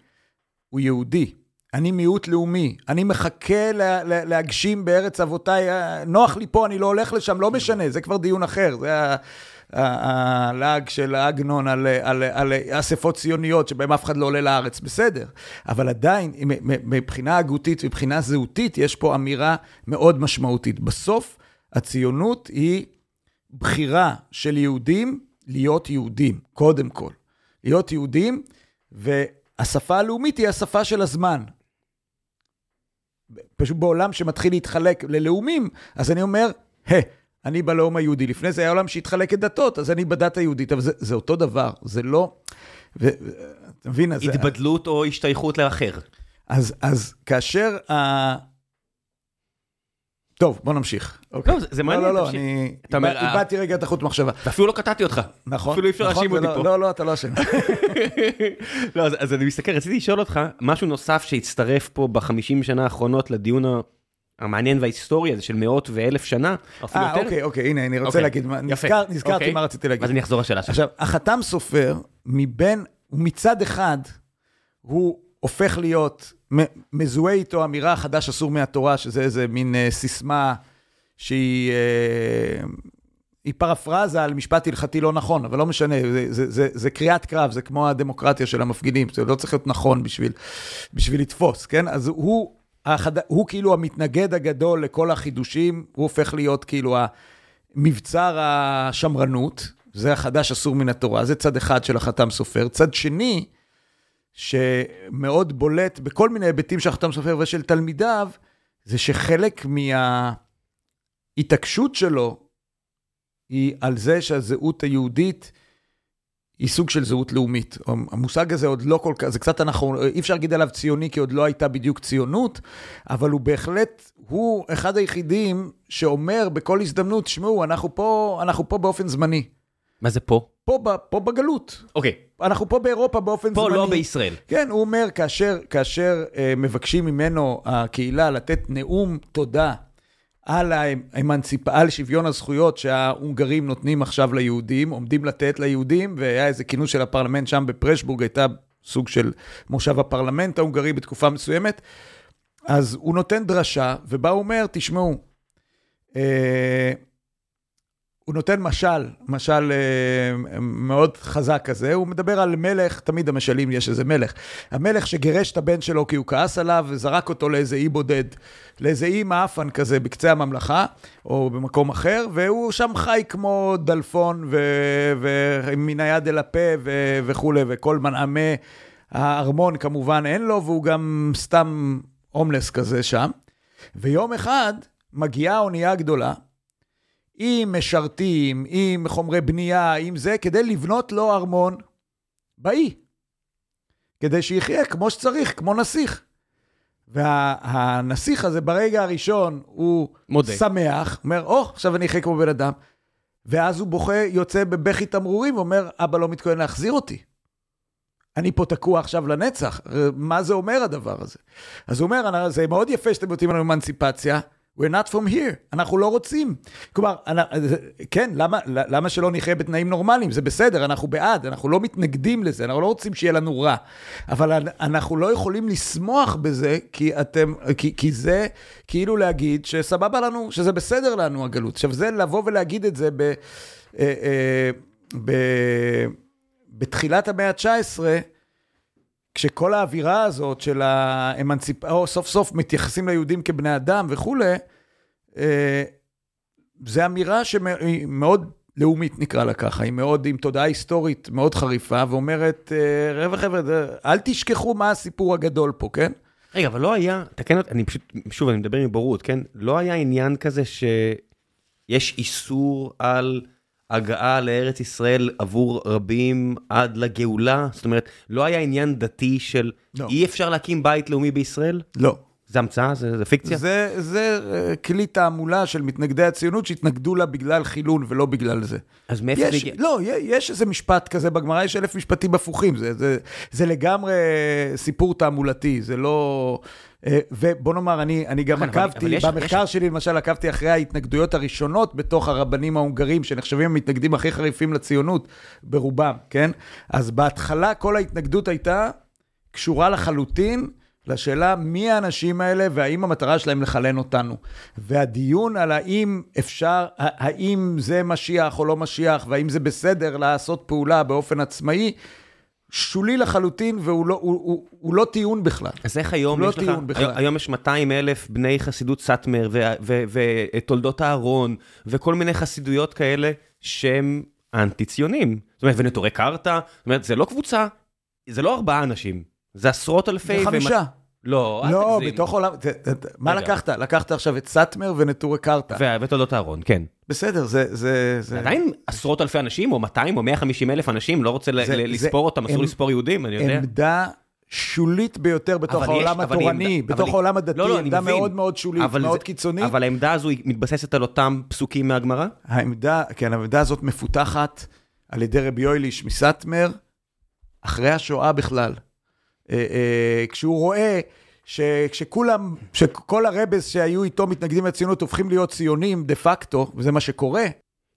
הוא יהודי. אני מיעוט לאומי, אני מחכה לה, לה, להגשים בארץ אבותיי, אה, נוח לי פה, אני לא הולך לשם, לא משנה, זה כבר דיון אחר, זה הלעג של עגנון על, על, על אספות ציוניות שבהם אף אחד לא עולה לארץ, בסדר. אבל עדיין, מבחינה הגותית, מבחינה זהותית, יש פה אמירה מאוד משמעותית. בסוף, הציונות היא בחירה של יהודים להיות יהודים, קודם כל. להיות יהודים, והשפה הלאומית היא השפה של הזמן. פשוט בעולם שמתחיל להתחלק ללאומים, אז אני אומר, היי, אני בלאום היהודי. לפני זה היה עולם שהתחלק לדתות, אז אני בדת היהודית, אבל זה, זה אותו דבר, זה לא... ו, אתה מבין? אז, התבדלות או השתייכות לאחר. אז, אז כאשר ה... טוב, בוא נמשיך. אוקיי. לא, זה- זה מעניין, לא, לא, לא, תמשיך. אני אתה אומר, איבד- איבדתי רגע את החוט מחשבה. ואפילו לא קטעתי אותך. נכון. אפילו אי אפשר נכון, להאשים אותי לא- פה. לא, לא, אתה לא אשם. לא, אז, אז אני מסתכל, רציתי לשאול אותך, משהו נוסף שהצטרף פה בחמישים שנה האחרונות לדיון המעניין וההיסטורי הזה של מאות ואלף שנה, אפילו אה. אוקיי, אוקיי, הנה, אני רוצה אוקיי, להגיד. נזכר- נזכרתי אוקיי. מה רציתי להגיד. אז אני אחזור לשאלה שלי. עכשיו, החתם סופר, מבין, מצד אחד, הוא הופך להיות, מזוהה איתו אמירה חדש אסור מהתורה, שזה איזה מין אה, סיסמה שהיא אה, היא פרפרזה על משפט הלכתי לא נכון, אבל לא משנה, זה, זה, זה, זה קריאת קרב, זה כמו הדמוקרטיה של המפגינים, זה לא צריך להיות נכון בשביל, בשביל לתפוס, כן? אז הוא, החד... הוא כאילו המתנגד הגדול לכל החידושים, הוא הופך להיות כאילו מבצר השמרנות, זה החדש אסור מן התורה, זה צד אחד של החתם סופר. צד שני, שמאוד בולט בכל מיני היבטים של החתם סופר ושל תלמידיו, זה שחלק מההתעקשות שלו היא על זה שהזהות היהודית היא סוג של זהות לאומית. המושג הזה עוד לא כל כך, זה קצת אנחנו, אי אפשר להגיד עליו ציוני, כי עוד לא הייתה בדיוק ציונות, אבל הוא בהחלט, הוא אחד היחידים שאומר בכל הזדמנות, שמעו, אנחנו פה, אנחנו פה באופן זמני. מה זה פה? פה, פה בגלות. אוקיי, אנחנו פה באירופה באופן פה זמני. לא בישראל. כן, הוא אומר, כאשר, כאשר אה, מבקשים ממנו הקהילה לתת נאום תודה על, האמנציפ... על שוויון הזכויות שההונגרים נותנים עכשיו ליהודים, עומדים לתת ליהודים, והיה איזה כינוס של הפרלמנט שם בפרשבורג, הייתה סוג של מושב הפרלמנט ההונגרי בתקופה מסוימת, אז הוא נותן דרשה, ובה הוא אומר, תשמעו, אה, הוא נותן משל, משל אה, מאוד חזק כזה, הוא מדבר על מלך, תמיד המשלים יש איזה מלך. המלך שגירש את הבן שלו כי הוא כעס עליו וזרק אותו לאיזה אי בודד, לאיזה אי מאפן כזה בקצה הממלכה, או במקום אחר, והוא שם חי כמו דלפון ומן היד אל הפה וכולי, וכל מנעמי הארמון כמובן אין לו, והוא גם סתם הומלס כזה שם. ויום אחד מגיעה אונייה גדולה, עם משרתים, עם חומרי בנייה, עם זה, כדי לבנות לו ארמון באי. כדי שיחיה כמו שצריך, כמו נסיך. והנסיך הזה ברגע הראשון הוא מודה. שמח, אומר, או, oh, עכשיו אני אחיה כמו בן אדם. ואז הוא בוכה, יוצא בבכי תמרורים ואומר, אבא לא מתכונן להחזיר אותי. אני פה תקוע עכשיו לנצח. מה זה אומר הדבר הזה? אז הוא אומר, זה מאוד יפה שאתם נותנים לנו אמנציפציה, We're not from here, אנחנו לא רוצים. כלומר, כן, למה, למה שלא נחיה בתנאים נורמליים? זה בסדר, אנחנו בעד, אנחנו לא מתנגדים לזה, אנחנו לא רוצים שיהיה לנו רע. אבל אנחנו לא יכולים לשמוח בזה, כי אתם, כי, כי זה כאילו להגיד שסבבה לנו, שזה בסדר לנו הגלות. עכשיו, זה לבוא ולהגיד את זה ב... אה, אה, ב בתחילת המאה ה-19, כשכל האווירה הזאת של האמנציפ... או סוף סוף מתייחסים ליהודים כבני אדם וכולי, אה, זו אמירה שהיא מאוד לאומית נקרא לה ככה, היא מאוד עם תודעה היסטורית מאוד חריפה, ואומרת, אה, חבר'ה חבר'ה, אל תשכחו מה הסיפור הגדול פה, כן? רגע, אבל לא היה, תקן אותי, אני פשוט, שוב, אני מדבר עם בורות, כן? לא היה עניין כזה שיש איסור על... הגעה לארץ ישראל עבור רבים עד לגאולה? זאת אומרת, לא היה עניין דתי של לא. אי אפשר להקים בית לאומי בישראל? לא. זה המצאה? זה, זה פיקציה? זה, זה אה, כלי תעמולה של מתנגדי הציונות שהתנגדו לה בגלל חילון ולא בגלל זה. אז מאיפה זה הגיע? לא, יש איזה משפט כזה בגמרא, יש אלף משפטים הפוכים. זה, זה, זה לגמרי סיפור תעמולתי, זה לא... אה, ובוא נאמר, אני, אני גם נכון, עקבתי, במחקר יש... שלי למשל עקבתי אחרי ההתנגדויות הראשונות בתוך הרבנים ההונגרים, שנחשבים המתנגדים הכי חריפים לציונות, ברובם, כן? אז בהתחלה כל ההתנגדות הייתה קשורה לחלוטין לשאלה מי האנשים האלה והאם המטרה שלהם לחלן אותנו. והדיון על האם אפשר, האם זה משיח או לא משיח, והאם זה בסדר לעשות פעולה באופן עצמאי, שולי לחלוטין, והוא לא, הוא, הוא, הוא לא טיעון בכלל. אז איך היום לא יש לך, בכלל. היום יש 200 אלף בני חסידות סאטמר ותולדות אהרון, וכל מיני חסידויות כאלה שהם אנטי-ציונים. זאת אומרת, ונטורי קרתא, זאת אומרת, זה לא קבוצה, זה לא ארבעה אנשים, זה עשרות אלפי... זה חמישה. ומה... לא, אל לא, תגזים. בתוך עולם, מה לקחת? לקחת עכשיו את סאטמר ונטורי קרתא. ותולדות אהרון, כן. בסדר, זה... זה, זה... עדיין עשרות אלפי אנשים, או 200 או 150 אלף אנשים, לא רוצה זה, לספור אותם, אסור לספור יהודים, אני יודע. עמדה שולית ביותר בתוך העולם יש, התורני, בתוך העולם הדתי, לא, לא, עמדה מאוד מאוד שולית, מאוד זה, קיצונית. אבל העמדה הזו היא מתבססת על אותם פסוקים מהגמרא? העמדה, כן, העמדה הזאת מפותחת על ידי רבי יויליש מסאטמר, אחרי השואה בכלל. אה, אה, כשהוא רואה שכשכולם, שכל הרבס שהיו איתו מתנגדים לציונות הופכים להיות ציונים דה פקטו, וזה מה שקורה.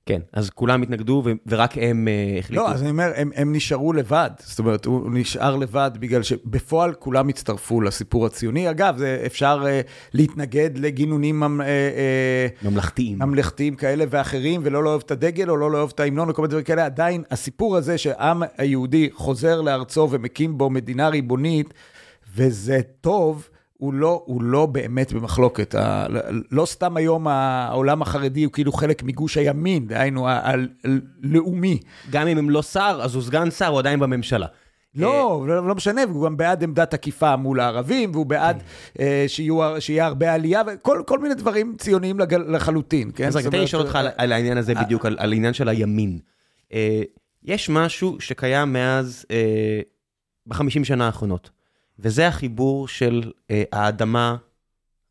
כן, אז כולם התנגדו ורק הם uh, החליטו. לא, אז אני אומר, הם, הם נשארו לבד. זאת אומרת, הוא נשאר לבד בגלל שבפועל כולם הצטרפו לסיפור הציוני. אגב, זה אפשר uh, להתנגד לגינונים uh, uh, ממלכתיים. ממלכתיים כאלה ואחרים, ולא לאהוב את הדגל או לא לאהוב את ההמנון וכל מיני דברים כאלה. עדיין, הסיפור הזה שהעם היהודי חוזר לארצו ומקים בו מדינה ריבונית, וזה טוב, הוא לא, הוא לא באמת במחלוקת. ה, לא סתם היום העולם החרדי הוא כאילו חלק מגוש הימין, דהיינו הלאומי. גם אם הם לא שר, אז הוא סגן שר, הוא עדיין בממשלה. לא, לא, לא משנה, והוא גם בעד עמדת תקיפה מול הערבים, והוא בעד אה, שיהיו, שיהיה הרבה עלייה, וכל כל מיני דברים ציוניים לג, לחלוטין, כן? אז רק תן לי לשאול אותך על, על העניין הזה בדיוק, על, על העניין של הימין. אה, יש משהו שקיים מאז, אה, בחמישים שנה האחרונות. וזה החיבור של אה, האדמה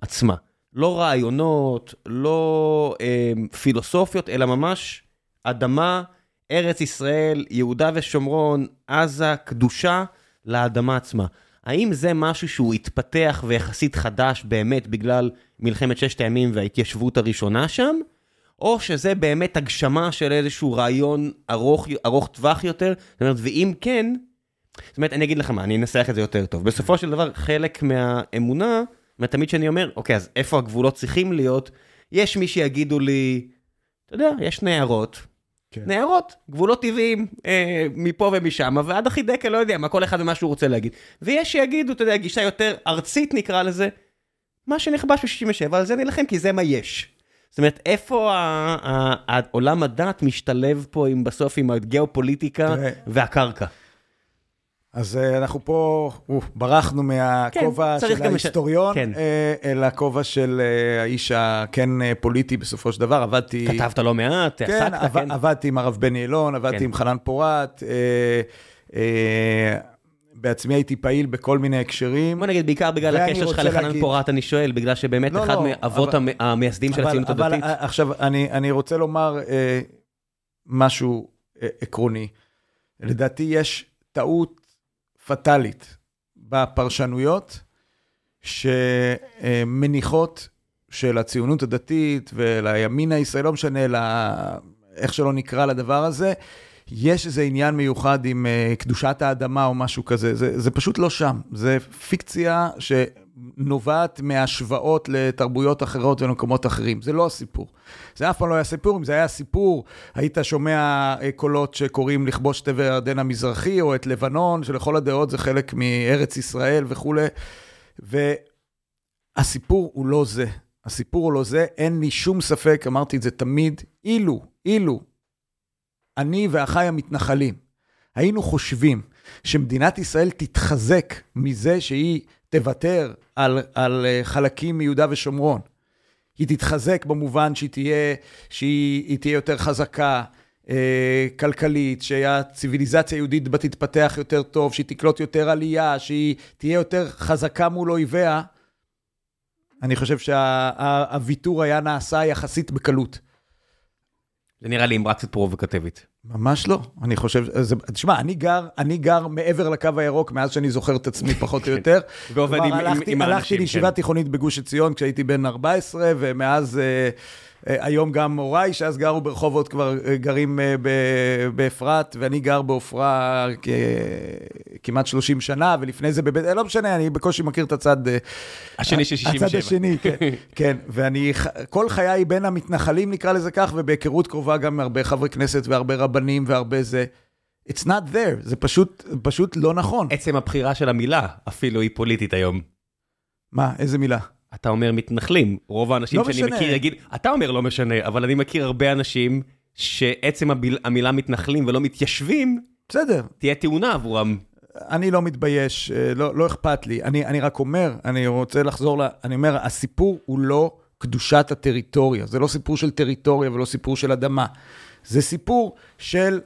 עצמה. לא רעיונות, לא אה, פילוסופיות, אלא ממש אדמה, ארץ ישראל, יהודה ושומרון, עזה, קדושה לאדמה עצמה. האם זה משהו שהוא התפתח ויחסית חדש באמת בגלל מלחמת ששת הימים וההתיישבות הראשונה שם? או שזה באמת הגשמה של איזשהו רעיון ארוך, ארוך טווח יותר? זאת אומרת, ואם כן, זאת אומרת, אני אגיד לך מה, אני אנסח את זה יותר טוב. בסופו של דבר, חלק מהאמונה, ותמיד שאני אומר, אוקיי, אז איפה הגבולות צריכים להיות? יש מי שיגידו לי, אתה יודע, יש נערות, כן. נערות, גבולות טבעיים אה, מפה ומשם, ועד החידקל, לא יודע מה, כל אחד ומה שהוא רוצה להגיד. ויש שיגידו, אתה יודע, גישה יותר ארצית נקרא לזה, מה שנכבש ב-67, על זה נילחם, כי זה מה יש. זאת אומרת, איפה העולם הדת משתלב פה עם בסוף עם הגיאופוליטיקה. והקרקע? אז אה, אנחנו פה, אוף, ברחנו מהכובע כן, של ההיסטוריון, כן. אה, אל הכובע של אה, האיש הכן פוליטי בסופו של דבר. עבדתי... כתבת לא מעט, כן, עסקת, עב, כן. עבדתי עם הרב בני אלון, עבדתי כן. עם חנן פורת. אה, אה, בעצמי הייתי פעיל בכל מיני הקשרים. בוא נגיד, בעיקר בגלל הקשר שלך לחנן להגיד- פורת, אני שואל, בגלל שבאמת לא, אחד לא, מאבות אבל- המ- המייסדים של אבל- הציונות אבל הדתית. אה, עכשיו, אני, אני רוצה לומר אה, משהו אה, עקרוני. לדעתי יש טעות פטאלית בפרשנויות שמניחות של הציונות הדתית ולימין הישראלי, לא משנה, לה, איך שלא נקרא לדבר הזה, יש איזה עניין מיוחד עם uh, קדושת האדמה או משהו כזה, זה, זה פשוט לא שם. זה פיקציה שנובעת מהשוואות לתרבויות אחרות ולמקומות אחרים. זה לא הסיפור. זה אף פעם לא היה סיפור. אם זה היה סיפור, היית שומע uh, קולות שקוראים לכבוש את עבר הירדן המזרחי, או את לבנון, שלכל הדעות זה חלק מארץ ישראל וכולי. והסיפור הוא לא זה. הסיפור הוא לא זה, אין לי שום ספק, אמרתי את זה תמיד, אילו, אילו, אני ואחיי המתנחלים, היינו חושבים שמדינת ישראל תתחזק מזה שהיא תוותר על, על אה, חלקים מיהודה ושומרון. היא תתחזק במובן שהיא תהיה, שהיא היא תהיה יותר חזקה, אה, כלכלית, שהציוויליזציה היהודית בה תתפתח יותר טוב, שהיא תקלוט יותר עלייה, שהיא תהיה יותר חזקה מול אויביה. אני חושב שהוויתור היה נעשה יחסית בקלות. זה נראה לי אמרה קצת פרובוקטיבית. ממש לא, אני חושב, זה, תשמע, אני גר, אני גר מעבר לקו הירוק מאז שאני זוכר את עצמי פחות או יותר. ועובד עם- עם- הלכתי, עם הלכתי האנשים, לישיבה כן. תיכונית בגוש עציון כשהייתי בן 14, ומאז, אה, היום גם הוריי, שאז גרו ברחובות, כבר אה, גרים אה, באפרת, ואני גר בעופרה כ- כמעט 30 שנה, ולפני זה בבית, אה, לא משנה, אני בקושי מכיר את הצד... אה, השני של 67. הצד השני, כן. כן, ואני כל חיי בין המתנחלים, נקרא לזה כך, ובהיכרות קרובה גם מהרבה חברי כנסת והרבה רבנים והרבה זה. It's not there, זה פשוט, פשוט לא נכון. עצם הבחירה של המילה אפילו היא פוליטית היום. מה, איזה מילה? אתה אומר מתנחלים, רוב האנשים לא שאני משנה. מכיר יגיד, אתה אומר לא משנה, אבל אני מכיר הרבה אנשים שעצם הביל- המילה מתנחלים ולא מתיישבים, בסדר, תהיה טעונה עבורם. אני לא מתבייש, אה, לא, לא אכפת לי. אני, אני רק אומר, אני רוצה לחזור ל... אני אומר, הסיפור הוא לא קדושת הטריטוריה. זה לא סיפור של טריטוריה ולא סיפור של אדמה. זה סיפור של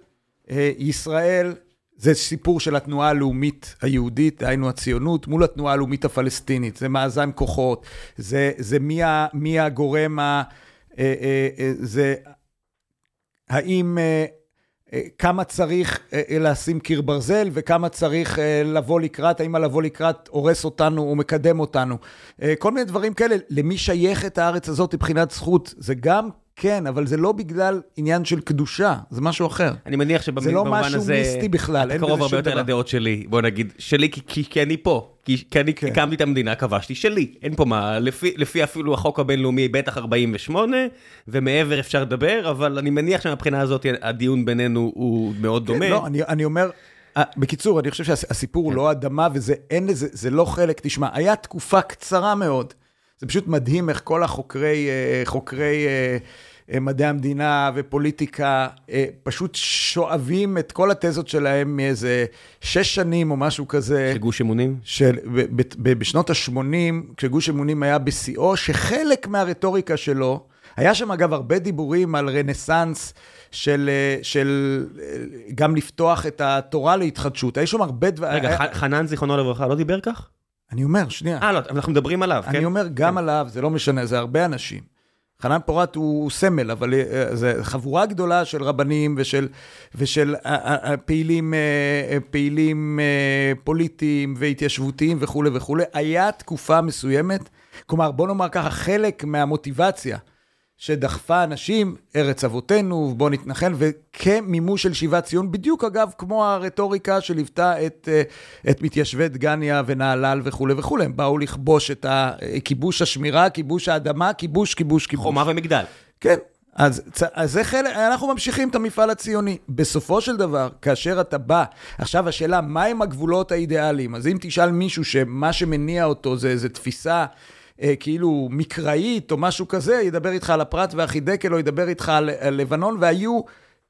אה, ישראל, זה סיפור של התנועה הלאומית היהודית, דהיינו הציונות, מול התנועה הלאומית הפלסטינית. זה מאזן כוחות, זה, זה מי, ה, מי הגורם ה... אה, אה, אה, זה האם... אה, אה, כמה צריך אה, לשים קיר ברזל וכמה צריך לבוא לקראת, האם הלבוא לקראת הורס אותנו או מקדם אותנו. כל מיני דברים כאלה. למי שייכת הארץ הזאת מבחינת זכות? זה גם כן, אבל זה לא בגלל עניין של קדושה, זה משהו אחר. אני מניח זה לא שבמובן משהו הזה, מיסטי בכלל, אתה קרוב הרבה יותר דבר. לדעות שלי, בוא נגיד, שלי כי- כי כי אני פה, כי כי אני כן. הקמתי את המדינה, כבשתי שלי, אין פה מה, לפי- לפי אפילו החוק הבינלאומי, בטח 48, ומעבר אפשר לדבר, אבל אני מניח שמבחינה הזאת הדיון בינינו הוא מאוד כן, דומה. לא, אני, אני אומר, אה, בקיצור, אני חושב שהסיפור הוא כן. לא אדמה, וזה אין לזה, זה לא חלק, תשמע, היה תקופה קצרה מאוד. זה פשוט מדהים איך כל החוקרי, אה, חוקרי אה, מדעי המדינה ופוליטיקה, אה, פשוט שואבים את כל התזות שלהם מאיזה שש שנים או משהו כזה. של גוש אמונים? של, ב, ב, ב, בשנות ה-80, כשגוש אמונים היה בשיאו, שחלק מהרטוריקה שלו, היה שם אגב הרבה דיבורים על רנסאנס של, אה, של אה, גם לפתוח את התורה להתחדשות. היו שם הרבה דברים... רגע, ח- חנן זיכרונו לברכה לא דיבר כך? אני אומר, שנייה. אה, לא, אנחנו מדברים עליו, כן? אני אומר, גם עליו, זה לא משנה, זה הרבה אנשים. חנן פורת הוא, סמל, אבל אה, זה חבורה גדולה של רבנים ושל, ושל אה, אה, פעילים, פעילים פוליטיים והתיישבותיים וכולי וכולי. היה תקופה מסוימת, כלומר, בוא נאמר ככה, חלק מהמוטיבציה שדחפה אנשים, ארץ אבותינו, בוא נתנחל, וכמימוש של שיבת ציון, בדיוק אגב, כמו הרטוריקה שליוותה את, אה, את מתיישבי דגניה ונהלל וכולי וכולי. הם באו לכבוש את הכיבוש השמירה, כיבוש האדמה, כיבוש, כיבוש, כיבוש. חומה ומגדל. כן, אז, אז זה חלק, אנחנו ממשיכים את המפעל הציוני. בסופו של דבר, כאשר אתה בא, עכשיו השאלה, מהם הגבולות האידיאליים? אז אם תשאל מישהו שמה שמניע אותו זה איזו תפיסה אה, כאילו מקראית או משהו כזה, ידבר איתך על הפרת והחידקל, או ידבר איתך על, על לבנון, והיו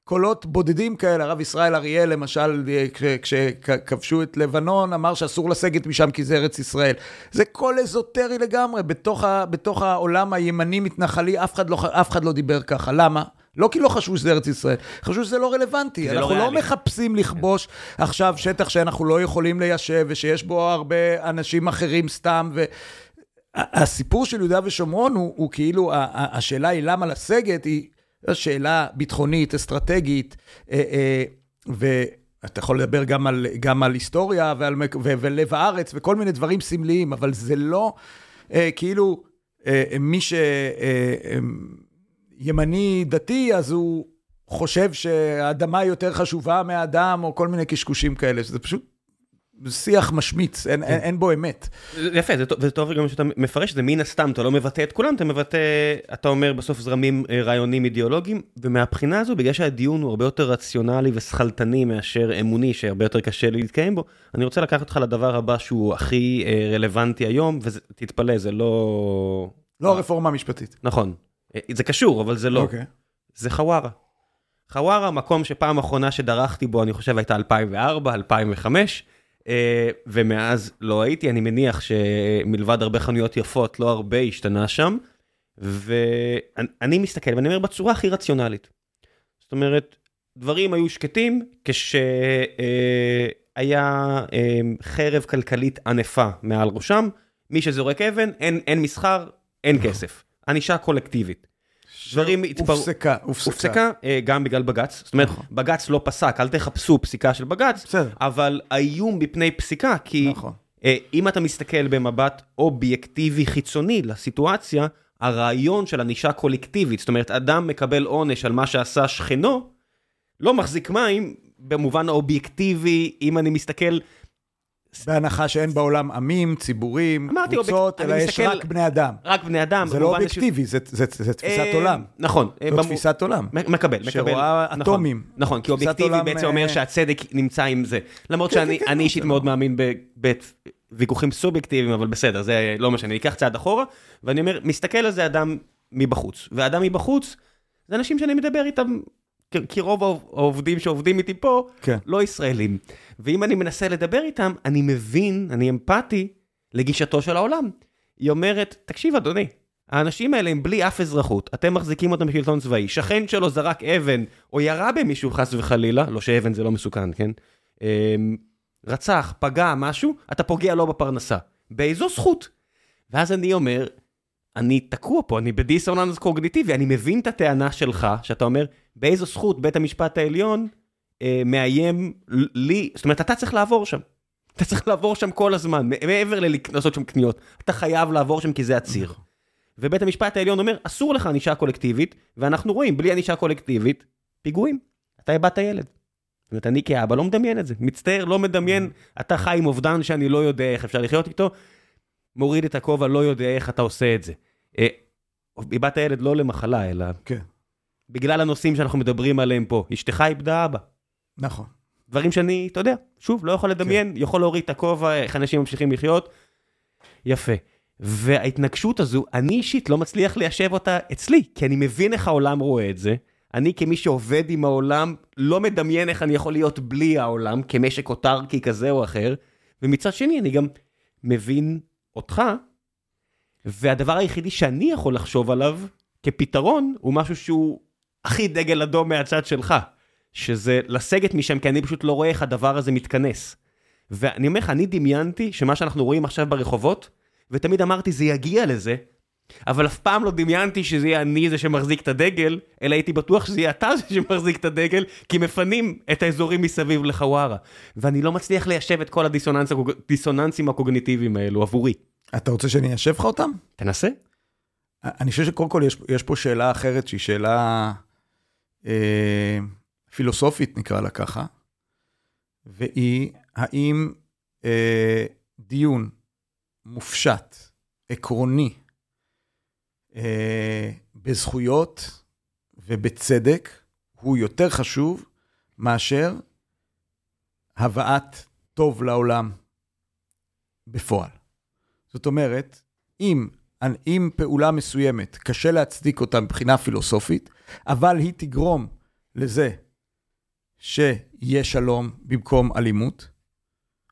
קולות בודדים כאלה. הרב ישראל אריאל, למשל, אה, כשכבשו את לבנון, אמר שאסור לסגת משם כי זה ארץ ישראל. זה קול אזוטרי לגמרי, בתוך, ה, בתוך העולם הימני-מתנחלי, אף, לא, אף אחד לא דיבר ככה. למה? לא כי לא חשבו שזה ארץ ישראל, חשבו שזה לא רלוונטי. לא אנחנו לא, לא מחפשים לכבוש. עכשיו שטח שאנחנו לא יכולים ליישב, ושיש בו הרבה אנשים אחרים סתם, ו... הסיפור של יהודה ושומרון הוא, הוא כאילו, השאלה היא למה לסגת, היא שאלה ביטחונית, אסטרטגית, אה, אה, ואתה יכול לדבר גם על, גם על היסטוריה ועל, ו, ולב הארץ וכל מיני דברים סמליים, אבל זה לא אה, כאילו מי שימני דתי, אז הוא חושב שהאדמה יותר חשובה מהאדם, או כל מיני קשקושים כאלה, שזה פשוט שיח משמיץ, אין, אין, אין בו אמת. יפה, זה זה טוב גם שאתה מפרש, זה מן הסתם, אתה לא מבטא את כולם, אתה מבטא, אתה אומר בסוף זרמים אה, רעיונים אידיאולוגיים, ומהבחינה הזו, בגלל שהדיון הוא הרבה יותר רציונלי ושכלתני מאשר אמוני, שהרבה יותר קשה להתקיים בו, אני רוצה לקחת אותך לדבר הבא שהוא הכי אה, רלוונטי היום, ותתפלא, זה לא... לא הרפורמה המשפטית. נכון. אה, זה קשור, אבל זה לא. אוקיי. זה חווארה. חווארה, מקום שפעם אחרונה שדרכתי בו, אני חושב הייתה 2004, 2005, אה, ומאז לא הייתי, אני מניח שמלבד הרבה חנויות יפות, לא הרבה השתנה שם. ואני מסתכל ואני אומר בצורה הכי רציונלית. זאת אומרת, דברים היו שקטים כשהיה אה, חרב כלכלית ענפה מעל ראשם, מי שזורק אבן, אין, אין מסחר, אין נכון. כסף. ענישה קולקטיבית. דברים התפרעו. הופסקה, הופסקה. הופסקה אה, גם בגלל בג"ץ. זאת אומרת, נכון. בג"ץ לא פסק, אל תחפשו פסיקה של בג"ץ, בסדר. אבל האיום בפני פסיקה, כי נכון. אה, אם אתה מסתכל במבט אובייקטיבי חיצוני לסיטואציה, הרעיון של ענישה קולקטיבית, זאת אומרת, אדם מקבל עונש על מה שעשה שכנו, לא מחזיק מים במובן האובייקטיבי, אם אני מסתכל בהנחה שאין בעולם עמים, ציבורים, קבוצות, אלא יש רק בני אדם. רק בני אדם. זה לא אובייקטיבי, זה תפיסת אה, עולם. נכון. זו תפיסת עולם. מקבל, מקבל. שרואה נכון, אטומים. נכון, כי אובייקטיבי בעצם אומר אה, שהצדק נמצא עם זה. למרות כן, שאני כן, כן, אישית מאוד מאמין בוויכוחים סובייקטיביים, אבל בסדר, זה לא משנה, אני אקח צעד אחורה, ואני אומר, מסתכל על זה אדם מבחוץ. ואדם מבחוץ, זה אנשים שאני מדבר איתם כי רוב העובדים שעובדים איתי פה, כן. לא ישראלים. ואם אני מנסה לדבר איתם, אני מבין, אני אמפתי לגישתו של העולם. היא אומרת, תקשיב אדוני, האנשים האלה הם בלי אף אזרחות, אתם מחזיקים אותם בשלטון צבאי, שכן שלו זרק אבן, או ירה במישהו חס וחלילה, לא שאבן זה לא מסוכן, כן? אמ, רצח, פגע, משהו, אתה פוגע לו בפרנסה. באיזו זכות? ואז אני אומר, אני תקוע פה, אני בדיסוננס קוגניטיבי, אני מבין את הטענה שלך, שאתה אומר, באיזו זכות בית המשפט העליון אה, מאיים לי, זאת אומרת, אתה צריך לעבור שם. אתה צריך לעבור שם כל הזמן, מעבר לעשות שם קניות. אתה חייב לעבור שם כי זה הציר. ובית המשפט העליון אומר, אסור לך ענישה קולקטיבית, ואנחנו רואים, בלי ענישה קולקטיבית, פיגועים. אתה איבדת ילד. זאת אומרת, אני כאבא לא מדמיין את זה. מצטער, לא מדמיין, אתה חי עם אובדן שאני לא יודע איך אפשר לחיות איתו, מוריד את הכובע, לא יודע איך אתה עושה את זה. אה, איבדת ילד לא למחלה, אלא... כן. בגלל הנושאים שאנחנו מדברים עליהם פה. אשתך איבדה אבא. נכון. דברים שאני, אתה יודע, שוב, לא יכול לדמיין, כן. יכול להוריד את הכובע, איך אנשים ממשיכים לחיות. יפה. וההתנגשות הזו, אני אישית לא מצליח ליישב אותה אצלי, כי אני מבין איך העולם רואה את זה. אני כמי שעובד עם העולם, לא מדמיין איך אני יכול להיות בלי העולם, כמשק אוטרקי כזה או אחר. ומצד שני, אני גם מבין אותך, והדבר היחידי שאני יכול לחשוב עליו כפתרון, הוא משהו שהוא הכי דגל אדום מהצד שלך. שזה לסגת משם, כי אני פשוט לא רואה איך הדבר הזה מתכנס. ואני אומר לך, אני דמיינתי שמה שאנחנו רואים עכשיו ברחובות, ותמיד אמרתי, זה יגיע לזה, אבל אף פעם לא דמיינתי שזה יהיה אני זה שמחזיק את הדגל, אלא הייתי בטוח שזה יהיה אתה זה שמחזיק את הדגל, כי מפנים את האזורים מסביב לחווארה. ואני לא מצליח ליישב את כל הדיסוננסים הקוגניטיביים האלו עבורי. אתה רוצה שאני איישב לך אותם? תנסה. אני חושב שקודם כל יש, יש פה שאלה אחרת שהיא שאלה... אה, פילוסופית נקרא לה ככה, והיא האם אה, דיון מופשט, עקרוני, אה, בזכויות ובצדק, הוא יותר חשוב מאשר הבאת טוב לעולם בפועל. זאת אומרת, אם, אם פעולה מסוימת, קשה להצדיק אותה מבחינה פילוסופית, אבל היא תגרום לזה שיהיה שלום במקום אלימות,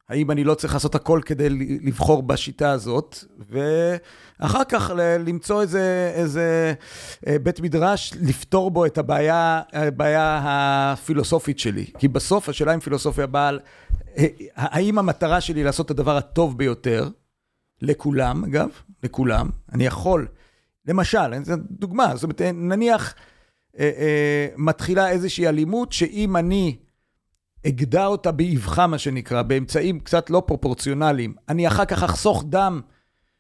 האם אני לא צריך לעשות הכל כדי לבחור בשיטה הזאת, ואחר כך למצוא איזה, איזה אה, בית מדרש, לפתור בו את הבעיה, הבעיה הפילוסופית שלי. כי בסוף השאלה אם פילוסופיה באה, אה, האם המטרה שלי לעשות את הדבר הטוב ביותר, לכולם אגב, לכולם, אני יכול, למשל, דוגמה, זאת אומרת, נניח אה, אה, מתחילה איזושהי אלימות, שאם אני אגדע אותה באבחה, מה שנקרא, באמצעים קצת לא פרופורציונליים. אני אחר כך אחסוך דם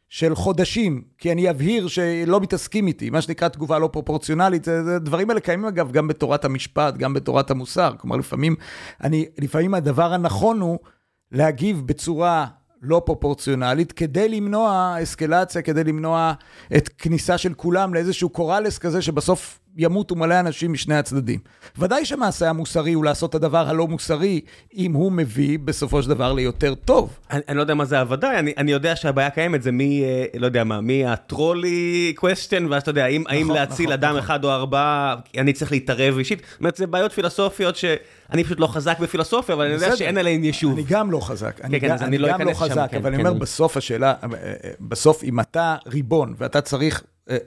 של חודשים, כי אני אבהיר שלא מתעסקים איתי, מה שנקרא תגובה לא פרופורציונלית. הדברים האלה קיימים אגב גם בתורת המשפט, גם בתורת המוסר. כלומר, לפעמים, אני, לפעמים הדבר הנכון הוא להגיב בצורה לא פרופורציונלית, כדי למנוע אסקלציה, כדי למנוע את כניסה של כולם לאיזשהו קוראלס כזה שבסוף ימותו מלא אנשים משני הצדדים. ודאי שמעשה המוסרי הוא לעשות את הדבר הלא מוסרי, אם הוא מביא בסופו של דבר ליותר טוב. אני, אני לא יודע מה זה הוודאי, אני, אני יודע שהבעיה קיימת, זה מי, אה, לא יודע מה, מי הטרולי question, ואז אתה יודע, האם, נכון, האם להציל נכון, אדם נכון. אחד או ארבעה, אני צריך להתערב אישית. זאת אומרת, זה בעיות פילוסופיות שאני פשוט לא חזק בפילוסופיה, אבל אני יודע שאין עליהן יישוב. אני גם לא חזק. אני, כן, גם, אני, אני לא גם לא חזק, כן, אבל כן, אני אומר, כן. בסוף השאלה, אה, אה, בסוף אם אתה ריבון ואתה צריך...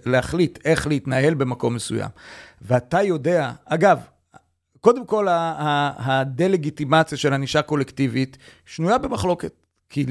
להחליט איך להתנהל במקום מסוים. ואתה יודע, אגב, קודם כל, הדה-לגיטימציה של ענישה קולקטיבית שנויה במחלוקת. כי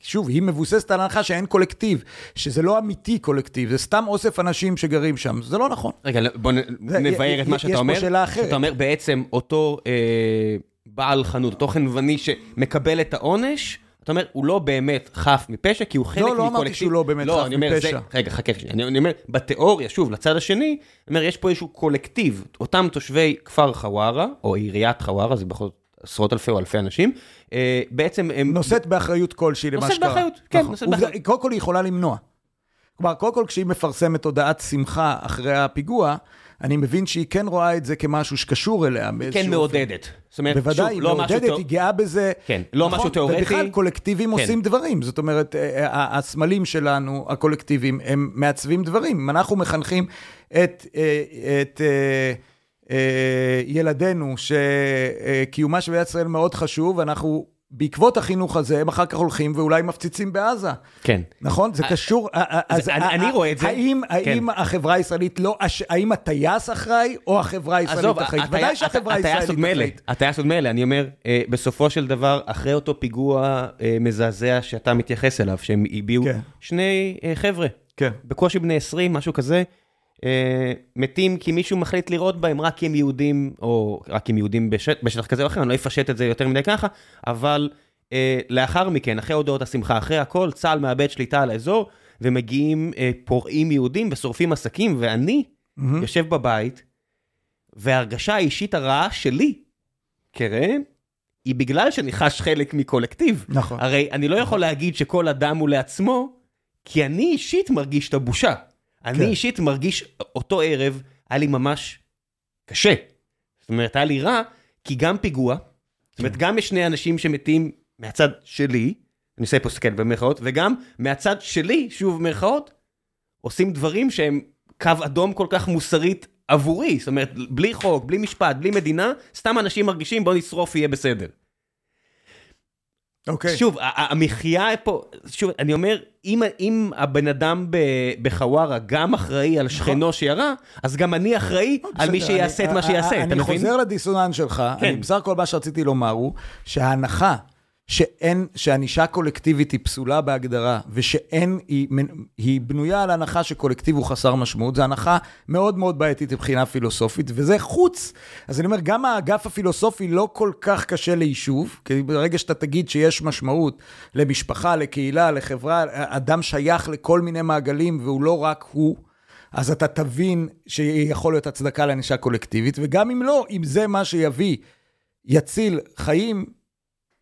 שוב, היא מבוססת על הנחה שאין קולקטיב, שזה לא אמיתי קולקטיב, זה סתם אוסף אנשים שגרים שם, זה לא נכון. רגע, בוא נבהר את מה שאתה אומר. יש פה שאלה אחרת. שאתה אומר בעצם אותו אה, בעל חנות, אותו חנווני שמקבל את העונש, אתה אומר, הוא לא באמת חף מפשע, כי הוא חלק מקולקטיב. לא, לא אמרתי שהוא לא באמת לא, חף מפשע. רגע, חכה, אני, אני אומר, בתיאוריה, שוב, לצד השני, אני אומר, יש פה איזשהו קולקטיב, אותם תושבי כפר חווארה, או עיריית חווארה, זה בכל עשרות אלפי או אלפי אנשים, אה, בעצם הם... נושאת באחריות כלשהי למה שקרה. נושאת באחריות, כן, נכון. נושאת באחריות. קודם כל היא יכולה למנוע. כלומר, קודם כל כשהיא מפרסמת הודעת שמחה אחרי הפיגוע, אני מבין שהיא כן רואה את זה כמשהו שקשור אליה. היא כן מעודדת. זאת אומרת, בוודאי, היא לא מעודדת, היא גאה בזה. כן, לא נכון, משהו תיאורטי. ובכלל, קולקטיבים כן. עושים דברים. זאת אומרת, אה, אה, הסמלים שלנו, הקולקטיבים, הם מעצבים דברים. אם אנחנו מחנכים את... אה, את ילדינו, שקיומה של מדינת ישראל מאוד חשוב, אנחנו בעקבות החינוך הזה, הם אחר כך הולכים ואולי מפציצים בעזה. כן. נכון? זה קשור... אז אני רואה את זה. האם כן. החברה הישראלית לא... האם הטייס אחראי, או החברה הישראלית אחראית? ודאי שהחברה הישראלית אחראית. הטייס עוד מילא, אני אומר, אה, בסופו של דבר, אחרי אותו פיגוע אה, מזעזע שאתה מתייחס אליו, שהם הביעו כן. שני אה, חבר'ה. כן. בקושי בני 20, משהו כזה. אה, מתים כי מישהו מחליט לראות בהם רק כי הם יהודים, או רק כי הם יהודים בשט, בשטח כזה או אחר, אני לא אפשט את זה יותר מדי ככה, אבל אה, לאחר מכן, אחרי הודעות השמחה, אחרי הכל, צה"ל מאבד שליטה על האזור, ומגיעים אה, פורעים יהודים ושורפים עסקים, ואני mm-hmm. יושב בבית, וההרגשה האישית הרעה שלי, קרן, היא בגלל שאני חש חלק מקולקטיב. נכון. הרי אני לא יכול להגיד שכל אדם הוא לעצמו, כי אני אישית מרגיש את הבושה. אני כן. אישית מרגיש, אותו ערב, היה לי ממש קשה. זאת אומרת, היה לי רע, כי גם פיגוע, זאת אומרת, כן. גם יש שני אנשים שמתים מהצד שלי, אני עושה פה סקל במרכאות, וגם מהצד שלי, שוב במרכאות, עושים דברים שהם קו אדום כל כך מוסרית עבורי, זאת אומרת, בלי חוק, בלי משפט, בלי מדינה, סתם אנשים מרגישים בוא נשרוף, יהיה בסדר. אוקיי. שוב, המחיה פה, שוב, אני אומר, אם, אם הבן אדם בחווארה גם אחראי על שכנו נכון. שירה, אז גם אני אחראי לא, על מי שיעשה את מה שיעשה, אתה מבין? אני חוזר לדיסוננס שלך, כן. בסך הכל מה שרציתי לומר הוא, שההנחה שאין, שענישה קולקטיבית היא פסולה בהגדרה, ושאין, היא, היא בנויה על הנחה שקולקטיב הוא חסר משמעות, זו הנחה מאוד מאוד בעייתית מבחינה פילוסופית, וזה חוץ. אז אני אומר, גם האגף הפילוסופי לא כל כך קשה ליישוב, כי ברגע שאתה תגיד שיש משמעות למשפחה, לקהילה, לחברה, אדם שייך לכל מיני מעגלים, והוא לא רק הוא. אז אתה תבין שיכול להיות הצדקה לענישה קולקטיבית, וגם אם לא, אם זה מה שיביא, יציל חיים,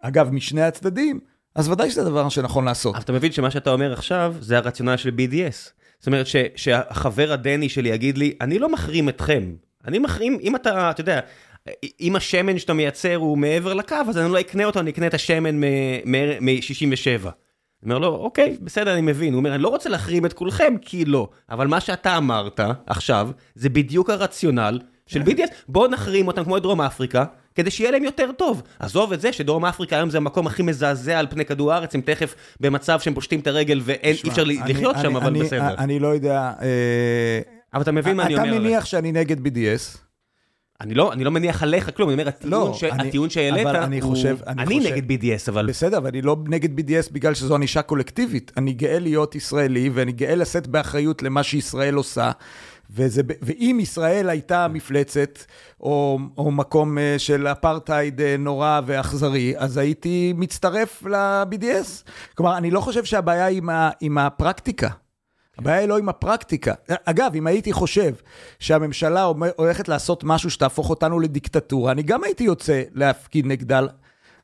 אגב, משני הצדדים, אז ודאי שזה הדבר שנכון לעשות. אבל אתה מבין שמה שאתה אומר עכשיו, זה הרציונל של BDS. זאת אומרת ש, שהחבר הדני שלי יגיד לי, אני לא מחרים אתכם, אני מחרים, אם אתה, אתה יודע, אם השמן שאתה מייצר הוא מעבר לקו, אז אני לא אקנה אותו, אני אקנה את השמן מ-67. אני אומר לו, אוקיי, בסדר, אני מבין. הוא אומר, אני לא רוצה להחרים את כולכם, כי לא. אבל מה שאתה אמרת עכשיו, זה בדיוק הרציונל של BDS. בוא נחרים אותם כמו את דרום אפריקה, כדי שיהיה להם יותר טוב. עזוב את זה שדרום אפריקה היום זה המקום הכי מזעזע על פני כדור הארץ, הם תכף במצב שהם פושטים את הרגל ואי אפשר לחיות שם, אבל בסדר. אני לא יודע... אה, אבל אתה מבין מה אני אומר אתה מניח שאני נגד BDS. אני לא, אני לא מניח עליך כלום, אני אומר, הטיעון, לא, ש... אני, הטיעון שהעלית הוא... אני חושב... אני, אני חושב, נגד BDS, אבל... בסדר, אבל אני לא נגד BDS בגלל שזו ענישה קולקטיבית. אני גאה להיות ישראלי, ואני גאה לשאת באחריות למה שישראל עושה. וזה, ואם ישראל הייתה מפלצת, או, או מקום אה, של אפרטהייד אה, נורא ואכזרי, אז הייתי מצטרף ל-BDS. כלומר, אני לא חושב שהבעיה היא עם, ה, עם הפרקטיקה. הבעיה היא לא עם הפרקטיקה. אגב, אם הייתי חושב שהממשלה הולכת לעשות משהו שתהפוך אותנו לדיקטטורה, אני גם הייתי יוצא להפקיד נגדה.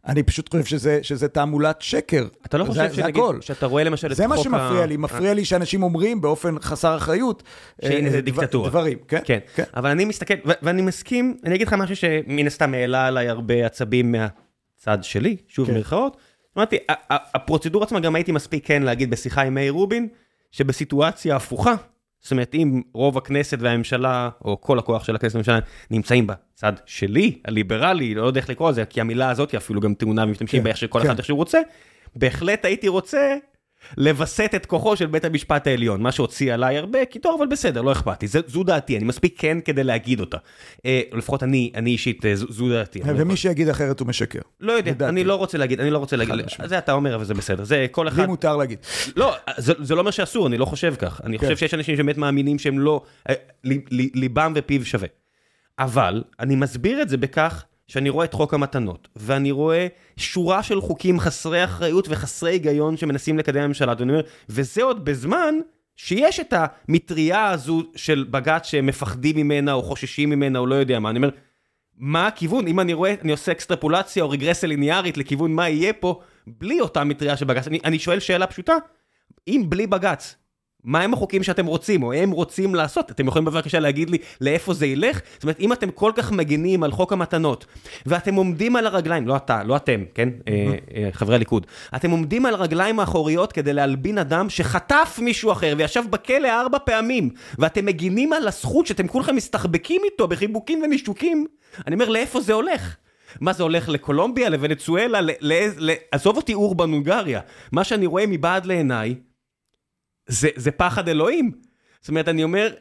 אני פשוט חושב שזה, שזה תעמולת שקר. אתה לא זה, חושב שנגיד, שאתה רואה למשל את חוק ה... זה מה שמפריע לי, מפריע לי שאנשים אומרים באופן חסר אחריות. שהנה זה אה, דיקטטורה. דברים, כן? כן. כן. אבל אני מסתכל, ואני מסכים, אני אגיד לך משהו שמן הסתם העלה עליי הרבה עצבים מהצד שלי, שוב כן. מירכאות. אמרתי, הפרוצדורה עצמה, גם הייתי מספיק כן להגיד בשיחה עם מאיר רובין, שבסיטואציה הפוכה, זאת אומרת, אם רוב הכנסת והממשלה, או כל הכוח של הכנסת והממשלה, נמצאים בצד שלי, הליברלי, לא יודע איך לקרוא לזה, כי המילה הזאת אפילו גם טעונה ומשתמשים כן, בה איך שכל כן. אחד איך שהוא רוצה, בהחלט הייתי רוצה לווסת את כוחו של בית המשפט העליון, מה שהוציא עליי הרבה, כי טוב, אבל בסדר, לא אכפת לי, זו דעתי, אני מספיק כן כדי להגיד אותה. אה, לפחות אני, אני אישית, אה, זו דעתי. ומי שיגיד אחרת הוא משקר. לא יודע, לדעתי. אני לא רוצה להגיד, אני לא רוצה להגיד, זה אתה אומר, אבל זה בסדר, זה כל אחד... לי מותר להגיד. לא, זה, זה לא אומר שאסור, אני לא חושב כך. אני כן. חושב שיש אנשים שבאמת מאמינים שהם לא, אה, ליבם ופיו שווה. אבל, אני מסביר את זה בכך שאני רואה את חוק המתנות, ואני רואה שורה של חוקים חסרי אחריות וחסרי היגיון שמנסים לקדם הממשלה, ואני אומר, וזה עוד בזמן שיש את המטריה הזו של בג"ץ שהם מפחדים ממנה או חוששים ממנה או לא יודע מה, אני אומר, מה הכיוון? אם אני רואה, אני עושה אקסטרפולציה או רגרסיה ליניארית לכיוון מה יהיה פה, בלי אותה מטריה של בג"ץ, אני, אני שואל שאלה פשוטה, אם בלי בג"ץ מה הם החוקים שאתם רוצים, או הם רוצים לעשות? אתם יכולים בבקשה להגיד לי לאיפה זה ילך? זאת אומרת, אם אתם כל כך מגנים על חוק המתנות, ואתם עומדים על הרגליים, לא אתה, לא אתם, כן? אה, אה, חברי הליכוד. אתם עומדים על הרגליים האחוריות כדי להלבין אדם שחטף מישהו אחר וישב בכלא ארבע פעמים, ואתם מגינים על הזכות שאתם כולכם מסתחבקים איתו בחיבוקים ונישוקים, אני אומר, לאיפה זה הולך? מה זה הולך לקולומביה, לוונצואלה, עזוב אותי אורבן הונגריה. מה שאני רואה מבעד לעיניי, זה, זה פחד אלוהים. זאת אומרת, אני אומר,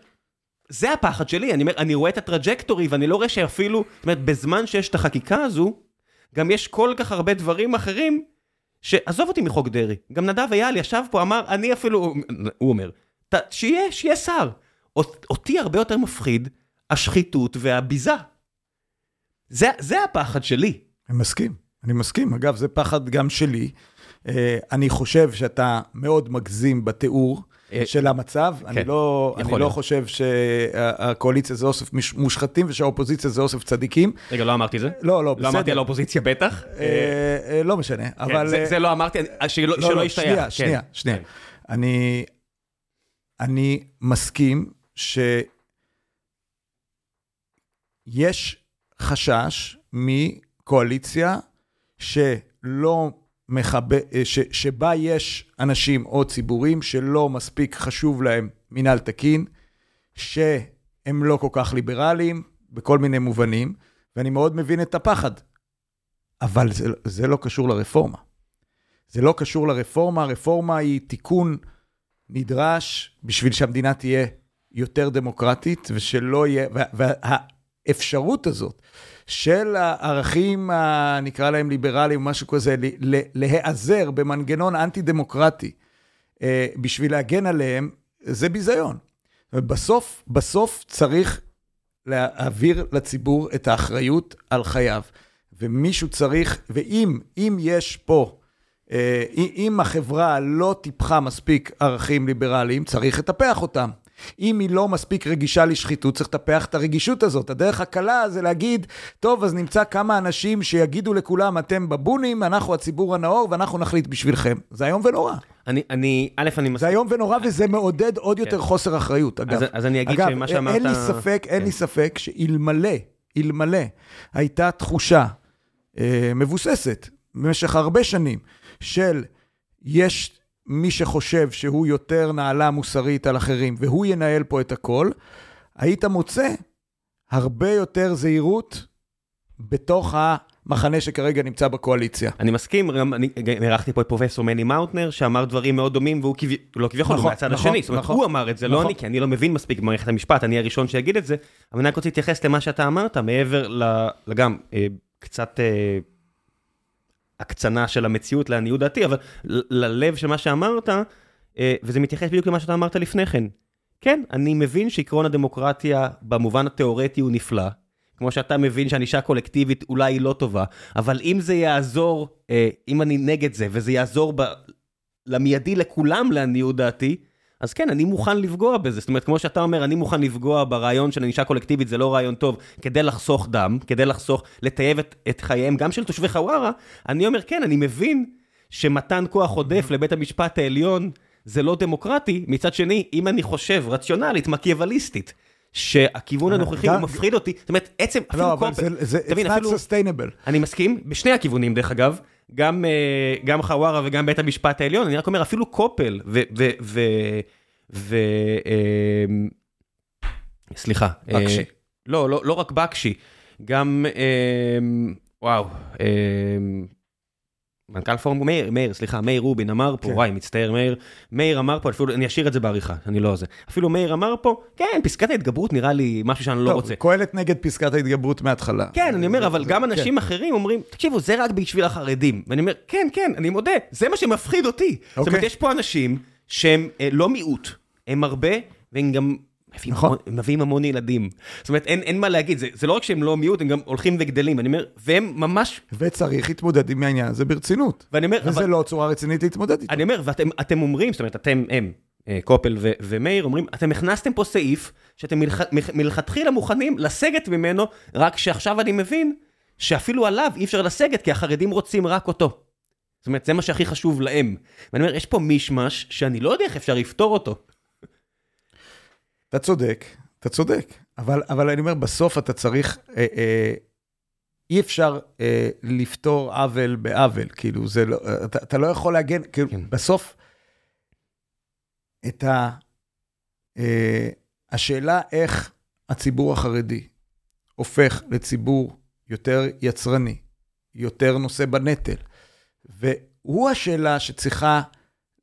זה הפחד שלי, אני אומר, אני רואה את הטראג'קטורי ואני לא רואה שאפילו, זאת אומרת, בזמן שיש את החקיקה הזו, גם יש כל כך הרבה דברים אחרים, שעזוב אותי מחוק דרעי. גם נדב אייל ישב פה, אמר, אני אפילו, הוא אומר, שיהיה, שיהיה שר. אותי הרבה יותר מפחיד השחיתות והביזה. זה, זה הפחד שלי. אני מסכים, אני מסכים. אגב, זה פחד גם שלי. אה, אני חושב שאתה מאוד מגזים בתיאור אה, של המצב. כן, אני לא, אני לא חושב שהקואליציה זה אוסף מושחתים ושהאופוזיציה זה אוסף צדיקים. רגע, לא אמרתי זה? לא, לא, בסדר. לא אמרתי על האופוזיציה בטח? אה, לא משנה, כן, אבל... זה לא אמרתי, שלא לא, לא, ישתייך. שנייה, שנייה, שנייה. אני מסכים שיש חשש מקואליציה שלא מחבר, אה, ש, שבה יש אנשים או ציבורים שלא מספיק חשוב להם מינהל תקין, שהם לא כל כך ליברליים בכל מיני מובנים, ואני מאוד מבין את הפחד. אבל זה, זה לא קשור לרפורמה. זה לא קשור לרפורמה, הרפורמה היא תיקון נדרש בשביל שהמדינה תהיה יותר דמוקרטית, ושלא יהיה, והאפשרות הזאת של הערכים, נקרא להם ליברליים, משהו כזה, להיעזר במנגנון אנטי-דמוקרטי אה, בשביל להגן עליהם, זה ביזיון. ובסוף, בסוף צריך להעביר לציבור את האחריות על חייו. ומישהו צריך, ואם אם יש פה, אה, אם החברה לא טיפחה מספיק ערכים ליברליים, צריך לטפח אותם. אם היא לא מספיק רגישה לשחיתות, צריך לטפח את הרגישות הזאת. הדרך הקלה זה להגיד, טוב, אז נמצא כמה אנשים שיגידו לכולם, אתם בבונים, אנחנו הציבור הנאור, ואנחנו נחליט בשבילכם. זה איום ונורא. אני, אני, א', אני מסכים. זה איום ונורא, וזה מעודד עוד יותר כן. חוסר אחריות, אגב. אז, אז אני אגיד אגב, שמה שאמרת... אין לי ספק, אין כן. לי ספק שאלמלא, אלמלא הייתה תחושה אה, מבוססת במשך הרבה שנים של יש מי שחושב שהוא יותר נעלה מוסרית על אחרים והוא ינהל פה את הכל, היית מוצא הרבה יותר זהירות בתוך המחנה שכרגע נמצא בקואליציה. אני מסכים, גם אני אירחתי פה את פרופסור מני מאוטנר, שאמר דברים מאוד דומים, והוא כביכול, לא כביכול, הוא נכון, מהצד נכון, השני. זאת אומרת, נכון. הוא אמר את זה, לא נכון. אני, כי אני לא מבין מספיק במערכת המשפט, אני הראשון שיגיד את זה, אבל אני רק רוצה להתייחס למה שאתה אמרת, מעבר ל- לגם אה, קצת אה, הקצנה של המציאות לעניות דעתי, אבל ללב של מה שאמרת, אה, וזה מתייחס בדיוק למה שאתה אמרת לפני כן. כן, אני מבין שעקרון הדמוקרטיה במובן התיאורטי הוא נפלא, כמו שאתה מבין שענישה קולקטיבית אולי היא לא טובה, אבל אם זה יעזור, אה, אם אני נגד זה, וזה יעזור ב... למיידי לכולם לעניות דעתי, אז כן, אני מוכן לפגוע בזה. זאת אומרת, כמו שאתה אומר, אני מוכן לפגוע ברעיון של ענישה קולקטיבית, זה לא רעיון טוב, כדי לחסוך דם, כדי לחסוך, לטייב את, את חייהם גם של תושבי חווארה, אני אומר, כן, אני מבין שמתן כוח עודף לבית המשפט העליון זה לא דמוקרטי, מצד שני, אם אני חושב רציונלית, מקיאווליסטית, שהכיוון הנוכחי גם- הוא מפחיד אותי, זאת אומרת, עצם, אפילו לא, אבל זה, it's not אפילו- sustainable. אני מסכים, בשני הכיוונים דרך אגב, גם, אה, גם חווארה וגם בית המשפט העליון, אני רק אומר, אפילו קופל ו... ו, ו, ו אה, סליחה. אה, בקשי. לא, לא, לא רק בקשי, גם, אה, וואו, אה, מנכ"ל פורום מאיר, מאיר, סליחה, מאיר רובין אמר פה, כן. וואי, מצטער מאיר, מאיר אמר פה, אפילו, אני אשאיר את זה בעריכה, אני לא זה, אפילו מאיר אמר פה, כן, פסקת ההתגברות נראה לי משהו שאני לא רוצה. קהלת נגד פסקת ההתגברות מההתחלה. כן, אני אומר, אבל זה- גם כן. אנשים אחרים אומרים, תקשיבו, זה רק בשביל החרדים. ואני אומר, כן, כן, אני מודה, זה מה שמפחיד אותי. זאת אומרת, אוקיי. יש פה אנשים שהם אה, לא מיעוט, הם הרבה, והם גם מביאים נכון. המון- מביאים המון ילדים. זאת אומרת, אין אין מה להגיד, זה זה לא רק שהם לא מיעוט, הם גם הולכים וגדלים. אני אומר, והם ממש, וצריך להתמודד עם העניין הזה ברצינות. ואני אומר, וזה אבל- לא צורה רצינית להתמודד איתו. אני אומר, ואתם אתם אומרים, זאת אומרת, אתם, הם, אה, קופל ו- ומאיר, אומרים, אתם הכנסתם פה סעיף שאתם מלכתחילה מוכנים לסגת ממנו, רק שעכשיו אני מבין שאפילו עליו אי אפשר לסגת, כי החרדים רוצים רק אותו. זאת אומרת, זה מה שהכי חשוב להם. ואני אומר, יש פה מישמש שאני לא יודע איך אפשר לפתור אותו. אתה צודק, אתה צודק. אבל, אבל אני אומר, בסוף אתה צריך, אה, אה, אי אפשר אה, לפתור עוול בעוול, כאילו, זה לא, אתה, אתה לא יכול להגן, כאילו, כן. כן. בסוף, את ה... אה, השאלה איך הציבור החרדי הופך לציבור יותר יצרני, יותר נושא בנטל, והוא השאלה שצריכה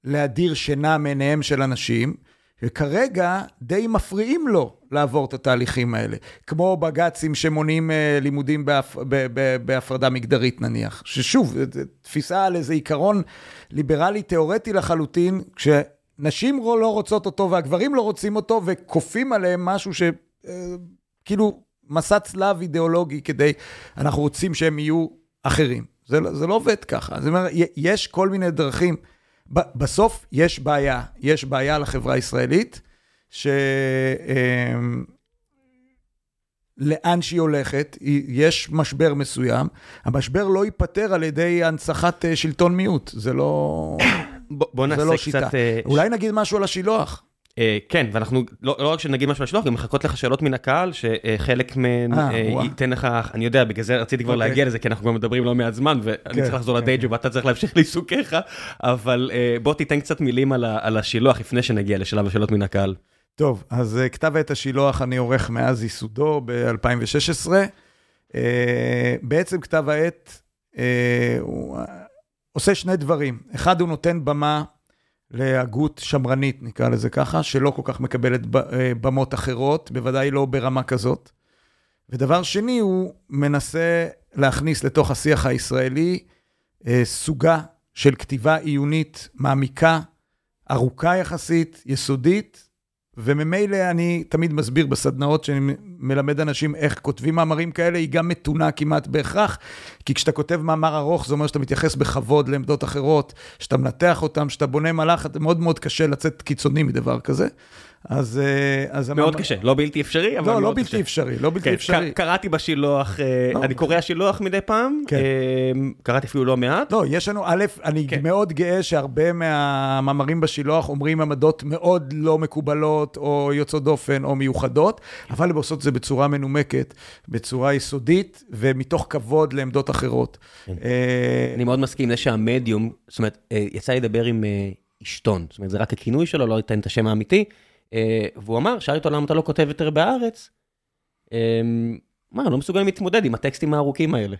להדיר שינה מעיניהם של אנשים, וכרגע די מפריעים לו לעבור את התהליכים האלה. כמו בג"צים שמונעים אה, לימודים בהפ... בהפרדה מגדרית נניח. ששוב, זו- זו תפיסה על איזה עיקרון ליברלי תיאורטי לחלוטין, כשנשים לא רוצות אותו והגברים לא רוצים אותו, וכופים עליהם משהו ש... אה, כאילו מסע צלב אידיאולוגי כדי, אנחנו רוצים שהם יהיו אחרים. זה, לא- זה לא עובד ככה. זאת אומרת, יש כל מיני דרכים. בסוף יש בעיה, יש בעיה לחברה הישראלית, ש... אמ, לאן שהיא הולכת, יש משבר מסוים, המשבר לא ייפתר על ידי הנצחת אה, שלטון מיעוט, זה לא, בוא, בוא זה נעשה לא קצת... שיטה. אה, אולי נגיד משהו על השילוח. אה, כן, ואנחנו, לא לא רק שנגיד משהו על השלוח, גם מחכות לך שאלות מן הקהל, שחלק מהן אה, אה. ייתן לך, אני יודע, בגלל זה רציתי כבר אוקיי. להגיע לזה, כי אנחנו כבר מדברים לא מעט זמן, ואני כן, צריך לחזור כן, לדיי כן. ואתה צריך להמשיך לעיסוקיך, אבל אה, בוא תיתן קצת מילים על על השילוח לפני שנגיע לשלב השאלות מן הקהל. טוב, אז אה, כתב עת השילוח אני עורך מאז ייסודו ב-2016. בעצם כתב העת אה, הוא עושה שני דברים. אחד, הוא נותן במה להגות שמרנית, נקרא לזה ככה, שלא כל כך מקבלת אה, במות אחרות, בוודאי לא ברמה כזאת. ודבר שני, הוא מנסה להכניס לתוך השיח הישראלי אה, סוגה של כתיבה עיונית מעמיקה, ארוכה יחסית, יסודית, וממילא אני תמיד מסביר בסדנאות שאני מלמד אנשים איך כותבים מאמרים כאלה, היא גם מתונה כמעט בהכרח, כי כשאתה כותב מאמר ארוך, זה אומר שאתה מתייחס בכבוד לעמדות אחרות, שאתה מנתח אותן, שאתה בונה מהלך, מאוד מאוד קשה לצאת קיצוני מדבר כזה. אז... אה, אז מאוד המאמר- קשה, לא בלתי אפשרי, אבל לא, לא בלתי קשה. אפשרי, לא בלתי כן, אפשרי. ק- קראתי בשילוח, אה, לא. אני קורא השילוח מדי פעם, כן. אה, קראתי אפילו לא מעט. לא, יש לנו, א', אני כן. מאוד גאה שהרבה מהמאמרים בשילוח אומרים עמדות מאוד לא מקובלות, או יוצאות דופן, או מיוחדות, אבל הם עושות את זה בצורה מנומקת, בצורה יסודית, ומתוך כבוד לעמדות אחרות. כן. אני מאוד מסכים לזה שהמדיום, זאת אומרת, יצא לי לדבר עם אשתון, זאת אומרת, זה רק הכינוי שלו, לא אתן את השם האמיתי, והוא אמר, שאל אותו למה אתה לא כותב יותר בהארץ, אה, מה, לא מסוגלים להתמודד עם הטקסטים הארוכים האלה.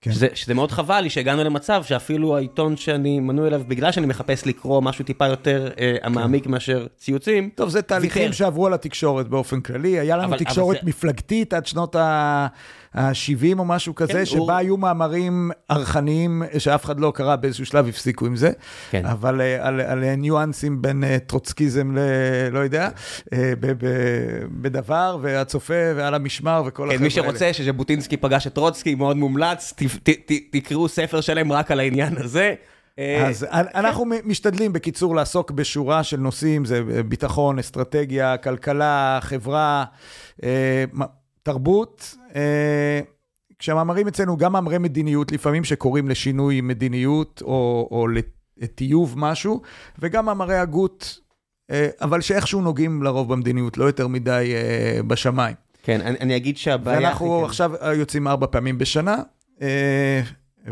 כן. שזה, שזה מאוד חבל לי שהגענו למצב שאפילו העיתון שאני מנוי אליו, בגלל שאני מחפש לקרוא משהו טיפה יותר אה, מעמיק מאשר ציוצים, טוב, זה תהליכים ויתר. שעברו על התקשורת באופן כללי. היה לנו אבל- אבל תקשורת זה- מפלגתית עד שנות ה-70 או משהו כזה, כן, שבה הוא- היו מאמרים ארחניים שאף אחד לא קרא, באיזשהו שלב הפסיקו עם זה. כן. אבל אה, על, על ניואנסים בין אה, טרוצקיזם ל... לא יודע, אה, ב, ב, בדבר, והצופה, ועל המשמר, וכל כן, החבר'ה מי האלה. שרוצה שז'בוטינסקי פגש את טרוצקי, מאוד מומלץ, ת, ת, ת, תקראו ספר שלם רק על העניין הזה. אז אנחנו מ- משתדלים, בקיצור, לעסוק בשורה של נושאים, זה ביטחון, אסטרטגיה, כלכלה, חברה, תרבות. אה, כשהמאמרים אצלנו, גם מאמרי מדיניות, לפעמים שקוראים לשינוי מדיניות או, או לטיוב משהו, וגם מאמרי הגות, אה, אבל שאיכשהו נוגעים לרוב במדיניות, לא יותר מדי אה, בשמיים. כן, אני, אני אגיד שהבעיה... ואנחנו כן. עכשיו יוצאים ארבע פעמים בשנה, אה,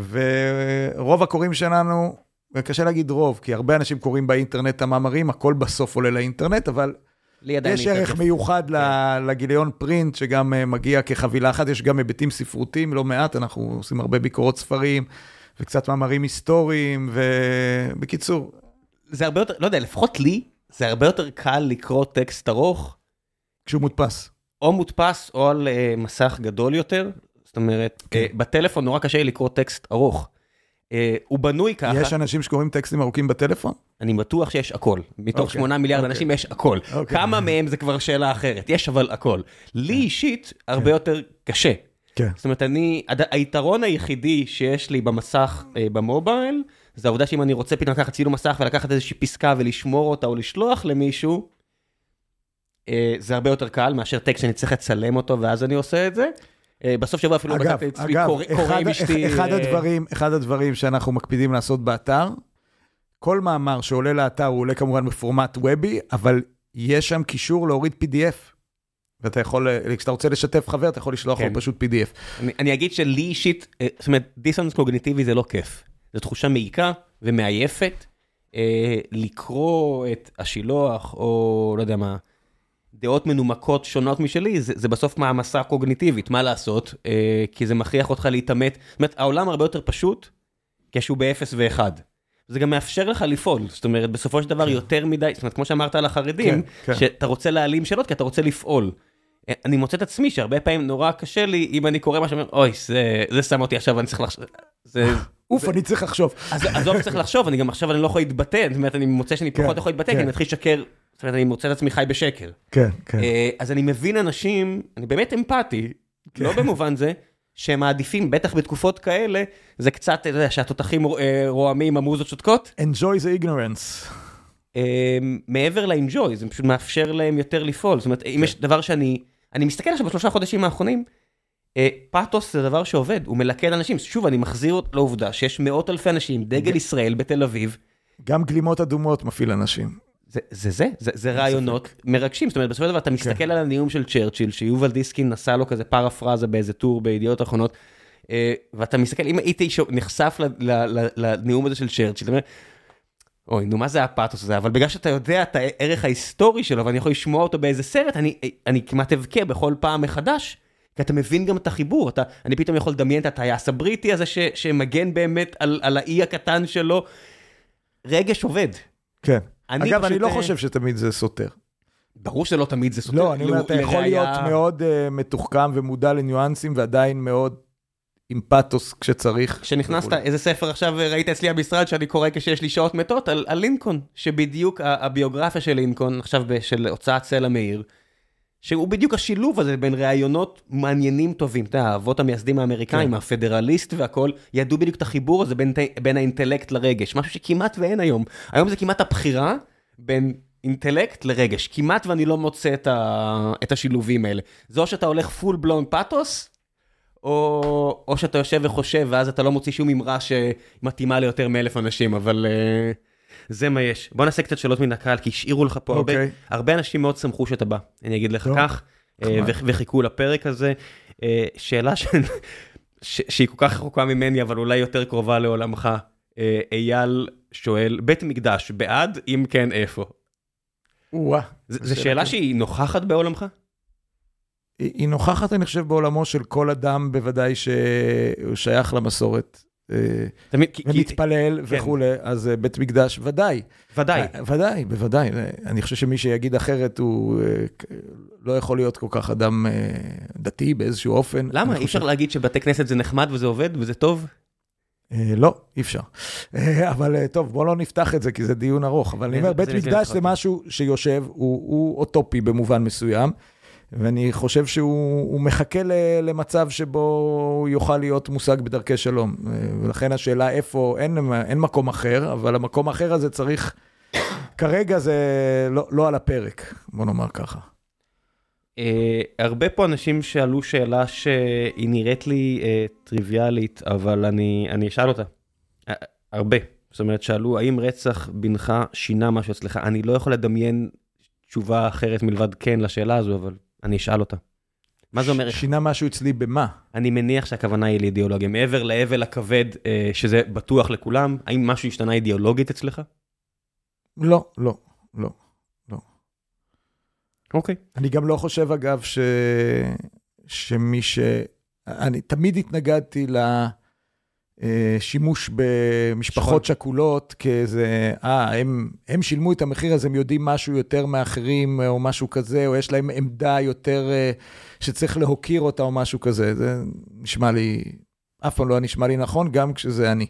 ורוב הקוראים שלנו, קשה להגיד רוב, כי הרבה אנשים קוראים באינטרנט את המאמרים, הכל בסוף עולה לאינטרנט, אבל לי עדיין יש. ערך מיוחד ל- לגיליון פרינט, שגם אה, מגיע כחבילה אחת, יש גם היבטים ספרותיים, לא מעט, אנחנו עושים הרבה ביקורות ספרים, וקצת מאמרים היסטוריים, ובקיצור, זה הרבה יותר, לא יודע, לפחות לי, זה הרבה יותר קל לקרוא טקסט ארוך, כשהוא מודפס. או מודפס או על uh, מסך גדול יותר. זאת אומרת, כן. uh, בטלפון נורא קשה לי לקרוא טקסט ארוך. Uh, הוא בנוי ככה, יש אנשים שקוראים טקסטים ארוכים בטלפון? אני בטוח שיש הכל. מתוך אוקיי, 8 מיליארד אוקיי. אנשים יש הכל. אוקיי. כמה מהם זה כבר שאלה אחרת, יש אבל הכל. לי אישית, הרבה יותר קשה. כן. זאת אומרת, אני, הד- היתרון היחידי שיש לי במסך אה, במובייל, זה העובדה שאם אני רוצה פתאום לקחת צילום מסך ולקחת איזושהי פסקה ולשמור אותה או לשלוח למישהו, אה, זה הרבה יותר קל מאשר טקסט שאני צריך לצלם אותו ואז אני עושה את זה. אה, בסוף שבוע אפילו אגב, מצאתי את עצמי קורא אחד, עם אשתי. אחד, אה, הדברים, אחד הדברים שאנחנו מקפידים לעשות באתר, כל מאמר שעולה לאתר הוא עולה כמובן בפורמט וובי, אבל יש שם קישור להוריד PDF. ואתה יכול, אה, כשאתה רוצה לשתף חבר, אתה יכול לשלוח כן. לו פשוט PDF. אני, אני אגיד שלי אישית, אה, זאת אומרת, דיסוננס קוגניטיבי זה לא כיף. זו תחושה מעיקה ומעייפת. אה, לקרוא את השילוח, או לא יודע מה, דעות מנומקות שונות משלי, זה, זה בסוף מעמסה קוגניטיבית, מה לעשות? אה, כי זה מכריח אותך להתעמת. זאת אומרת, העולם הרבה יותר פשוט כשהוא באפס ואחד. זה גם מאפשר לך לפעול, זאת אומרת, בסופו של דבר יותר מדי, זאת אומרת, כמו שאמרת על החרדים, כן, כן. שאתה רוצה להעלים שאלות כי אתה רוצה לפעול. אה, אני מוצא את עצמי שהרבה פעמים נורא קשה לי, אם אני קורא משהו, אוי, זה, זה שם אותי עכשיו, אני צריך לחשוב. זה... אוף, אני צריך לחשוב. אז עזוב, צריך לחשוב, אני גם עכשיו אני לא יכול להתבטא, זאת אומרת, אני מוצא שאני כן, פחות יכול להתבטא, כי כן. אני מתחיל לשקר, זאת אומרת, אני מוצא את עצמי חי בשקר. כן, כן. אה, אז אני מבין אנשים, אני באמת אמפתי, כן. לא במובן זה, שהם מעדיפים, בטח בתקופות כאלה, זה קצת, אתה יודע, שהתותחים אה, רועמים, המוזות שותקות. Enjoy the ignorance. אה, מעבר לאנג'וי, זה פשוט מאפשר להם יותר לפעול. זאת אומרת, אם כן. יש דבר שאני, אני מסתכל עכשיו בשלושה חודשים האחרונים, פאתוס זה דבר שעובד, הוא מלכד אנשים. שוב, אני מחזיר לעובדה שיש מאות אלפי אנשים, דגל ישראל בתל אביב, גם גלימות אדומות מפעיל אנשים. זה זה, זה, זה, זה רעיונות מרגשים, זאת אומרת בסופו של דבר אתה מסתכל על הנאום של צ'רצ'יל, שיובל דיסקין נסע לו כזה פרפרזה באיזה טור בידיעות אחרונות, אה, ואתה מסתכל, אם הייתי נחשף לנאום הזה של צ'רצ'יל, אתה אומר, אוי, נו מה זה הפאתוס הזה, אבל בגלל שאתה יודע את הערך ההיסטורי שלו ואני יכול לשמוע אותו באיזה סרט, אני, אני כמעט אבכה בכל פעם מחדש, כי אתה מבין גם את החיבור, אתה, אני פתאום יכול לדמיין את הטייס הבריטי הזה ש, שמגן באמת על, על האי הקטן שלו, רגש עובד. כן. אני אגב, אני פשוט, לא אה, חושב שתמיד זה סותר. ברור שלא תמיד זה סותר. לא, אני אומר, ל- אתה יכול לראיה- להיות מאוד אה, מתוחכם ומודע לניואנסים, ועדיין מאוד עם פתוס כשצריך. כשנכנסת. איזה ספר עכשיו ראית אצלי במשרד שאני קורא כשיש לי שעות מתות על, על לינקולן, שבדיוק הביוגרפיה של לינקולן, עכשיו של הוצאת סלע מאיר, שהוא בדיוק השילוב הזה בין ראיונות מעניינים טובים. אתה יודע, האבות המייסדים האמריקאים, כן. הפדרליסט והכל, ידעו בדיוק את החיבור הזה בין, בין האינטלקט לרגש, משהו שכמעט ואין היום. היום זה כמעט הבחירה בין אינטלקט לרגש. כמעט ואני לא מוצא את, ה... את השילובים האלה. זה או שאתה הולך פול בלון פאתוס, או, או שאתה יושב וחושב, ואז אתה לא מוציא שום אמרה שמתאימה ליותר מאלף אנשים, אבל uh, זה מה יש. בוא נעשה קצת שאלות מן הקהל, כי השאירו לך פה okay. הרבה, אוקיי. הרבה אנשים מאוד שמחו שאתה בא, אני אגיד לך טוב. כך, uh, ו- וחיכו לפרק הזה. Uh, שאלה ש... ש... שהיא כל כך רחוקה ממני, אבל אולי יותר קרובה לעולמך. Uh, אייל שואל, בית מקדש, בעד? אם כן, איפה? וואה. זו שאלה שהיא נוכחת בעולמך? היא נוכחת, אני חושב, בעולמו של כל אדם, בוודאי שהוא שייך למסורת. אה, ומתפלל כן. וכולי, אז אה, בית מקדש, ודאי. ודאי. אה, ודאי, בוודאי. אה, אני חושב שמי שיגיד אחרת, הוא אה, לא יכול להיות כל כך אדם אה, דתי באיזשהו אופן. למה? אי אפשר להגיד שבתי כנסת זה נחמד וזה עובד וזה טוב? אה, לא, אי אפשר. אה, אבל אה, טוב, בואו לא נפתח את זה, כי זה דיון ארוך. אבל אני זה- אומר, בית מקדש זה. משהו שיושב, הוא אוטופי במובן מסוים, ואני חושב שהוא הוא מחכה למצב שבו הוא יוכל להיות מושג בדרכי שלום. אה, ולכן השאלה איפה, אין, אין מקום אחר, אבל המקום האחר הזה צריך, כרגע זה לא, לא על הפרק, בוא נאמר ככה. אה, הרבה פה אנשים שאלו שאלה שהיא נראית לי אה, טריוויאלית, אבל אני, אני אשאל אותה. אה, הרבה. זאת אומרת, שאלו, האם רצח בנך שינה משהו אצלך? אני לא יכול לדמיין תשובה אחרת מלבד כן לשאלה הזו, אבל אני אשאל אותה. מה זה אומר? שינה משהו אצלי במה? אני מניח שהכוונה היא לאידיאולוגיה. מעבר לאבל הכבד, אה, שזה בטוח לכולם, האם משהו השתנה אידיאולוגית אצלך? לא, לא, לא. אוקיי. אני גם לא חושב, אגב, ש... שמי ש... אני תמיד התנגדתי לשימוש במשפחות שכולות כאיזה, אה, הם, הם שילמו את המחיר הזה, הם יודעים משהו יותר מאחרים, או משהו כזה, או יש להם עמדה יותר אה, שצריך להוקיר אותה, או משהו כזה. זה נשמע לי, אף פעם לא נשמע לי נכון, גם כשזה אני.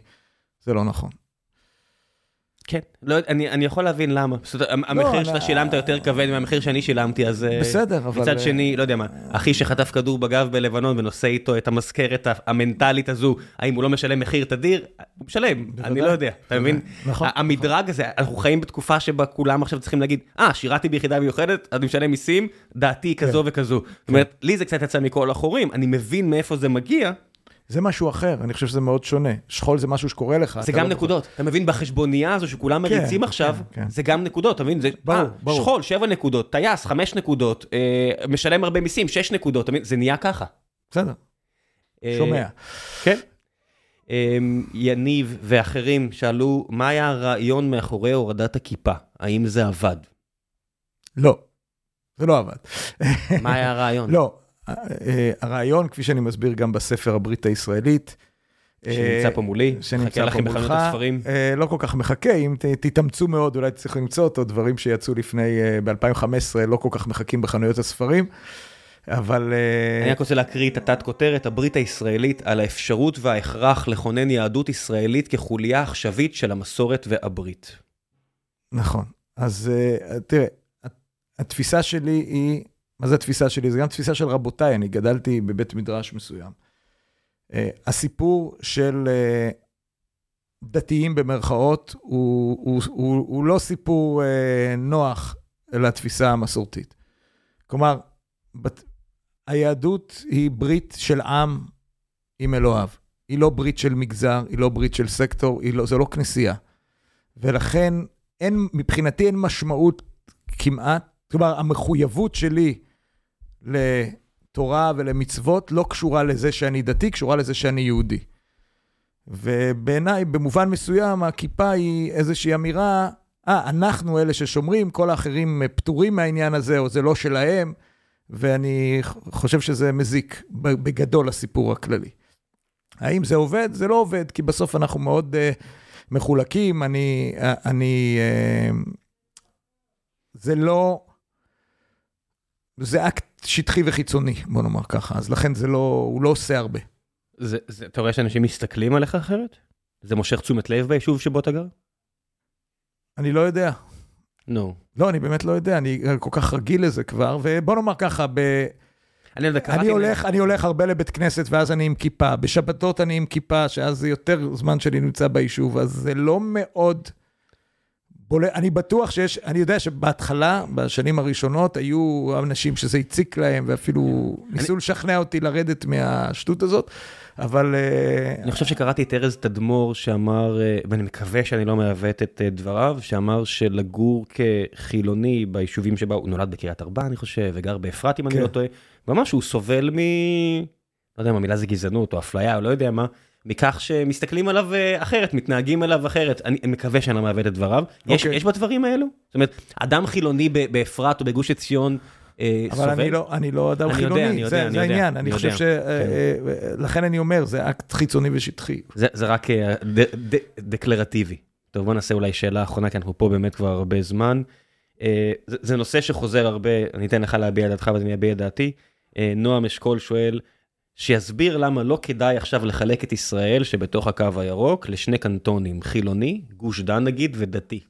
זה לא נכון. כן, לא, אני, אני יכול להבין למה. זאת אומרת, המחיר אני- שאתה שילמת יותר כבד מהמחיר שאני שילמתי, אז... אה, בסדר, אבל... מצד אה, שני, לא יודע מה, אחי שחטף כדור בגב בלבנון ונושא איתו את המזכרת המנטלית הזו, האם הוא לא משלם מחיר תדיר? הוא משלם, אני לא יודע, אתה מבין? נכון. המדרג הזה, אנחנו חיים בתקופה שבה כולם עכשיו צריכים להגיד, אה, שירתי ביחידה מיוחדת, אני משלם מיסים, דעתי כזו וכזו. זאת אומרת, לי זה קצת יצא מכל החורים, אני מבין מאיפה זה מגיע, זה משהו אחר, אני חושב שזה מאוד שונה. שכול זה משהו שקורה לך. זה גם לא- נקודות, אתה מבין? בחשבונייה הזו שכולם כן, מריצים עכשיו, כן, כן. זה גם נקודות, אתה מבין? זה ברור, אה, ברור. שכול, שבע נקודות, טייס, חמש נקודות, אה, משלם הרבה מיסים, שש נקודות, מבין? זה נהיה ככה. בסדר, אה, שומע. כן. אה, יניב ואחרים שאלו, מה היה הרעיון מאחורי הורדת הכיפה? האם זה עבד? לא, זה לא עבד. מה היה הרעיון? לא, הרעיון, כפי שאני מסביר גם בספר הברית הישראלית, שנמצא פה מולי, שנמצא מחכה לכם פה בחנות מולך, הספרים. אה, לא כל כך מחכה, אם תתאמצו מאוד, אולי תצליחו למצוא אותו, דברים שיצאו לפני, ב-2015, לא כל כך מחכים בחנויות הספרים, אבל... אה, אני רק רוצה להקריא את התת כותרת, הברית הישראלית על האפשרות וההכרח לכונן יהדות ישראלית כחוליה עכשווית של המסורת והברית. נכון. אז אה, תראה, התפיסה שלי היא, מה זה התפיסה שלי? זה גם תפיסה של רבותיי, אני גדלתי בבית מדרש מסוים. אה, הסיפור של אה, דתיים במרכאות הוא, הוא, הוא, הוא לא סיפור אה, נוח לתפיסה המסורתית. כלומר, בת, היהדות היא ברית של עם עם אלוהיו. היא לא ברית של מגזר, היא לא ברית של סקטור, לא, זו לא כנסייה. ולכן אין, מבחינתי אין משמעות כמעט, כלומר, המחויבות שלי לתורה ולמצוות לא קשורה לזה שאני דתי, קשורה לזה שאני יהודי. ובעיניי, במובן מסוים, הכיפה היא איזושהי אמירה, אה, אנחנו אלה ששומרים, כל האחרים פטורים מהעניין הזה, או זה לא שלהם, ואני חושב שזה מזיק בגדול לסיפור הכללי. האם זה עובד? זה לא עובד, כי בסוף אנחנו מאוד uh, מחולקים, אני, uh, אני, uh, זה לא, זה אקט שטחי וחיצוני, בוא נאמר ככה, אז לכן זה לא, הוא לא עושה הרבה. זה, זה, אתה רואה שאנשים מסתכלים עליך אחרת? זה מושך תשומת לב ביישוב שבו אתה גר? אני לא יודע. נו. לא, אני באמת לא יודע, אני כל כך רגיל לזה כבר, ובוא נאמר ככה, ב... אני, יודע, אני, הולך, אני הולך הרבה לבית כנסת, ואז אני עם כיפה. בשבתות אני עם כיפה, שאז זה יותר זמן שאני נמצא ביישוב, אז זה לא מאוד בול... אני בטוח שיש, אני יודע שבהתחלה, בשנים הראשונות, היו אנשים שזה הציק להם, ואפילו אני... ניסו לשכנע אותי לרדת מהשטות הזאת, אבל... אני חושב שקראתי את ארז תדמור שאמר, ואני מקווה שאני לא מעוות את דבריו, שאמר שלגור כחילוני ביישובים שבה הוא נולד בקריית ארבע, אני חושב, וגר באפרת, אם כן. אני לא טועה, ממש הוא סובל מ... לא יודע אם המילה זה גזענות או אפליה או לא יודע מה, מכך שמסתכלים עליו אחרת, מתנהגים עליו אחרת. אני מקווה שאני לא מעוות את דבריו. Okay. יש, יש בדברים האלו? זאת אומרת, אדם חילוני באפרת או בגוש עציון אה, אבל סובל? אבל אני לא, אני לא אדם אני חילוני, יודע, אני יודע, זה, אני זה יודע, העניין. אני, חושב ש... כן. לכן אני אומר, זה אקט חיצוני ושטחי. זה, זה רק ד, ד, דקלרטיבי. טוב, בוא נעשה אולי שאלה אחרונה, כי אנחנו פה באמת כבר הרבה זמן. זה, זה נושא שחוזר הרבה, אני אתן לך להביע את דעתך ואני אביע את דעתי. נועם אשכול שואל, שיסביר למה לא כדאי עכשיו לחלק את ישראל שבתוך הקו הירוק לשני קנטונים, חילוני, גוש דן נגיד, ודתי.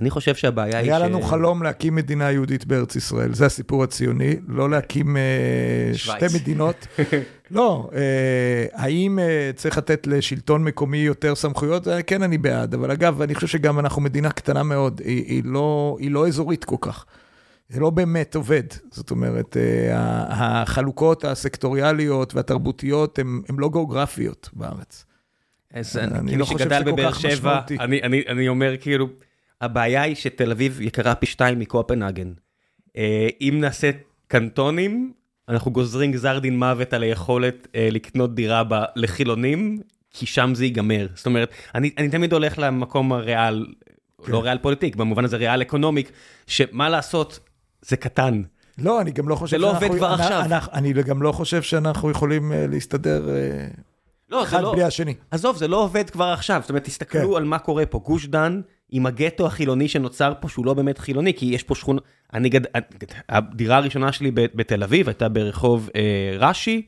אני חושב שהבעיה היא ש... היה לנו חלום להקים מדינה יהודית בארץ ישראל, זה הסיפור הציוני, לא להקים uh, שתי מדינות. לא, uh, האם uh, צריך לתת לשלטון מקומי יותר סמכויות? כן, אני בעד, אבל אגב, אני חושב שגם אנחנו מדינה קטנה מאוד, היא, היא, לא, היא לא אזורית כל כך. זה לא באמת עובד. זאת אומרת, החלוקות הסקטוריאליות והתרבותיות הן לא גיאוגרפיות בארץ. אז אני לא חושב שזה כל כך משמעותי. אני אומר כאילו... הבעיה היא שתל אביב יקרה פי שתיים מקופנהגן. אה, אם נעשה קנטונים, אנחנו גוזרים גזר דין מוות על היכולת אה, לקנות דירה לחילונים, כי שם זה ייגמר. זאת אומרת, אני, אני תמיד הולך למקום הריאל, כן. לא ריאל פוליטיק, במובן הזה ריאל אקונומיק, שמה לעשות, זה קטן. לא, אני גם לא חושב שאנחנו... זה לא עובד כבר עכשיו. אנחנו, אני גם לא חושב שאנחנו יכולים uh, להסתדר uh, לא, אחד לא, בלי השני. עזוב, זה לא עובד כבר עכשיו. זאת אומרת, תסתכלו כן. על מה קורה פה. גוש דן עם הגטו החילוני שנוצר פה, שהוא לא באמת חילוני, כי יש פה שכונה... אני גד... הדירה הראשונה שלי בתל אביב הייתה ברחוב אה, רש"י,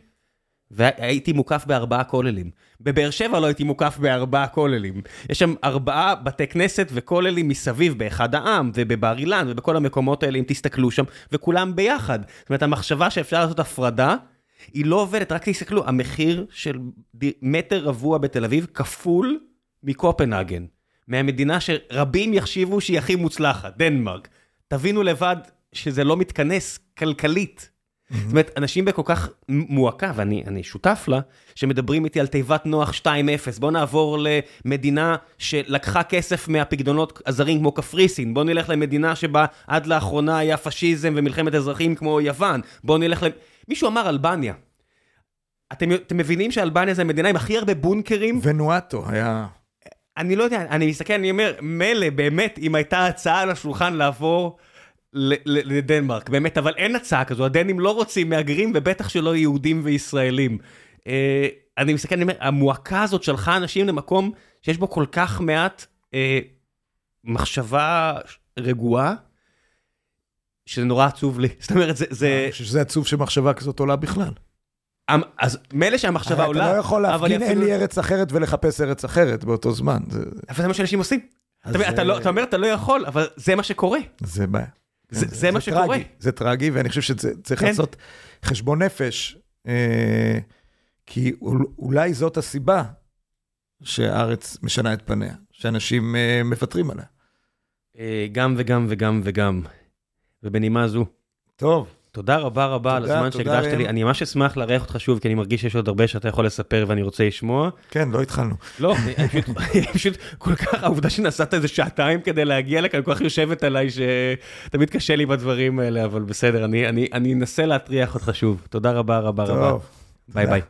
והייתי מוקף בארבעה כוללים. בבאר שבע לא הייתי מוקף בארבעה כוללים. יש שם ארבעה בתי כנסת וכוללים מסביב באחד העם ובבר אילן ובכל המקומות האלה, אם תסתכלו שם, וכולם ביחד. זאת אומרת, המחשבה שאפשר לעשות הפרדה, היא לא עובדת, רק תסתכלו, המחיר של מטר רבוע בתל אביב כפול מקופנהגן. מהמדינה שרבים יחשיבו שהיא הכי מוצלחת, דנמרק. תבינו לבד שזה לא מתכנס כלכלית. Mm-hmm. זאת אומרת, אנשים בכל כך מועקה, ואני שותף לה, שמדברים איתי על תיבת נוח 2.0, בוא נעבור למדינה שלקחה כסף מהפקדונות הזרים כמו קפריסין, בוא נלך למדינה שבה עד לאחרונה היה פשיזם ומלחמת אזרחים כמו יוון, בוא נלך ל... מישהו אמר אלבניה. אתם, אתם מבינים שאלבניה זה המדינה עם הכי הרבה בונקרים? ונואטו היה... אני לא יודע, אני מסתכל, אני אומר, מילא, באמת, אם הייתה הצעה על השולחן לעבור לדנמרק, באמת, אבל אין הצעה כזו, הדנים לא רוצים מהגרים, ובטח שלא יהודים וישראלים. אה, אני מסתכל, אני אומר, המועקה הזאת שלחה אנשים למקום שיש בו כל כך מעט אה, מחשבה רגועה, שזה נורא עצוב לי. זאת אומרת, זה... חושב שזה עצוב שמחשבה כזאת עולה בכלל. אמ, אז מילא שהמחשבה עולה, אתה לא יכול להפגין אין לי ארץ אחרת ולחפש ארץ אחרת באותו זמן. אבל זה מה שאנשים עושים. אתה לא- אומר, אתה לא יכול, אבל זה מה שקורה. זה בעיה. זה מה שקורה. זה טרגי, ואני חושב שצריך כן. לעשות חשבון נפש, אה, כי אולי זאת הסיבה שהארץ משנה את פניה, שאנשים אה, מוותרים עליה. אה, גם וגם וגם וגם. ובנימה זו. טוב. תודה רבה רבה על הזמן שהקדשת לי, אני ממש אשמח לארח אותך שוב, כי אני מרגיש שיש עוד הרבה שאתה יכול לספר ואני רוצה לשמוע. כן, לא התחלנו. לא, פשוט כל כך, העובדה שנסעת איזה שעתיים כדי להגיע לכאן, כל כך יושבת עליי שתמיד קשה לי בדברים האלה, אבל בסדר, אני אנסה להטריח אותך שוב. תודה רבה רבה רבה. ביי ביי.